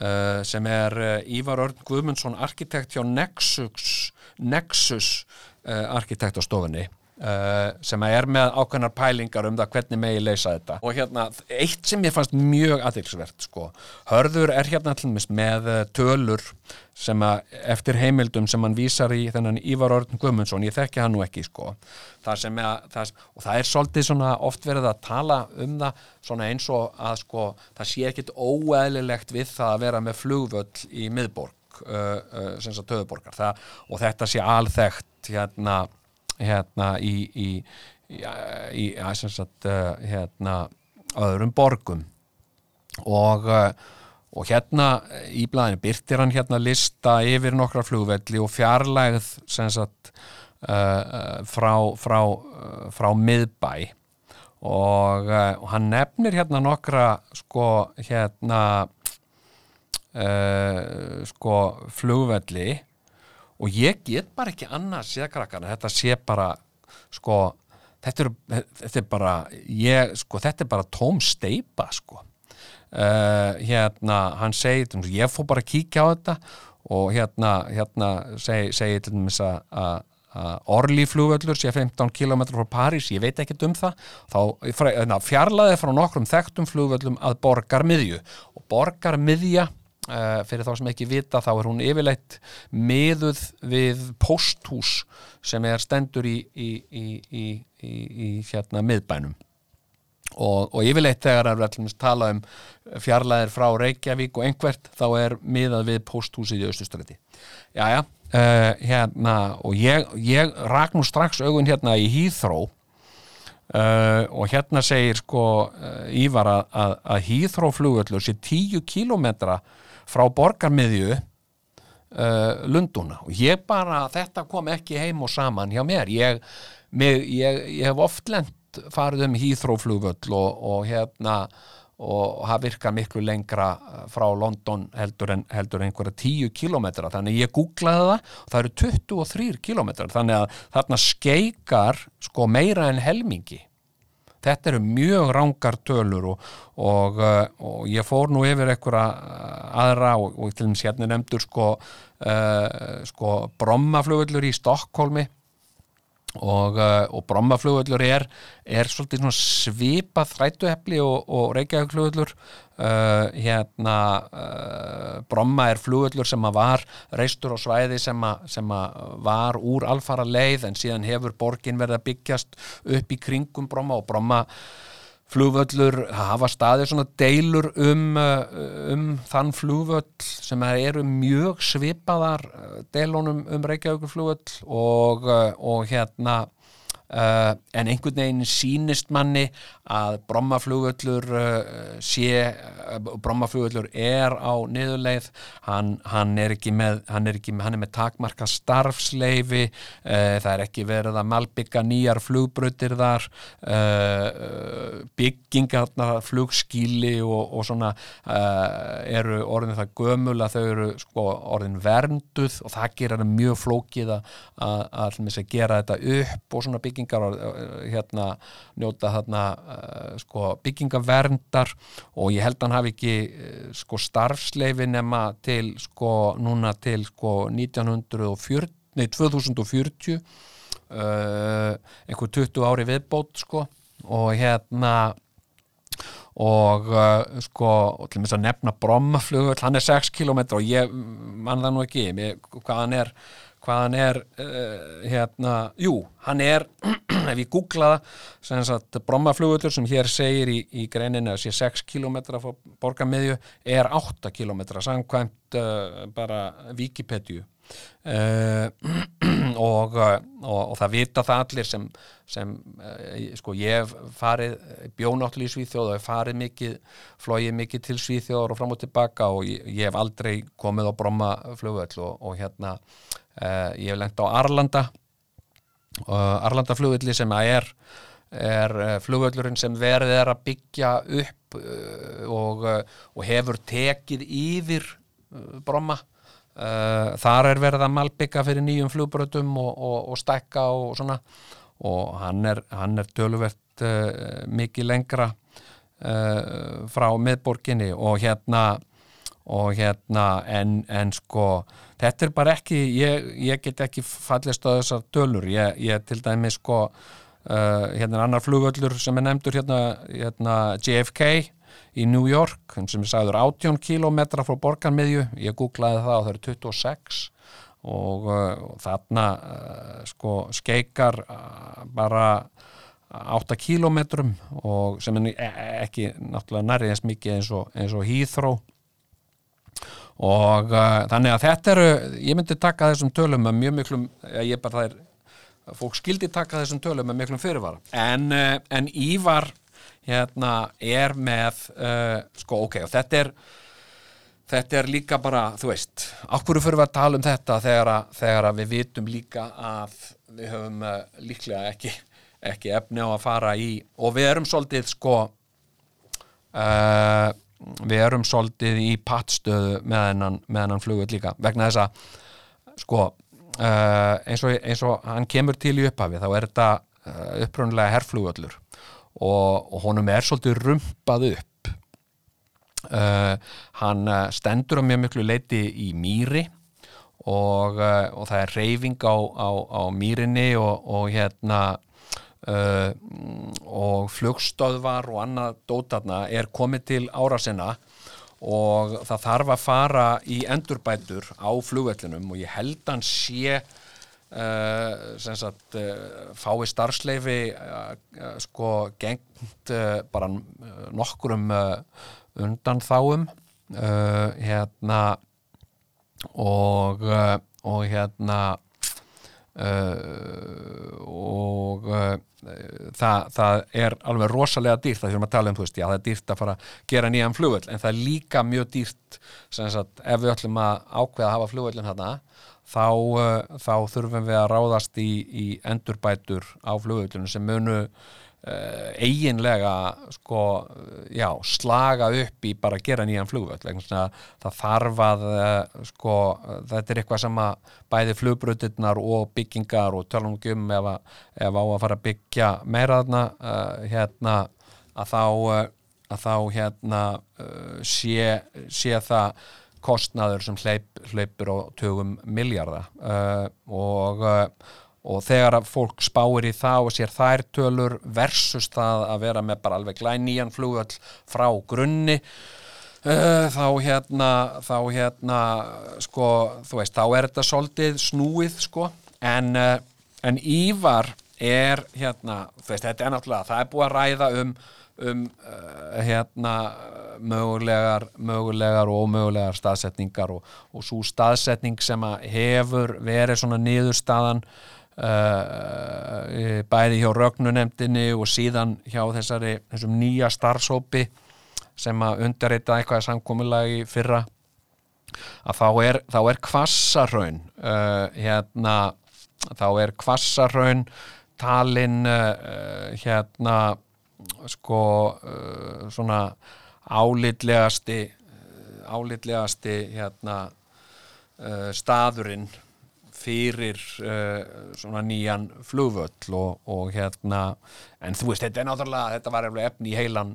uh, sem er uh, Ívar Örn Guðmundsson arkitekt hjá Nexus Nexus uh, arkitektstofunni uh, sem er með ákveðnar pælingar um það hvernig megi leysa þetta. Og hérna eitt sem ég fannst mjög aðeinsvert sko, hörður er hérna allmis með uh, tölur sem að eftir heimildum sem hann vísar í þennan Ívar Örn Guðmundsson, ég þekki hann nú ekki sko, það sem að það, og það er svolítið svona oft verið að tala um það svona eins og að sko það sé ekkit óeðlilegt við það að vera með flugvöll í miðborg uh, uh, sem sagt töðuborgar það, og þetta sé alþekkt hérna, hérna í, í, í, í sagt uh, hérna öðrum borgum. Og uh, og hérna í blæðinu byrtir hann hérna lista yfir nokkra flugvelli og fjarlægð sagt uh, frá, frá, frá miðbæ. Og, og hann nefnir hérna nokkra sko hérna uh, sko flugvelli og ég get bara ekki annað séð krakkana, þetta sé bara sko þetta er, þetta er bara ég, sko, þetta er bara tóm steipa sko. Uh, hérna, hann segir ég fór bara að kíkja á þetta og hérna, hérna segi, segi til dæmis að Orli flugvöllur sé 15 km frá París, ég veit ekkert um það. Þá fjarlæði frá nokkrum þekktum flugvöllum að borgarmiðju. Og borgarmiðja fyrir þá sem ekki vita þá er hún yfirleitt miðuð við posthús sem er stendur í, í, í, í hérna miðbænum. Og, og yfirleitt þegar er allir tala um fjarlæðir frá Reykjavík og einhvert þá er miðað við posthúsið í Östustræti Jæja, uh, hérna og ég, ég rak nú strax augun hérna í Hýþró uh, og hérna segir sko uh, Ívar að, að, að Hýþró flugöllur sé 10 kilometra frá borgarmiðju Lunduna og ég bara, þetta kom ekki heim og saman hjá mér. Ég, mig, ég, ég hef oft lent farið um hýþróflugvöll og, og hérna og það virkar miklu lengra frá London heldur en, heldur en einhverja 10 kilometra, þannig ég googlaði það og það eru 23 kilometrar þannig að þarna skeikar sko meira en helmingi þetta eru mjög rángar tölur og, og, og ég fór nú yfir einhverja aðra og, og til þess hérna nefndur sko, uh, sko brommaflugullur í Stokkólmi og, og brommaflugullur er, er svolítið svipað þrætuhepli og, og reykjaugflugullur uh, hérna uh, bromma er flugullur sem að var reistur á svæði sem að, sem að var úr alfara leið en síðan hefur borgin verið að byggjast upp í kringum bromma og bromma flugvöllur hafa staðið svona deilur um, um þann flugvöll sem eru mjög svipaðar deilunum um Reykjavíkur flugvöll og, og hérna Uh, en einhvern veginn sínist manni að brommaflugöllur uh, sé, uh, brommaflugöllur er á niðurleið. Hann, hann er með hann er, ekki, hann er með takmarka starfsleifi það er ekki verið að malbygga nýjar flugbrutir þar byggingarna flugskíli og, og svona eru orðin það gömul að þau eru sko, orðin vernduð og það gerir mjög flókið að, að, að gera þetta upp og svona byggingar uh, hérna njóta þarna uh, sko byggingaverndar og ég held að hann hafi ekki uh, sko starfsleifi nema til sko núna til sko 1940, nei 2040 uh, einhver 20 ári viðbót sko og hérna og uh, sko, og til og með að nefna Brommaflugull, hann er 6 km og ég mann það nú ekki ég, hvað hann er, hvað hann er uh, hérna, jú, hann er [CLEARS THROAT] ef ég googla það sem sagt Brommaflugullur sem hér segir í, í greininu að sé 6 km frá borgarmiðju er 8 km samkvæmt uh, bara Wikipedia. Uh, [CLEARS THROAT] og, og, og það vita það allir sem, sem sko ég hef farið bjónáttli í Svíþjóð og hef farið mikið flóið mikið til Svíþjóður og fram og tilbaka og ég, ég hef aldrei komið á bromma flugvöll og, og hérna ég hef lengt á Arlanda. Arlanda flugvölli sem að er er flugvöllurinn sem verið er að byggja upp og hefur tekið yfir bromma. Þar er verið að malbygga fyrir nýjum flugbröðum og, og, og stækka og svona. Og hann er, hann er töluvert mikið lengra frá miðborginni. Og hérna og hérna en, en sko þetta er bara ekki, ég, ég get ekki fallist á þessar tölur. Ég, ég til dæmi sko hérna er annar flugöllur sem er nefndur hérna, hérna JFK í New York sem er sagður 18 km frá borgarmiðju, ég googlaði það og það eru 26 og, uh, þarna uh, sko skeikar uh, bara 8 km og sem er e, e, ekki náttúrulega nærið eins mikið eins og, og Heathrow og uh, þannig að þetta eru, ég myndi taka þessum tölum með mjög miklum, ég bara það er fólk skildi taka þessum tölum með miklum fyrirvara. En, uh, en Ívar hérna er með uh, sko ok og þetta er þetta er líka bara, þú veist okkur fyrir við að tala um þetta þegar að, þegar að við vitum líka að við höfum líklega ekki ekki efni á að fara í og við erum svolítið sko uh, við erum svolítið í pattstöðu með hennan, hennan flugut líka vegna þess að sko uh, eins, og, eins og hann kemur til í upphafi þá er þetta uh, upprunlega herrflugöllur og, og honum er svolítið rumpað upp. Uh, hann stendur á mjög miklu leiti í mýri og, og það er reyfing á, á, á mýrinni og hérna uh, og flugstöðvar og annað dótarna er komið til ára sinna og það þarf að fara í endurbætur á flugvellinum og ég held að sé Uh, sem sagt uh, fái starfsleifi sko gengt bara nokkurum undan þáum hérna og og hérna og það, það er alveg rosalega dýrt það þurfum að tala um, þú veist, já það er dýrt að fara að gera nýjan flugvöld, en það er líka mjög dýrt sem sagt, ef við ætlum að ákveða að hafa flugvöldin hérna þá, uh, þá þurfum við að ráðast í, í endurbætur á flugvöldunum sem munu uh, eiginlega sko, já, slaga upp í bara að gera nýjan flugvöld það þarf að uh, sko, þetta er eitthvað sem að bæði flugbrutinnar og byggingar og tala um gum ef, ef á að fara að byggja meiraðna uh, hérna að þá, að þá hérna uh, sé, sé það kostnaður sem hleyp, hleypur á tögum miljardar uh, og, uh, og þegar að fólk spáir í það og sér þær tölur versus það að vera með bara alveg glænían flugöll frá grunni uh, þá hérna þá hérna sko þú veist þá er þetta svolítið snúið sko. En, uh, en Ívar er hérna þú veist þetta er náttúrulega það er búið að ræða um um uh, hérna mögulegar, mögulegar og ómögulegar staðsetningar og, og svo staðsetning sem að hefur verið svona niðurstaðan uh, bæði hjá rögnunemdini og síðan hjá þessari þessum nýja starfsópi sem að undarreita eitthvað samkomulagi fyrra. Að þá er, þá er kvassarraun uh, hérna þá er kvassarraun talin hérna sko uh, svona álitlegasti álitlegasti hérna uh, staðurinn fyrir uh, svona nýjan flugvöll og, og hérna en þú veist, þetta er náttúrulega, þetta var efni í heilan,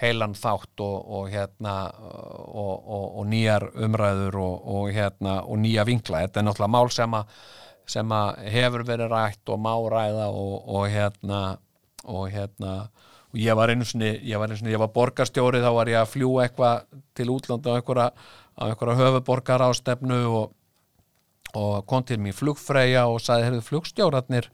heilan þátt og, og hérna og, nýjar umræður og, hérna og nýja vinkla, þetta er náttúrulega mál sem að sem að hefur verið rætt og má ræða og, hérna og hérna og ég var einu sinni, ég var var borgarstjóri þá var ég að fljúa eitthvað til útlanda á einhverja höfuborgar ástefnu og, og kom til mér flugfreyja og sagði, heyrðu flugstjórarnir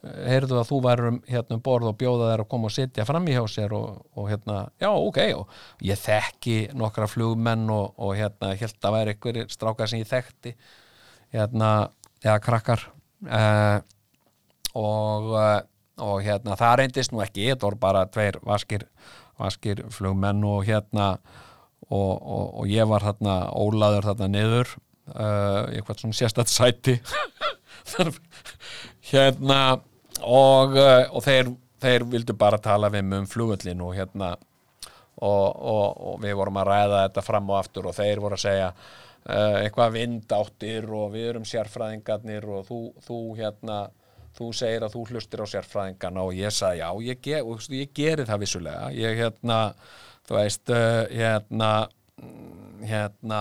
heyrðu að þú værum hérna um borð og bjóða þær að koma og sitja fram í hjá sér og, og hérna, já ok og ég þekki nokkra flugmenn og, og hérna, held að væri einhverjir strákar sem ég þekkti hérna, eða krakkar uh, og uh, og hérna það reyndist nú ekki þetta voru bara tveir vaskir vaskir flugmenn og hérna og, og, ég var þarna ólaður þarna niður uh, eitthvað svona sérstætt sæti. [LAUGHS] Hérna og, uh, og þeir, þeir vildu bara tala við um flugöllin og hérna og, og við vorum að ræða þetta fram og aftur og þeir voru að segja uh, eitthvað vindáttir og við erum sérfræðingarnir og þú, þú hérna þú segir að þú hlustir á sérfræðingana og ég sagði já, ég, ge og, ég geri það vissulega. Ég hérna, þú veist uh, hérna hérna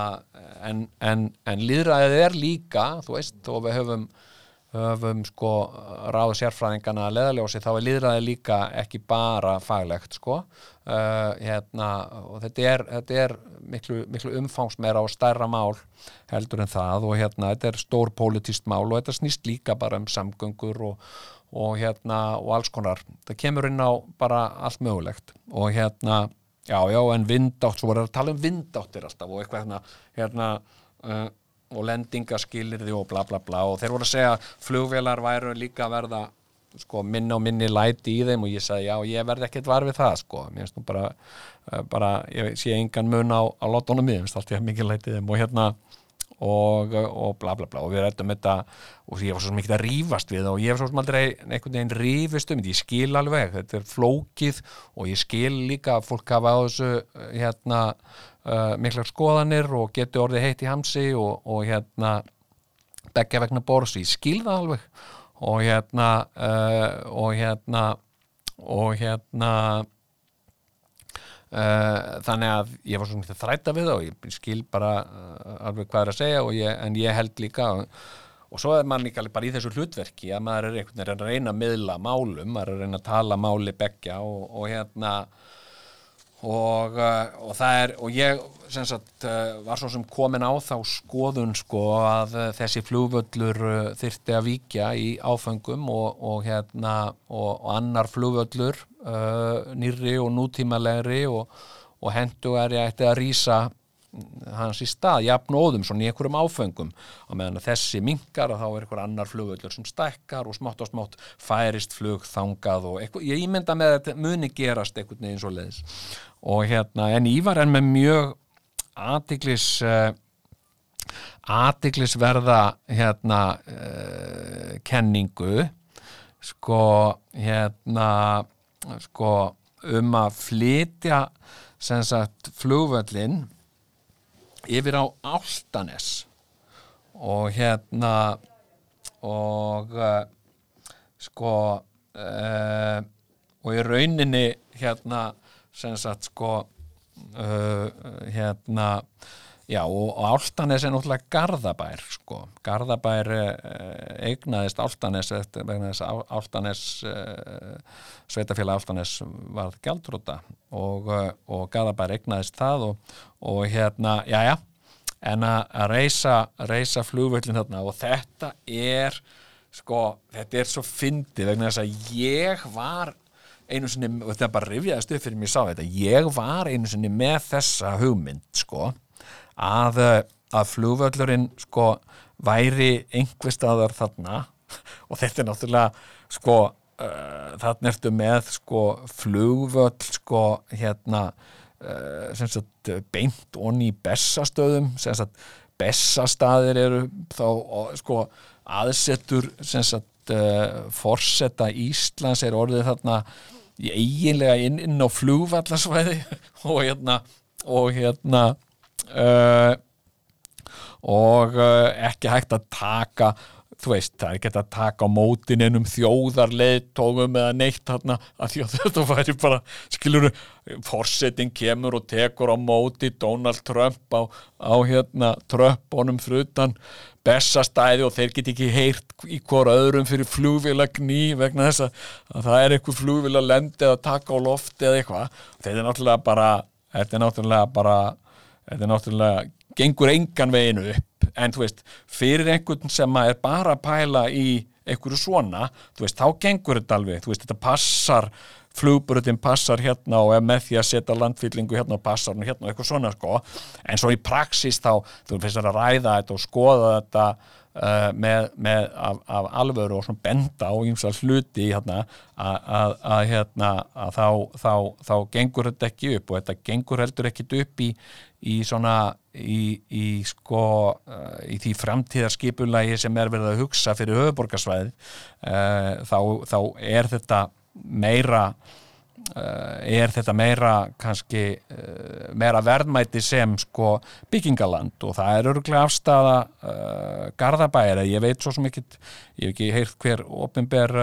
en, en, en líðræðið er líka þú veist, og við höfum höfum sko ráð sérfræðingana að leðaljósi þá er líðræðið líka ekki bara faglegt sko. Uh, hérna, og þetta er, þetta er miklu, miklu umfangsmeira og stærra mál heldur en það og hérna, þetta er stór politist mál og þetta snýst líka bara um samgöngur og, og hérna, og alls konar. Það kemur inn á bara allt mögulegt og hérna, já, já, en vindátt, svo voru að tala um vindáttir alltaf og eitthvað hérna, hérna uh, og lendingaskilirði og bla bla bla og þeir voru að segja að flugvélar væru líka að verða sko, minna og minni læti í þeim og ég sagði já ég verði ekkert var við það sko. Mér finnst nú bara, bara ég sé engan mun á, á lótunum mér finnst allt ég mikið læti í þeim og hérna og, og bla bla bla. Og við rættum þetta og ég var svo mikið að rífast við og ég var svo sem aldrei einhvern veginn rífist um ég skil alveg, þetta er flókið og ég skil líka að fólk hafa á þessu hérna uh, miklar skoðanir og getur orðið heitt í hamsi og, og hérna begja vegna bors, ég skil það alveg. Og hérna uh, og hérna og hérna þannig að ég var svona þrætta við það og ég skil bara alveg hvað er að segja ég, en ég held líka og, svo er mann líka bara í þessu hlutverki að maður er einhvern veginn að reyna að miðla málum, maður er að reyna að tala máli begja og, og hérna og, uh, og það er og ég sagt, uh, var svo sem komin á þá skoðun sko að uh, þessi flugvöllur þyrti að víkja í áfengum og, og hérna og, og annar flugvöllur nýri og nútímalegri og hendugari ætti að rýsa hans í stað, jafn og óðum svona í einhverjum áfengum og meðan þessi mingar og þá er einhver annar flugvöllur sem stækkar og smátt og smátt færist flug þangað og eitthvað, ég ímynda með að þetta muni gerast einhvern veginn svo leiðis og hérna, en Ívar er með mjög aðtiklis uh, aðtiklisverða hérna uh, kenningu. Sko hérna sko um að flytja sem sagt flugvöllin yfir á Áltanes og hérna og uh, sko uh, og í rauninni hérna sem sagt sko uh, hérna já og, Áltanes er náttúrulega Garðabær sko, Garðabær eignaðist Áltanes vegna þess að Áltanes sveitafélag Áltanes varð gældrúta og, og Garðabær eignaðist það og og hérna, já já en að reysa, reysa flugvöldin þarna og þetta er sko, þetta er svo fyndið vegna þess að ég var einu sinni, og þetta bara rifjaðist upp fyrir mér sá þetta, ég var einu sinni með þessa hugmynd sko að, að flugvöldurinn sko væri einhver staðar þarna. Og þetta er náttúrulega sko uh, þarna ertu með sko flugvöld sko hérna uh, sagt, beint onni í bessastöðum bessastaðir eru þá sko, aðsettur sagt, uh, forsetta Íslands er orðið þarna eiginlega inn, inn á flugvallarsvæði [LAUGHS] og hérna og hérna uh, og ekki hægt að taka þú veist, það er ekki hægt að taka á mótin ennum þjóðarleitógum eða neitt þarna að því að [LAUGHS] þetta væri bara, skilur forsetin kemur og tekur á móti Donald Trump á, á hérna Trumpunum frutan bestastæði og þeir get ekki heyrt í hvora öðrum fyrir flugvélagný vegna þess að það er eitthvað flugvélaland eða taka á lofti eða eitthvað. Þetta er náttúrulega bara þetta er náttúrulega bara þetta er náttúrulega gengur engan veginu upp. En þú veist, fyrir einhvern sem er bara að pæla í einhverju svona, þú veist, þá gengur þetta alveg. Þú veist, þetta passar flugburutin passar hérna og er með því að setja landfyllingu hérna og passar hérna og eitthvað svona sko, en svo í praxis þá, þú finnst að ræða þetta og skoða þetta uh, með, með af, af alvöru og svona benda á ímsa hluti hérna að, hérna að þá, þá, þá gengur þetta ekki upp og þetta gengur heldur ekkit upp í, í svona í, í sko uh, í því framtíðarskipulagi sem er verið að hugsa fyrir höfuborgarsvæð uh, þá, þá er þetta meira uh, er þetta meira kannski uh, meira verðmæti sem sko byggingaland og það er örgulega afstafa uh, Garðabæri, ég veit svo ekki ég hef ekki heyrt hver ofinber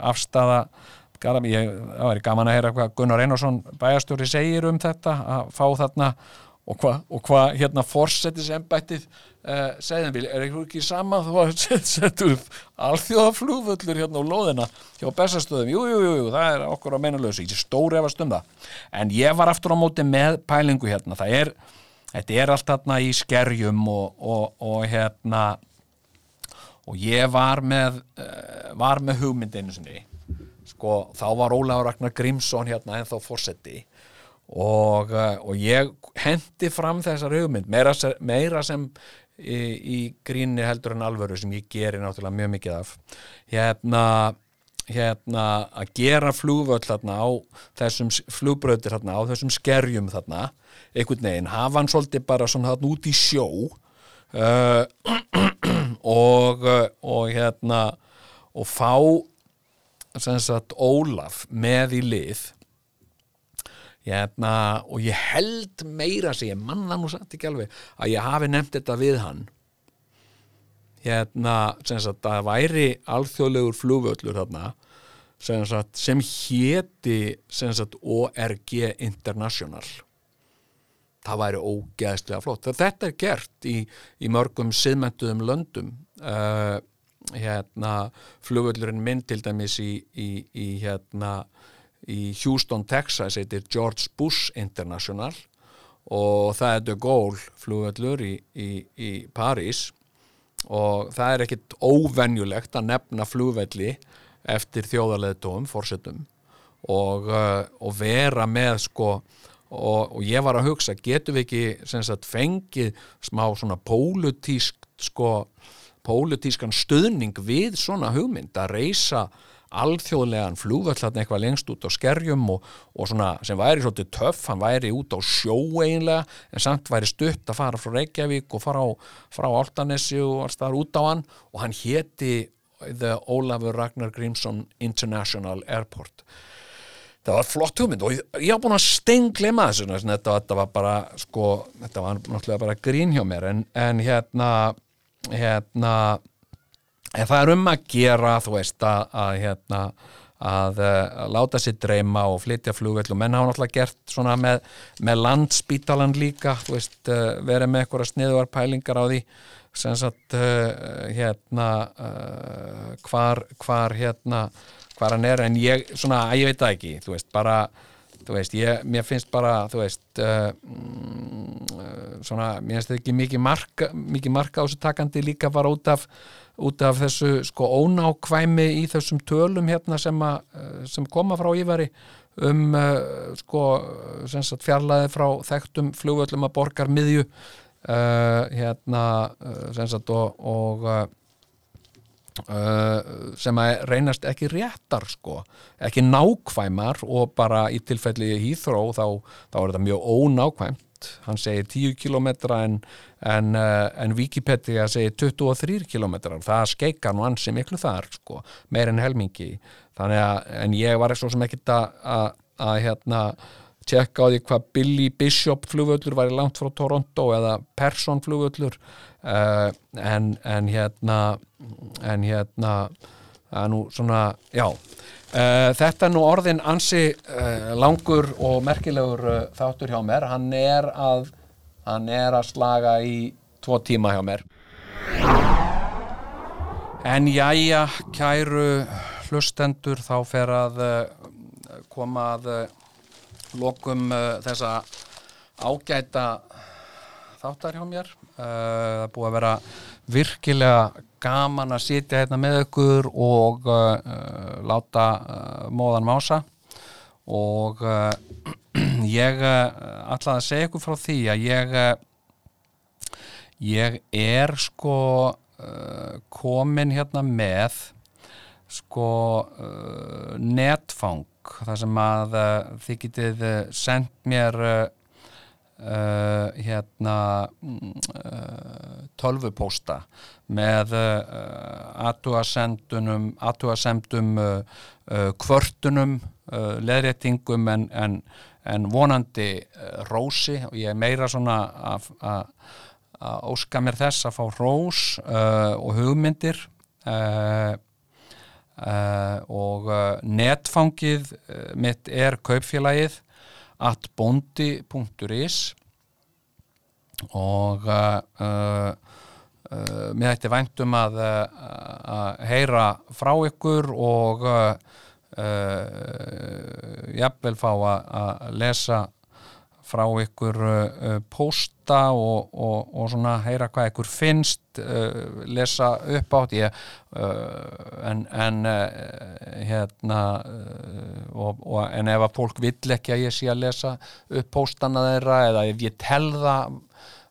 afstafa Garðabæri, ég, það væri gaman að heyra hvað Gunnar Einarsson bæjastjóri segir um þetta að fá þarna og hvað hva, hérna fórsetisembættið uh, segðum við, er ekki sama þú að [LAUGHS] setja upp alþjóðaflúvöllur hérna á lóðina hjá bestastöðum, jú, jú, jú, jú, það er okkur á meinalösu, ég stóri efast um það. En ég var aftur á móti með pælingu hérna, það er þetta er allt hérna í skerjum og, og, og hérna og ég var með uh, var með hugmyndinu sinni. Sko, þá var Ólaður Ragnar Grímsson hérna en þá fórseti og, uh, og ég hendi fram þessar hugmynd meira, meira sem í, í gríni heldur en alvöru sem ég gerir náttúrulega mjög mikið af. Hérna, hérna að gera flúvöld þarna á þessum flúbröðir þarna á þessum skerjum þarna einhvern veginn, hafa hann svolítið bara svona þarna út í sjó uh, [CLEARS THROAT] og og hérna og fá sem sagt Ólaf með í lið Hérna, og ég held meira sem ég manna nú samt ekki alveg að ég hafi nefnt þetta við hann. Hérna, sem sagt að væri alþjóðlegur flugvöllur þarna sem, sagt, sem héti sem sagt ORG International. Það væri ógeðslega flott. Þetta er gert í, í mörgum siðmentuðum löndum. Uh, hérna flugvöllurinn minn til dæmis í, í, í hérna í Houston, Texas heitir George Bush International og það er De Gaulle flugvellur í, í, í París og það er ekkit óvenjulegt að nefna flugvelli eftir þjóðarleðdóum, fórsetum og, uh, og vera með sko og, og ég var að hugsa, getur við ekki sagt, fengið smá svona pólutísk sko, pólutískan stöðning við svona hugmynd að reysa alþjóðlegan flúvöllatn eitthvað lengst út á skerjum og, og svona sem væri svolítið töff, hann væri út á sjó einlega en samt væri stutt að fara frá Reykjavík og fara á, frá Altanesi og alls þar út á hann. Og hann héti The Ólafur Ragnar Grímsson International Airport. Það var flott hugmynd og ég hafa búin að stenglema þessu þetta, þetta var bara sko, þetta var náttúrulega bara grín hjá mér. En, en hérna hérna en það er um að gera þú veist að, að hérna að, eh, að láta sér dreyma og flytja flugveld og menn hafa náttúrulega gert svona með, með landspítalan líka veist, eh, verið með eitthvað sniðuar pælingar á því sem sagt uh, hérna uh, hvar, hvar hérna hvar hann er. En ég svona, ég veit það ekki, þú veist, bara þú veist, ég, mér finnst bara þú veist uh, svona, mér finnst þetta ekki mikið marka mikið marka á þessu takandi líka bara út af út af þessu sko ónákvæmi í þessum tölum hérna sem, a, eh, sem koma frá Ívari um uh, sko fjarlæði frá þekktum flugvöllum að borgar miðju uh, hérna uh, sagt, og, og sem að reynast ekki réttar sko, ekki nákvæmar og bara í tilfelli hýþró þá, þá er þetta mjög ónákvæmt hann segir 10 km en, en, eh, en Wikipedia segir 23 km það skeikar nú ansi miklu þar sko, meir en helmingi. Að, en ég var svo sem ekkit að hérna tjekka á því hvað Billy Bishop flugvöllur var í langt frá Toronto eða Persson flugvöllur. Uh, en, en hérna en hérna það er nú svona, já. Uh, þetta er nú orðin ansi uh, langur og merkilegur uh, þáttur hjá mér, hann er að hann er að slaga í tvo tíma hjá mér. En jæja kæru hlustendur þá fer að koma að lokum þessa ágæta þáttar hjá mér. Það búið að vera virkilega gaman að sitja hérna með ykkur og uh, uh, láta uh, móðan mása. Og uh, [CLEARS THROAT] ég uh, ætlaði að segja ykkur frá því að ég uh, ég er sko komin hérna með sko netfang þar sem að þið getið sendt mér uh, hérna uh, tölvupósta með uh, athugasendunum athugasendum uh, uh, kvörtunum leðréttingum en, en, en vonandi rósi. Og ég er meira svona að óska mér þess að fá rós og hugmyndir og netfangið mitt er kaupfélagið at bondi.is og uh, uh, uh, mér ætti væntum að, uh, að heyra frá ykkur og uh, uh, jafnvel fá að, að lesa frá ykkur uh, pósta og, og, og svona heyra hvað ykkur finnst uh, lesa upp átt ég, uh, en, en uh, hérna uh, og, en ef að fólk vill ekki að ég sé að lesa upp póstana þeirra eða ef ég tel það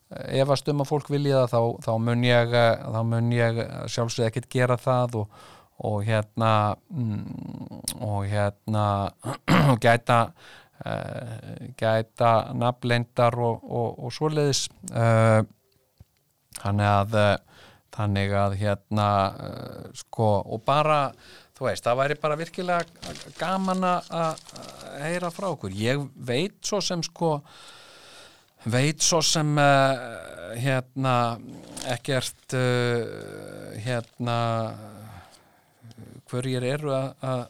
efast um að fólk vilja það þá, þá mun ég ég sjálfsög ekkert gera það og, og hérna mm, hérna [CLEARS THROAT] gæta uh, gæta nafnleindar og, og, og svoleiðis. Uh, þannig að eh, þannig að hérna sko og bara þú veist, það væri bara virkilega gaman að heyra frá okkur. Ég veit svo sem sko veit svo sem uh, hérna ekkert uh, hérna hverjir eru að-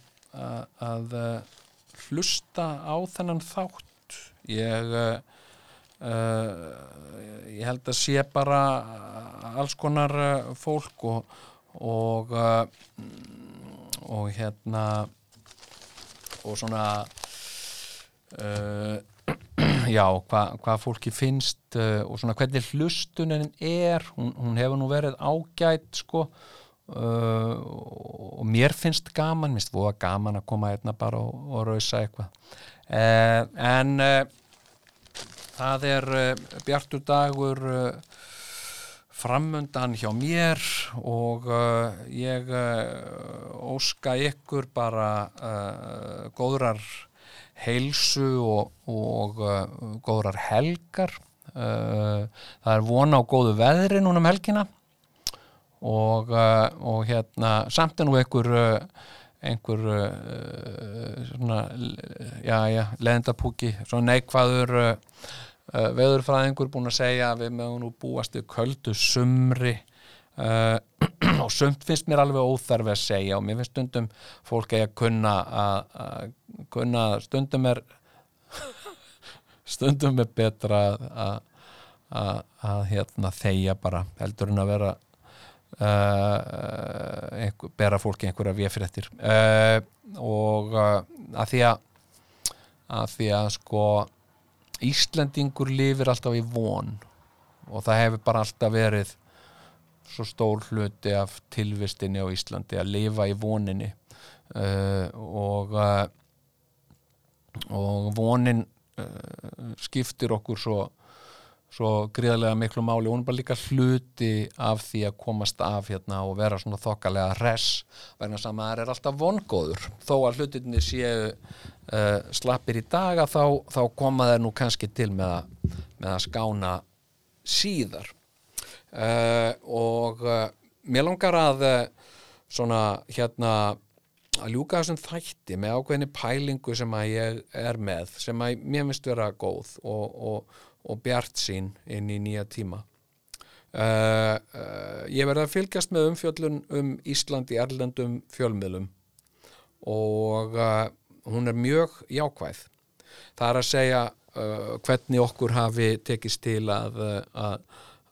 að hlusta á þennan þátt. Ég uh, ég held að sé bara alls konar uh, fólk og og og hérna og svona uh, [CLEARS THROAT] já, hvað hva fólki finnst og svona hvernig hlustunin er. Hún, hún hefur nú verið ágætt sko uh, og mér finnst gaman, minnst voða gaman að koma hérna bara og, og rausa eitthvað. Uh, en uh, það er bjartur dagur framundan hjá mér og ég óska ykkur bara góðrar heilsu og, og góðrar helgar. Það er vona á góðu veðri núna um helgina og, uh, og hérna samt er nú einhver uh, einhver uh, svona, já, já, leðendapúki svona neikvæður uh, veðurfræðingur búin að segja að við mögum nú búast við köldu sumri uh, [CLEARS THROAT] og sumt finnst mér alveg óþarfi að segja og mér finnst stundum fólk að kunna að að kunna stundum er [LAUGHS] stundum er betra að, að, að, hérna þegja bara heldur en að vera uh, einhver, bera fólki einhverja véfréttir uh, og uh, að því að að því að sko Íslendingur lifir alltaf í von og það hefur bara alltaf verið svo stór hluti af tilvistinni á Íslandi að lifa í voninni. Og og vonin skiptir okkur svo svo gríðarlega miklu máli. Hún er bara líka hluti af því að komast af hérna og vera svona þokkalega res vegna sem að það er alltaf vongóður. Þó að hlutinni séu uh, slappir í daga þá, þá koma þeir nú kannski til með að, með að skána síðar. Uh, og uh, mér langar að svona hérna að ljúka þessum þætti með ákveðinni pælingu sem að ég er með sem að mér finnst vera góð og, og, og bjart sín inn í nýja tíma. Uh, uh, ég verði að fylgjast með umfjöllun um Ísland í erlendum fjölmiðlum og uh, hún er mjög jákvæð. Það er að segja hvernig okkur hafi tekist til að, að,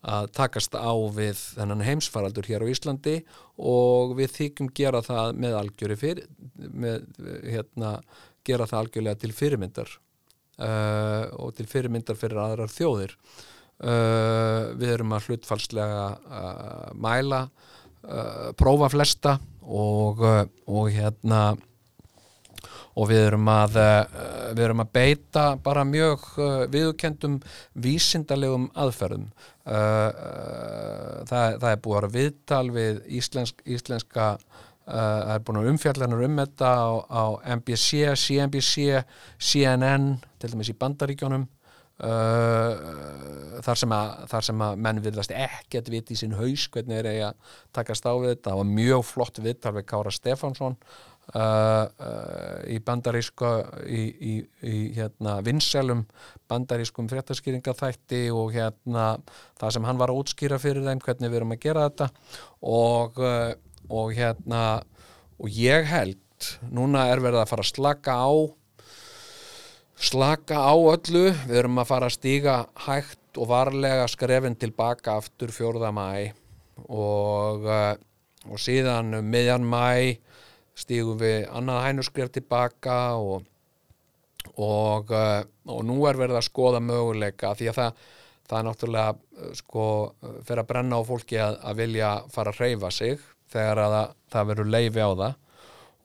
að takast á við þennan heimsfaraldur hér á Íslandi og við þykjum gera það með algjöri fyrir, með, hérna, gera það algjörlega til fyrirmyndar uh, og til fyrirmyndar fyrir aðrar þjóðir. Uh, við erum að hlutfalslega uh, mæla uh, prófa flesta og, og hérna og við erum að við erum að beita bara mjög viðurkendum vísindalegum aðferðum. Það, það er búið að viðtal við íslensk, íslenska það er búin að umfjallarnar um þetta á, á MBC, CNBC CNN, til dæmis í Bandaríkjónum Uh, þar, sem að, þar sem að menn virðast ekkert viti í sinn haus hvernig er eigi að takast á við þetta. Það var mjög flott viðtal við Kára Stefánsson uh, uh, í bandaríska í, í, í hérna, vinselum bandarískum fréttaskýringaþætti og hérna það sem hann var að útskýra fyrir þeim hvernig við erum að gera þetta. Og, og hérna og ég held núna er verið að fara að slaka á slaka á öllu við erum að fara að stíga hægt og varlega skrefin tilbaka aftur 4. mæ og, uh, og síðan um miðjan mæ stígum við annað hænuskref tilbaka og, og, uh, og nú er verið að skoða möguleika því að það, það er náttúrulega uh, sko, fyrir að brenna á fólki að, að vilja fara að hreyfa sig þegar að það, verður leifi á það.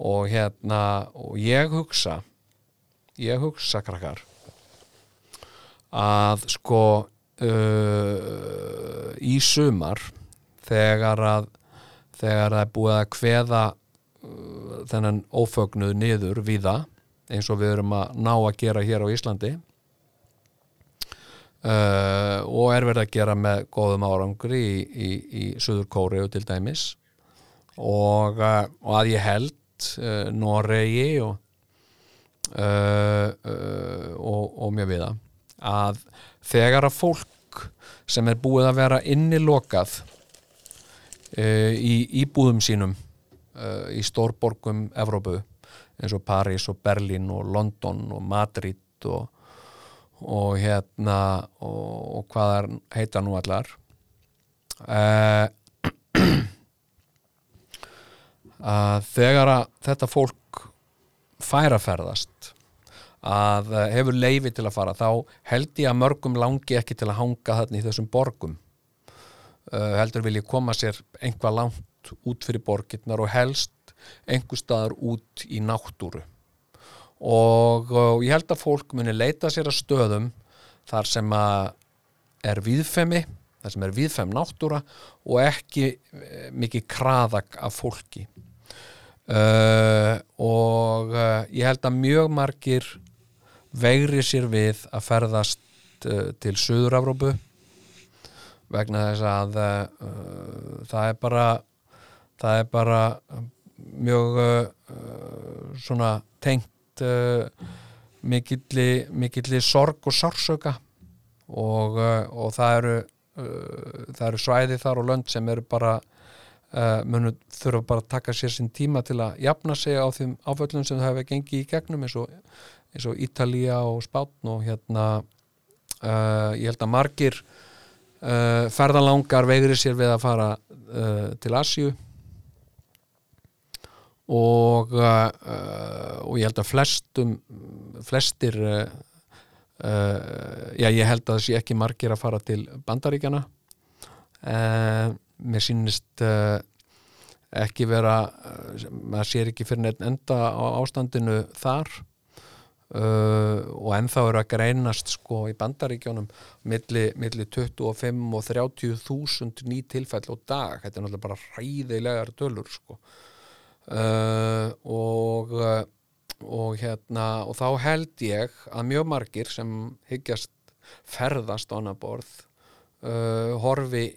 Og hérna og ég hugsa ég hugsa krakkar að sko uh, í sumar þegar að þegar það er búið að kveða uh, þennan ófögnuð niður víða eins og við erum að ná að gera hér á Íslandi uh, og er verið að gera með góðum árangri í, í, í Suður Kóriu til dæmis og, uh, og að ég held uh, Noregi og uh, uh, og, og mjög viða að þegar að fólk sem er búið að vera innilokað í íbúðum sínum í stórborgum Evrópu eins og París og Berlín og London og Madrid og, og hérna og, og hvað er heita nú allar uh, að þegar að þetta fólk fær að ferðast að eh, hefur leifi til að fara þá held ég að mörgum langi ekki til að hanga þarna í þessum borgum. Uh, heldur vil ég koma sér einhvað langt út fyrir borgirnar og helst einhver staðar út í náttúru. Og, og ég held að fólk muni leita sér að stöðum þar sem að er viðfemi þar sem er viðfem náttúra og ekki eh, mikið kraðak af fólki uh, og uh, ég held að mjög margir vegri sér við að ferðast uh, til Suður-Evrópu vegna þess að það er bara það er bara mjög svona tengt mikilli, mikilli sorg og sársöka og, og það eru það eru svæði þar og lönd sem eru bara uh, munu þurfa bara að taka sér sinn tíma til að jafna sig á þeim áföllum sem það hefur gengið í gegnum eins og, eins og Ítalía og Spátn og hérna uh, ég held að margir uh, ferðalangar veigri sér við að fara til Asju og og ég held að flestum flestir já ég held að það sé ekki margir að fara til bandaríkjana uh, mér sýnist uh, ekki vera uh, maður sér ekki fyrir neitt enda á ástandinu þar uh, og ennþá eru að greinast sko í bandaríkjónum milli, milli 25 og 30 þúsund ný tilfell á dag. Þetta er náttúrulega bara hræðilegar tölur sko. Uh, og og hérna og þá held ég að mjög margir sem hyggjast ferðast á annar borð uh, horfi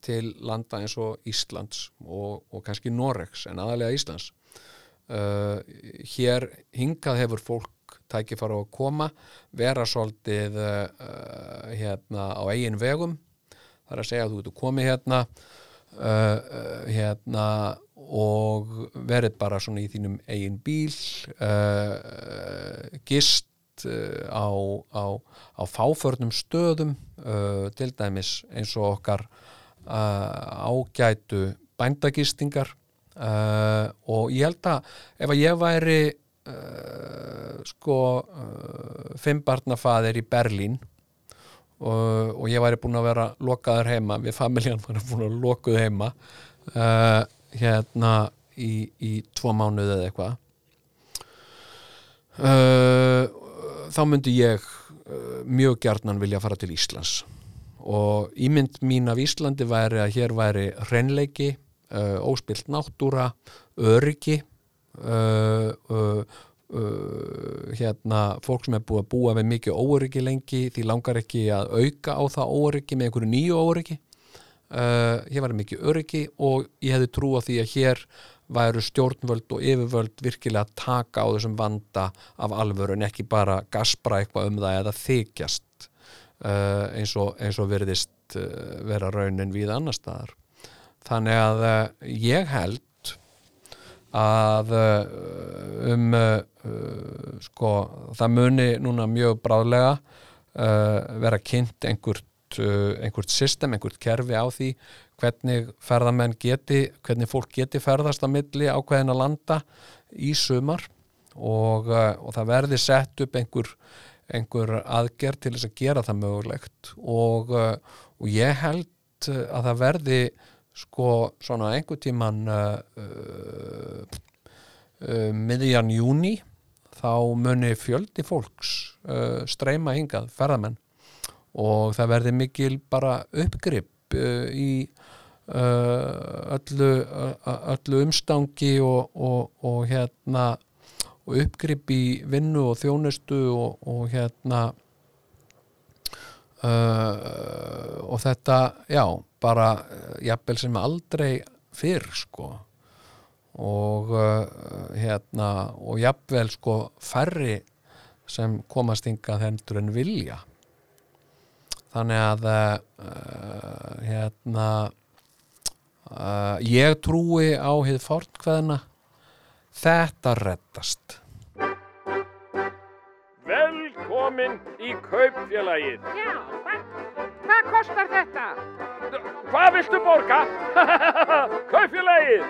til landa eins og Íslands og, og kannski Noregs en aðalega Íslands. Uh, hér hingað hefur fólk tækifæra á að koma vera svolítið uh, hérna á eigin vegum. Það er að segja að þú getur komið hérna uh, hérna og verið bara svona í þínum eigin bíl gist á, á, á fáförnum stöðum til dæmis eins og okkar ágætu bændagistingar uh, og ég held að ef að ég væri uh, sko fimmbarnafaðir í Berlín og, og ég væri búin að vera lokaður heima, við familjan var búin að lokuð heima uh, hérna í, í tvo mánuði eða eitthvað uh, þá myndi ég uh, mjög gjarnan vilja fara til Íslands og ímynd mín af Íslandi væri að hér væri hreinleiki, uh, óspilt náttúra, öryggi uh, uh, uh, hérna fólk sem er búið að búa við mikið óöryggi lengi því langar ekki að auka á það óöryggi með einhverju nýju óöryggi. Uh, hér væri mikið öryggi og ég hefði trú á því að hér væru stjórnvöld og yfirvöld virkilega að taka á þessum vanda af alvöru en ekki bara gaspra eitthvað um það eða þykjast eins, og, eins og verðist uh, vera raunin við annar staðar. Þannig að uh, ég held að um sko það muni núna mjög bráðlega vera kynnt einhvert, einhvert system, einhvert kerfi á því hvernig ferðamenn geti, hvernig fólk geti ferðast á milli ákveðin að landa í sumar og, og það verði sett upp einhver, einhver aðgerð til þess að gera það mögulegt og, uh, og ég held uh, að það verði sko svona einhver tíman uh, uh, uh, miðjan júni þá muni fjöldi fólks uh, streyma hingað, ferðamenn. Og það verði mikil bara uppgrip í öllu, öllu umstangi og, og, og hérna og uppgrip í vinnu og þjónustu og, og hérna uh, og þetta já, bara uh, jafnvel sem aldrei fyrr sko. Og uh, hérna og jafnvel sko færri sem komast hingað hendur en vilja. Þannig að uh, hérna uh, ég trúi á hið fortkveðna þetta reddast Velkomin í kaupfélagið. Já, hvað, hvað kostar þetta? Hvað viltu borga? [LAUGHS] kaupfélagið.